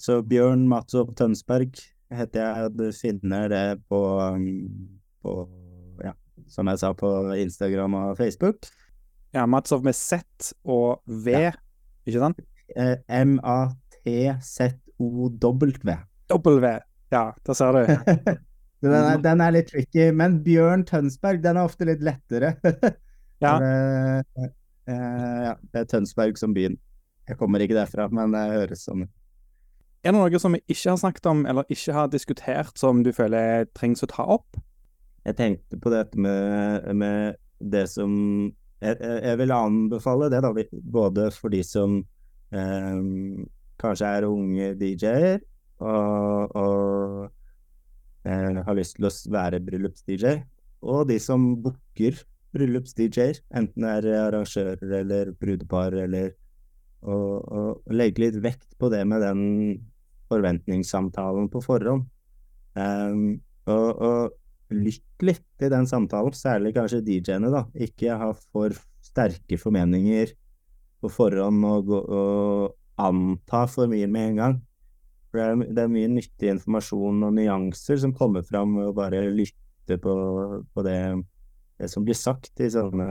S2: så Bjørn Matsov Tønsberg heter jeg. Du finner det på, um, på ja, som jeg sa, på Instagram og Facebook.
S1: Ja, Matsov med Z og V, ja. ikke sant?
S2: Eh, M-A-T-Z-O-W.
S1: W, ja, da ser du.
S2: den, er, den, er, litt tricky, men Bjørn Tønsberg, den er ofte litt lettere. ja. det, eh, ja, det er Tønsberg som byen. Jeg kommer ikke derfra, men det høres sånn ut.
S1: Er det noe som vi ikke har snakket om, eller ikke har diskutert, som du føler trengs å ta opp?
S2: Jeg tenkte på dette med, med det som jeg, jeg, vil anbefale det, da, både for de som eh, kanskje er unge DJ-er og, og eh, har lyst til å være bryllups-DJ, og de som booker bryllups-DJ-er, enten det er arrangører eller brudepar eller og legge litt vekt på det med den forventningssamtalen på forhånd. Um, og, og lytt litt i den samtalen, særlig kanskje DJ-ene, da. Ikke ha for sterke formeninger på forhånd og, og, anta for mye med en gang. For det er, det er, mye nyttig informasjon og nyanser som kommer fram ved å bare lytte på, på det, det, som blir sagt i sånne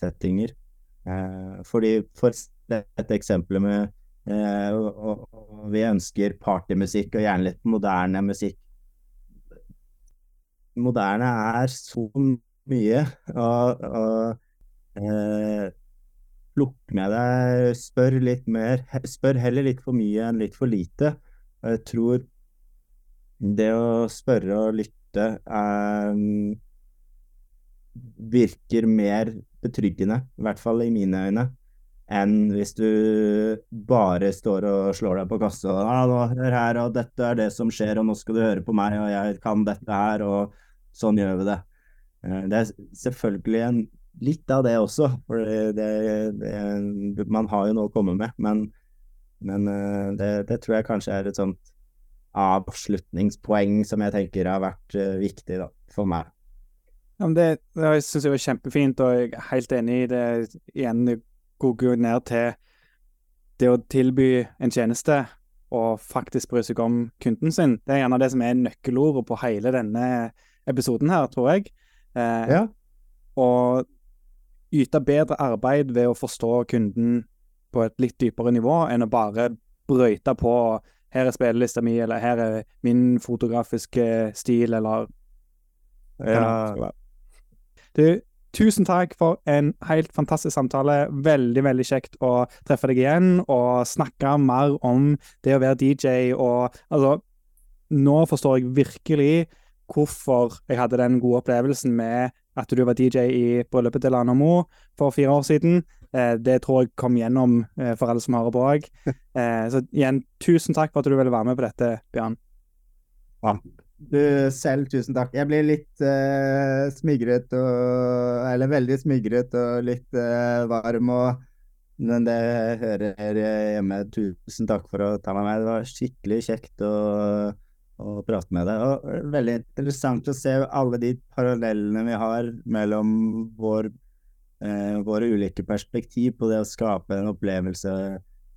S2: settinger. Eh, fordi for dette eksempelet med eh, og, og, vi ønsker partymusikk og gjerne litt moderne musikk. Moderne er så mye, og, og eh, plukk med deg, spør litt mer. Spør heller litt for mye enn litt for lite. Jeg tror det å spørre og lytte eh, virker mer betryggende, i hvert fall i mine øyne enn hvis du bare står og slår deg på kassa og ah, hør her, og dette er det som skjer, og nå skal du høre på meg, og jeg kan dette her, og sånn gjør vi det. Eh, det er selvfølgelig en, litt av det også, for det, det, man har jo noe å komme med, men, men eh, det, det, tror jeg kanskje er et sånt avslutningspoeng som jeg tenker har vært uh, viktig da, for meg.
S1: Ja, det, det syns jeg var kjempefint, og jeg er helt enig i det. Igjen, koker ned til det å tilby en tjeneste og faktisk bry seg om kunden sin. Det er gjerne det som er nøkkelordet på hele denne episoden her, tror jeg.
S2: Eh, ja.
S1: Og yte bedre arbeid ved å forstå kunden på et litt dypere nivå, enn å bare brøyte på her er spillelista mi, eller her er min fotografiske stil, eller
S2: ja.
S1: Du, Tusen takk for en helt fantastisk samtale. Veldig veldig kjekt å treffe deg igjen og snakke mer om det å være DJ. Og altså, nå forstår jeg virkelig hvorfor jeg hadde den gode opplevelsen med at du var DJ i bryllupet til Lana Mo for fire år siden. Eh, det tror jeg kom gjennom eh, for alle som hører på òg. Eh, så igjen, tusen takk for at du ville være med på dette, Bjørn.
S2: Ja, du selv, tusen takk. Jeg blir litt uh, smigret og Eller veldig smigret og litt uh, varm og Men det hører hjemme. Tusen takk for å ta meg med. Det var skikkelig kjekt å, å prate med deg. Og veldig interessant å se alle de parallellene vi har mellom vår, uh, våre ulike perspektiv på det å skape en opplevelse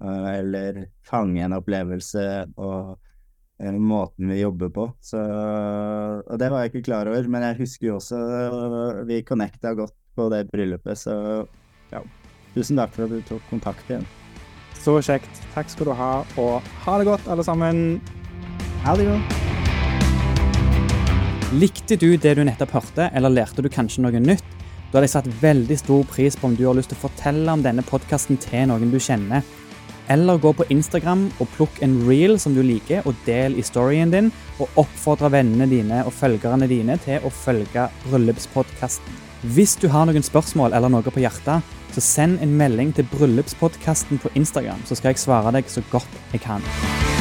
S2: eller fange en opplevelse. og Eh, måten vi jobber på. Så, og det var jeg ikke klar over, men jeg husker jo også uh, vi connecta godt på det bryllupet, så ja. Tusen takk for at du tok kontakt igjen.
S1: Så kjekt. Takk skal du ha, og ha det godt, alle sammen.
S2: Ha det godt.
S1: Likte du det du nettopp hørte, eller lærte du kanskje noe nytt? Da hadde jeg satt veldig stor pris på om du har lyst til å fortelle om denne podkasten til noen du kjenner. Eller gå på Instagram og plukk en reel som du liker, og del i storyen din. Og oppfordre vennene dine og følgerne dine til å følge Bryllupspodkasten. Hvis du har noen spørsmål eller noe på hjertet, Så send en melding til Bryllupspodkasten på Instagram, så skal jeg svare deg så godt jeg kan.